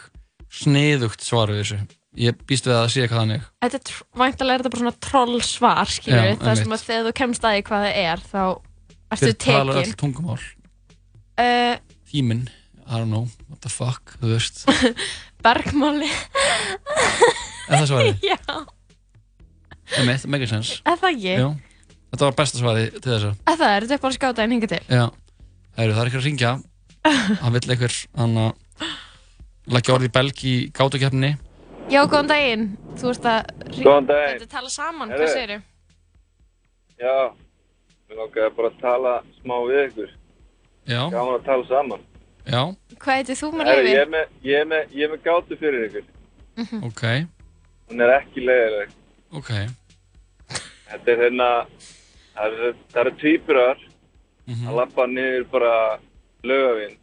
[SPEAKER 4] sniðugt svaru þessu ég býst við að það sé eitthvað þannig.
[SPEAKER 3] Þetta er væntanlega er þetta bara svona troll svar skilur
[SPEAKER 4] Já,
[SPEAKER 3] við, það sem að þegar þú kemst að því hvað það er þá ertu
[SPEAKER 4] hver talar öll
[SPEAKER 3] tekin
[SPEAKER 4] tungumál.
[SPEAKER 3] Uh,
[SPEAKER 4] tíminn, I don't know, what the fuck þú veist,
[SPEAKER 3] Bergmáli
[SPEAKER 4] er það svarið?
[SPEAKER 3] Já,
[SPEAKER 4] um mitt, make sense.
[SPEAKER 3] Er það ekki?
[SPEAKER 4] Jú, þetta var besta svarið til þessa.
[SPEAKER 3] Er það, er þetta á skáta en hinga til?
[SPEAKER 4] Já, Heru, það er eitthvað að ringja hann vill eitthvað hann að leggja orði í belg í gátukeppninni
[SPEAKER 3] Já, góðan daginn Þú ert að
[SPEAKER 24] Góðan daginn.
[SPEAKER 3] Þetta tala saman, hvað segirðu?
[SPEAKER 24] Já, mér langaði bara að tala smá við ykkur.
[SPEAKER 4] Já.
[SPEAKER 24] Gaman að tala saman.
[SPEAKER 4] Já,
[SPEAKER 3] Hvað heitir þú með leiði?
[SPEAKER 24] ég er með, ég er með, ég er með gátu fyrir ykkur.
[SPEAKER 4] ok,
[SPEAKER 24] Hún er ekki leiðileg.
[SPEAKER 4] ok
[SPEAKER 24] Þetta er hérna, það eru, það eru tvíburar
[SPEAKER 4] Mhm.
[SPEAKER 24] að lappa niður bara lögavinn.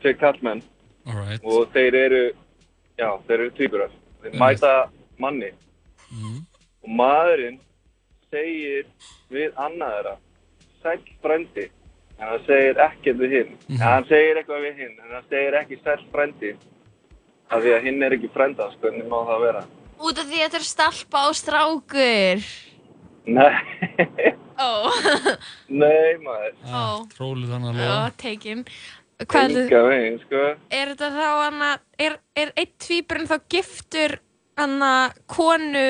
[SPEAKER 24] Tvei kallmenn
[SPEAKER 4] alright
[SPEAKER 24] og þeir eru, já, þeir eru tvíburar. Þeir
[SPEAKER 4] Einmitt.
[SPEAKER 24] mæta manni
[SPEAKER 4] Mhm.
[SPEAKER 24] og maðurinn segir við annað þeirra, sæll frændi, en hann segir ekkert við hinn.
[SPEAKER 4] Mhm.
[SPEAKER 24] En hann segir eitthvað við hinn, en hann segir ekki sæll frændi, af því að hinn er ekki frænda, sko, hvernig má það vera?
[SPEAKER 3] Út af því að þetta er stalpa á strákur
[SPEAKER 24] Nei,
[SPEAKER 3] Ó,
[SPEAKER 24] nei maður.
[SPEAKER 3] ó,
[SPEAKER 4] trólið hann að
[SPEAKER 3] ó,
[SPEAKER 4] lofa
[SPEAKER 3] tekin Hvað heldur
[SPEAKER 24] Enga veginn, sko.
[SPEAKER 3] Er þetta þá hann að, er, er eitt tvíburinn þá giftur hann að konu,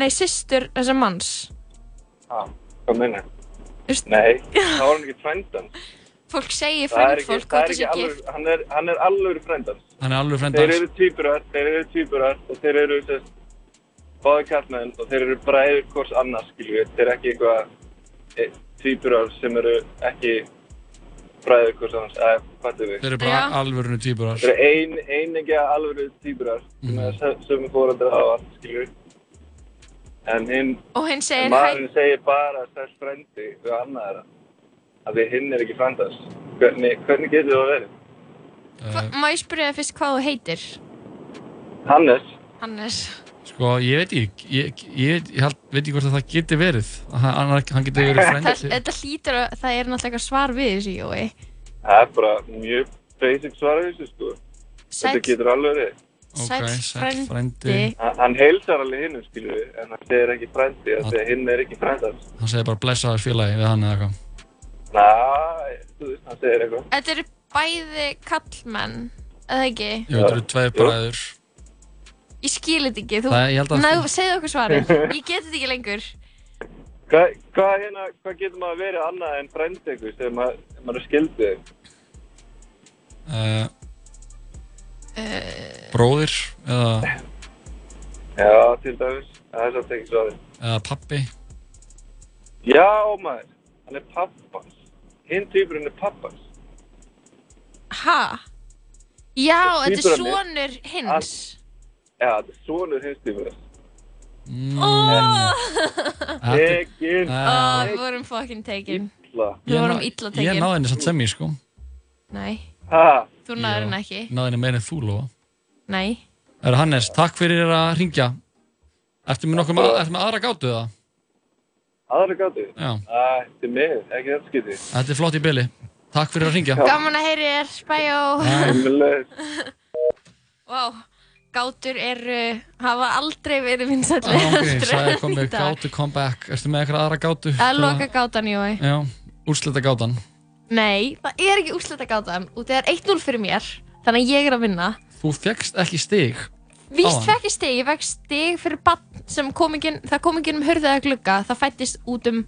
[SPEAKER 3] nei, systur þessar manns?
[SPEAKER 24] Ha, hvað minna? Nei, það var hann ekki frændan.
[SPEAKER 3] Fólk segir
[SPEAKER 24] Það er
[SPEAKER 3] frænd
[SPEAKER 24] ekki,
[SPEAKER 3] fólk
[SPEAKER 24] það
[SPEAKER 3] hvort
[SPEAKER 24] er
[SPEAKER 3] þessi
[SPEAKER 24] ekki
[SPEAKER 3] gift.
[SPEAKER 24] hann er, hann er alveg frændan.
[SPEAKER 4] hann er alveg
[SPEAKER 24] Þeir
[SPEAKER 4] frendans
[SPEAKER 24] eru tvíburar, þeir eru tvíburar og þeir eru sérst báði kallmenn og þeir eru bræður hvors annars, skilju. Þeir eru ekki eitthvað e, tvíburar sem eru ekki bræður hvors annars, eða fattu við.
[SPEAKER 4] þeir eru bara alvörinu týpurar
[SPEAKER 24] Þeir eru ein, einingja alveg tvíburar sem
[SPEAKER 4] Mhm.
[SPEAKER 24] er sömu fóröldar á allt, skilju við. En hinn,
[SPEAKER 3] Og hinn segir,
[SPEAKER 24] en maðurinn segir bara þess frendi við annað þeirra. Af því hinn er ekki frendast. Hvernig, hvernig getur það verið?
[SPEAKER 3] Hva, má ég spyrja þig fyrst hvað þú heitir?
[SPEAKER 24] Hannes.
[SPEAKER 3] Hannes.
[SPEAKER 4] Sko, ég veit ekki, ég, ég, ég held, veit ekki hvort að það geti verið. Hann, hann, hann geti verið frendi.
[SPEAKER 3] þetta hlýtur að það er náttúrulega svar við þessu, Jói.
[SPEAKER 24] Það er bara mjög basic svar af þessu, sko.
[SPEAKER 3] Sæll.
[SPEAKER 24] Þetta getur alveg verið.
[SPEAKER 3] Sæll sæll frændi.
[SPEAKER 24] Hann- Hann heilsar alveg hinnum, við, en hann segir ekki frændi, af því að hinn er ekki frændans.
[SPEAKER 4] Hann segir bara blessaður félagi við hann eða eitthvað.
[SPEAKER 24] Næ, þú veist, hann segir eitthvað.
[SPEAKER 3] Þetta eru bæði kallmenn, eða ekki?
[SPEAKER 4] Jú, þetta eru tveir bræður.
[SPEAKER 3] Ég skil þetta ekki, þú...
[SPEAKER 4] Það- ég held að-
[SPEAKER 3] Ná, segðu okkur svarið. Ég get þetta ekki lengur.
[SPEAKER 24] Hvað, hvað, hérna, hvað getur maður verið annað en frændi einhvers ef maður, er skildið?
[SPEAKER 4] Uh,
[SPEAKER 3] Uh,
[SPEAKER 4] bróðir eða,
[SPEAKER 24] Já, til dæmis, það er samt ekki svarið.
[SPEAKER 4] eða pappi.
[SPEAKER 24] Já, maður, hann er pappans. Hinn týpurinn er pappans.
[SPEAKER 3] ha? Já, þetta er sonur hins.
[SPEAKER 24] Já, er sonur týpurinn.
[SPEAKER 4] Mm.
[SPEAKER 3] Oh!
[SPEAKER 24] Tekin.
[SPEAKER 3] Við vorum fucking taken.
[SPEAKER 24] Illa.
[SPEAKER 3] Við vorum illa
[SPEAKER 4] Ég
[SPEAKER 3] taken.
[SPEAKER 4] náði henni samt sem ég, sko.
[SPEAKER 3] Nei,
[SPEAKER 24] Ha?
[SPEAKER 3] þú náður henni ekki.
[SPEAKER 4] Náði henni meira en þú, lofa.
[SPEAKER 3] Nei.
[SPEAKER 4] Herra Hannes, takk fyrir að ringja. Ertu með nokkuð með, aðra gátu það?
[SPEAKER 24] Aðra gátu?
[SPEAKER 4] Já.
[SPEAKER 24] Þetta er mig, ekki þetta skiti.
[SPEAKER 4] Þetta er flott í byli. Takk fyrir að ringja.
[SPEAKER 3] Gaman að heyri þér, spæjó.
[SPEAKER 24] Æ.
[SPEAKER 3] Gátur eru, hafa aldrei verið vinsætli.
[SPEAKER 4] Ah, ok, það er komið gátu comeback. Ertu með eitthvað aðra gátu?
[SPEAKER 3] Það er loka gátan, Jói.
[SPEAKER 4] Já, úrslita gátan.
[SPEAKER 3] Nei, það er ekki úrslita gátan og það er 1-0 fyrir mér, þannig að ég er að vinna.
[SPEAKER 4] Þú fekkst ekki stig.
[SPEAKER 3] Víst fekk ég stig, ég fekk stig fyrir bann sem kom ekki, inn- það kom ekki inn um hurðið að glugga, það fættist út um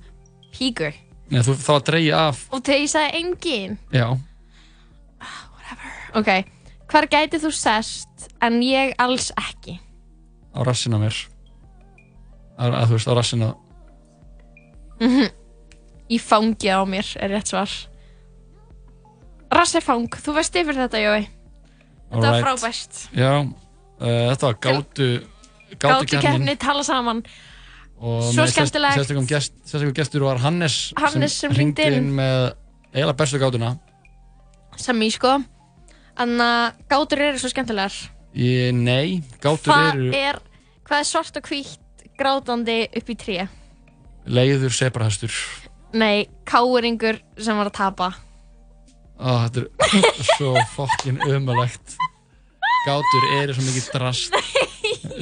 [SPEAKER 3] píkur.
[SPEAKER 4] Nei, þú þá að dreyja af.
[SPEAKER 3] Og þegar ég sagði engin,
[SPEAKER 4] Já.
[SPEAKER 3] ok, hvar gæti þú sest en ég alls ekki?
[SPEAKER 4] Á rassina mér. Að, að þú veist, á rassina.
[SPEAKER 3] Mhm. Í fangi á mér er rétt svar. Rassefang, þú veist yfir þetta, Jói. Þetta var
[SPEAKER 4] Alright.
[SPEAKER 3] frábært.
[SPEAKER 4] Já, uh, þetta var gátu,
[SPEAKER 3] Gátu keppni, tala saman.
[SPEAKER 4] Og
[SPEAKER 3] Svo skemmtilegt.
[SPEAKER 4] Sérstakum gest, sérstakum gestur var Hannes,
[SPEAKER 3] Hannes sem
[SPEAKER 4] hringdi
[SPEAKER 3] hringdi inn.
[SPEAKER 4] með eiginlega bestu gátuna.
[SPEAKER 3] Sem ég sko. Þannig að gátur eru svo skemmtilegar.
[SPEAKER 4] Ég, nei, gátur
[SPEAKER 3] Hvað
[SPEAKER 4] eru
[SPEAKER 3] er, hvað er svart og hvítt grátandi upp í tré?
[SPEAKER 4] leiður sebrahestur.
[SPEAKER 3] Nei, káringur sem var að tapa.
[SPEAKER 4] Ó, þetta er svo fokkin ömulegt. Gátur eru svo mikið drast.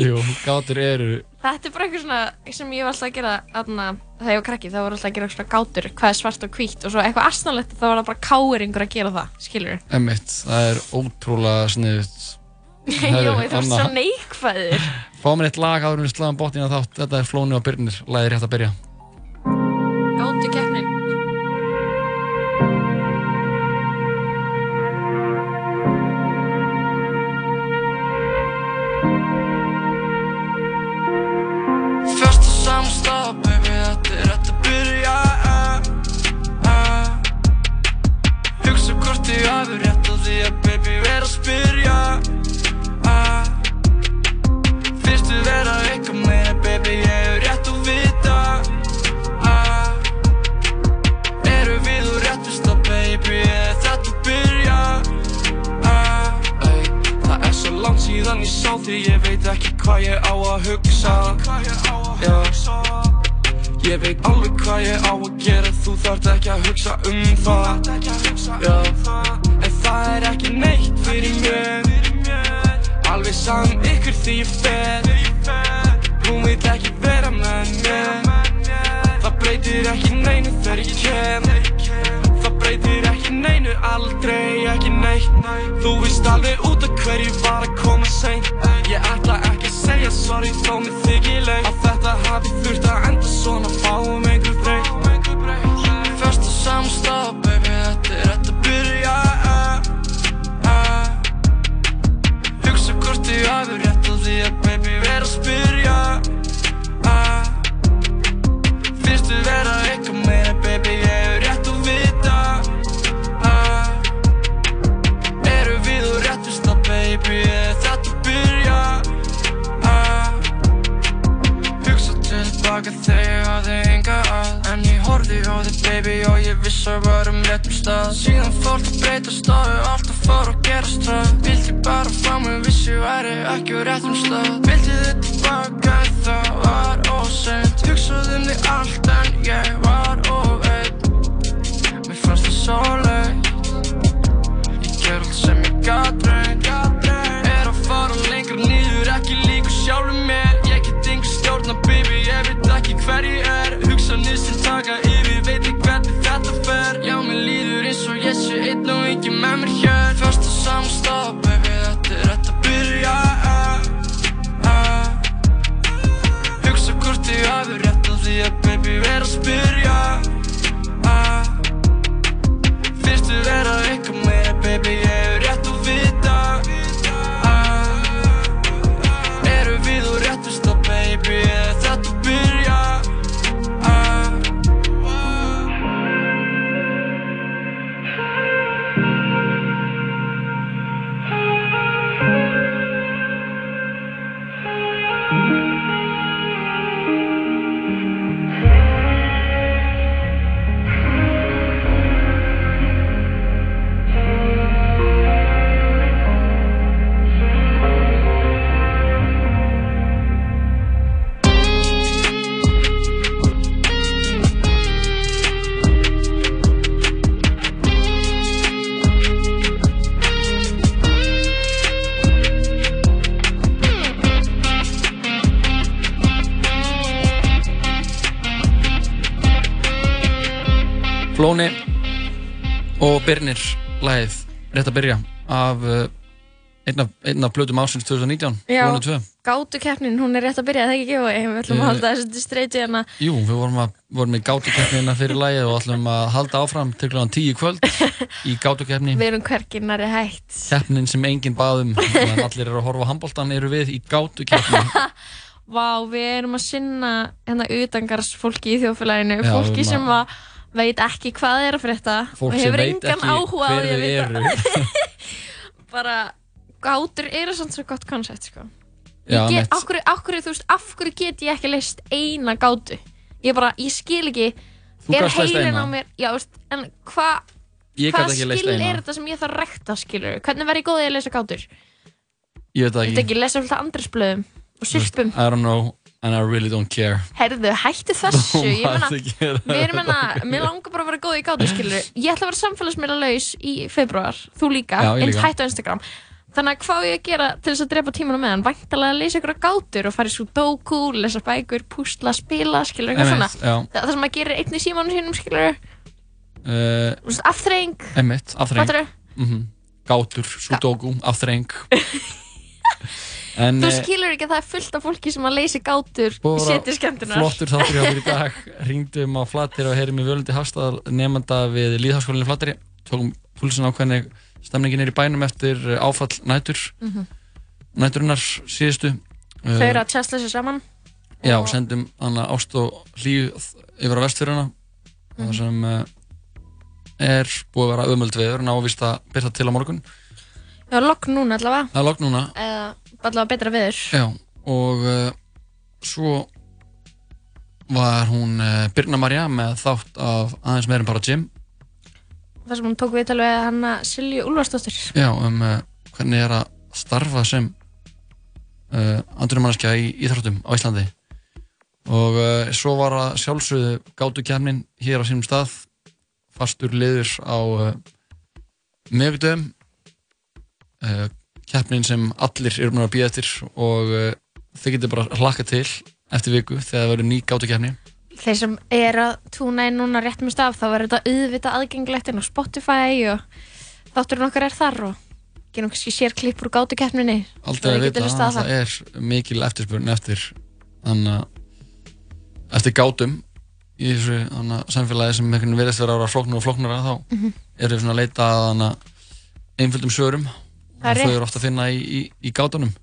[SPEAKER 4] Jú, gátur eru
[SPEAKER 3] Þetta er bara eitthvað svona sem ég var alltaf að gera aðna, þegar ég var krakki, þá var alltaf að gera eitthvað svona gátur, hvað er svart og hvítt og svo eitthvað asnalegt þá var það bara káringur að gera það, skilur
[SPEAKER 4] Emmitt, það er ótrúlega sniðut.
[SPEAKER 3] Jói, þú ert svo neikvæður.
[SPEAKER 4] Fá mér eitt lag áður við sláðum botnina þátt. Þetta er Flóni og Byrnir. Er rétt að byrja. Flóni og Birnir lagið rétt að byrja af uh, einn af, einn af blöðum ásins 2019
[SPEAKER 3] Já,
[SPEAKER 4] Flóni 2
[SPEAKER 3] gátu keppnin, hún er rétt að byrja, það ekki ekki Við ætlum að
[SPEAKER 4] Eh,
[SPEAKER 3] halda þessu til streyti hérna.
[SPEAKER 4] Jú, við vorum, að, vorum í gátukeppnina fyrir lagið og ætlum að halda áfram til kl. 10 í kvöld í gátukeppni
[SPEAKER 3] Við erum hvergi nari hægt
[SPEAKER 4] keppnin sem enginn baðum allir eru að horfa handbóltan eru við í gátukeppni
[SPEAKER 3] Vá, við erum að sinna hérna utangars fólki í þjóðfélaginu Fólki sem að veit ekki hvað er að frétta
[SPEAKER 4] Fólk
[SPEAKER 3] og
[SPEAKER 4] sem
[SPEAKER 3] hefur
[SPEAKER 4] veit
[SPEAKER 3] engan
[SPEAKER 4] ekki
[SPEAKER 3] áhuga á
[SPEAKER 4] hver
[SPEAKER 3] því að
[SPEAKER 4] þau
[SPEAKER 3] vita
[SPEAKER 4] eru.
[SPEAKER 3] Bara, gátur eru svona svo gott koncept sko.
[SPEAKER 4] Já,
[SPEAKER 3] Ég get,
[SPEAKER 4] mitt.
[SPEAKER 3] af hverju, af hverju, þú veist, af hverju get ég ekki leist eina gátu? Ég bara, ég skil ekki
[SPEAKER 4] Þú
[SPEAKER 3] Er
[SPEAKER 4] gast leyst
[SPEAKER 3] heilin
[SPEAKER 4] eina.
[SPEAKER 3] á mér, já, veist, en hvað
[SPEAKER 4] Ég gat
[SPEAKER 3] Hvað
[SPEAKER 4] ekki leyst
[SPEAKER 3] skil
[SPEAKER 4] eina.
[SPEAKER 3] er þetta sem ég þarf að rekta, skilur? Hvernig verð ég góðið að lesa gátur?
[SPEAKER 4] Ég veit það
[SPEAKER 3] Þetta
[SPEAKER 4] ekki
[SPEAKER 3] ekki lesa alltaf andresblöðum og sylpum
[SPEAKER 4] I don't know and I really don't care.
[SPEAKER 3] Herðu, hættu þessu,
[SPEAKER 4] gera
[SPEAKER 3] erum enna, mér langar bara að vera góð í gátu, Ég ætla að vera samfélagsmiðla laus í februar Þú líka, eins hættu á Instagram. Þannig að hvað á ég að gera til þess að drepa tímanum með hann Væntalega að lesa ykkur gátur og fara í sudoku, lesa bækur, púsla, spila, skilur eitthvað svona. Það, það sem maður gerir einn í símanu sínum, skilur
[SPEAKER 4] uh,
[SPEAKER 3] Afþreying.
[SPEAKER 4] Emmitt, afþreng
[SPEAKER 3] Fattarðu?
[SPEAKER 4] mm Gátur, sudoku, afþreng En
[SPEAKER 3] Þú
[SPEAKER 4] eh,
[SPEAKER 3] skilur ekki að það er fullt af fólki sem að leysi gátur
[SPEAKER 4] bara
[SPEAKER 3] seti skemmtunar
[SPEAKER 4] Flottur þáttur hjá mér í dag. Ringdum á Flateyri og heyrim í Völundi Hafstað nefnda við Líðháskólinni Flateyri. Tókum púlsin á hvernig stemningin er í bænum eftir eh, áfall nætur.
[SPEAKER 3] Mhm.
[SPEAKER 4] Næturinnar síðustu.
[SPEAKER 3] Þau eru að tjastla sér saman.
[SPEAKER 4] Já, sendum hana ást og hlýju yfir á vestfjöruna
[SPEAKER 3] Mhm.
[SPEAKER 4] það sem er búið að vera ömöld veður. En ávist að byrta til á morgun.
[SPEAKER 3] Er lokk núna allavega.
[SPEAKER 4] Það er logg núna.
[SPEAKER 3] Eða allavega betra viður
[SPEAKER 4] Já, og uh, svo var hún uh, Birna Marja með þátt af aðeins meir en bara Jim
[SPEAKER 3] Það sem hún tók við hann að Silju Úlfarsdóttir.
[SPEAKER 4] Já, um uh, hvernig er að starfa sem andurumanneskja í íþróttum á Íslandi. Og svo var að sjálfsögðu gátu kemnin hér á sínum stað fastur liður á miðugdöfum uh, keppnin sem allir eru búin að býða eftir og uh, þau getur bara hlakka til eftir viku þegar það verður ný gátu keppni
[SPEAKER 3] Þeir sem er að túna inn núna rétt með staf þá verður þetta auðvitað aðgengilegt inn á Spotify og þátturinn okkar er þar og gerum kannski sér klippur úr gátukeppninni.
[SPEAKER 4] Aldrei að vita að það er mikil eftirspurn eftir þannig að eftir gátum í þessu samfélagi sem verðist vera ára flóknur og flóknara þá
[SPEAKER 3] Mhm.
[SPEAKER 4] eru svona að leita að einföldum svörum
[SPEAKER 3] Það er
[SPEAKER 4] og þau
[SPEAKER 3] rétt.
[SPEAKER 4] eru ofta að finna í, í, í gátunum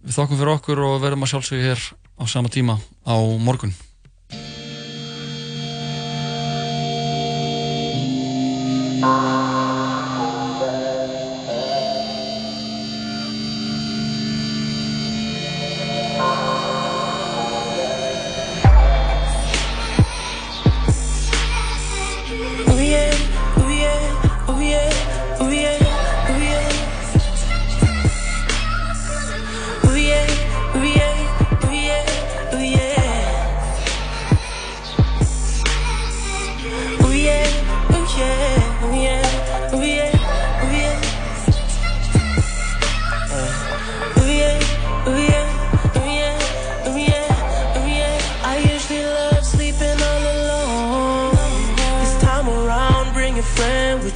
[SPEAKER 4] við þokkum fyrir okkur og verðum að sjálfsögja hér á sama tíma á morgun
[SPEAKER 1] Ooh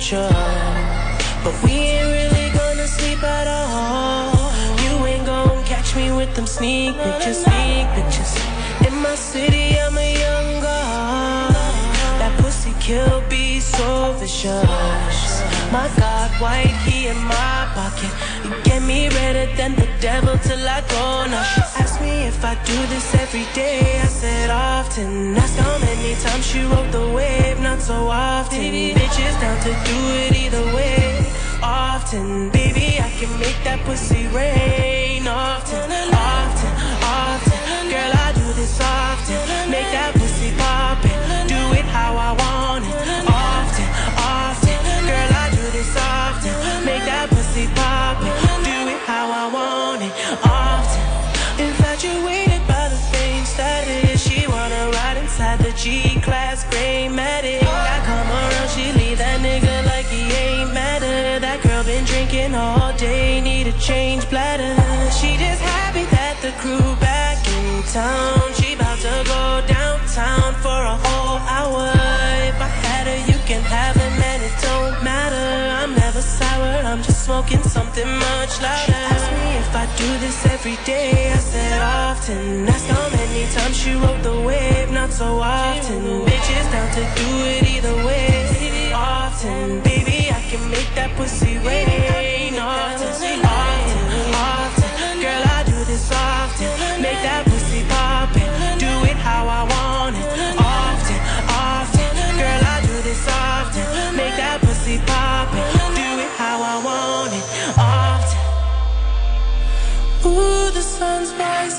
[SPEAKER 10] sure. But we ain't really gonna sleep at all. You ain't gonna catch me with them sneak pictures, sneak pictures. In my city, I'm a young god. That pussy kill be so vicious. My God, white key in my pocket. You get me redder than the devil till I go. Now she asked me if I do this every day. I said often. Asked how many times she rode the wave. Not so often. Bitches down to do it either way. Often, baby, I can make that pussy rain. Often, often, often. Girl, I do this often. Make that pussy pop every day. I said often. Asked how many times she rode the wave, not so often. Bitches down to do it either way. Often, baby, I can make that pussy rain.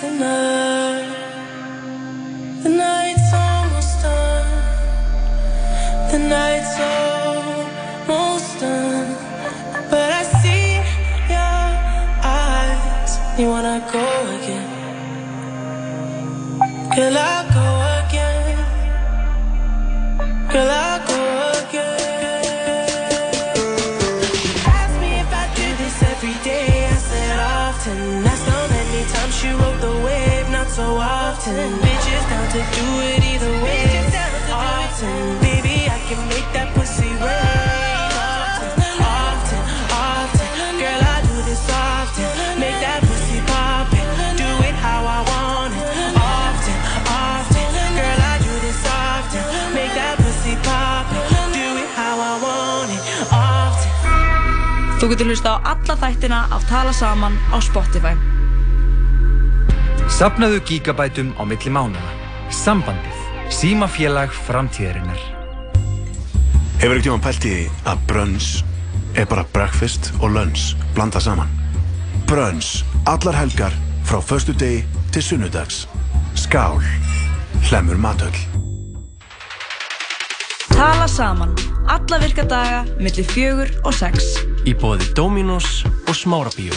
[SPEAKER 10] Up. The night's almost done. The night's almost done. But I see your eyes. You wanna go again? Girl, I'll go again. Girl, often. Bitches down to do it either way. Often, baby, I can make that pussy rain. Often, often, often. Girl, I do this often. Make that pussy pop it. Do it how I want it. Often, often. Girl, I do this often. Make that pussy pop it. Do it how I want it. Often.
[SPEAKER 2] Þú getur hlusta á alla þættina af Tala Saman á Spotify.
[SPEAKER 16] Sapnaðu gigabætum á milli mánuða. Sambandið. Símafélag framtíðarinnar.
[SPEAKER 17] Hefur ekki tíma pælt í að brunch er bara breakfast og lunch blanda saman? Brunch, allar helgar frá förstu degi til sunnudags. Skál, hlemur matöll.
[SPEAKER 2] Tala Saman. Alla virka daga millir fjögur og sex.
[SPEAKER 25] Í bóði Dominos og Smárabíó.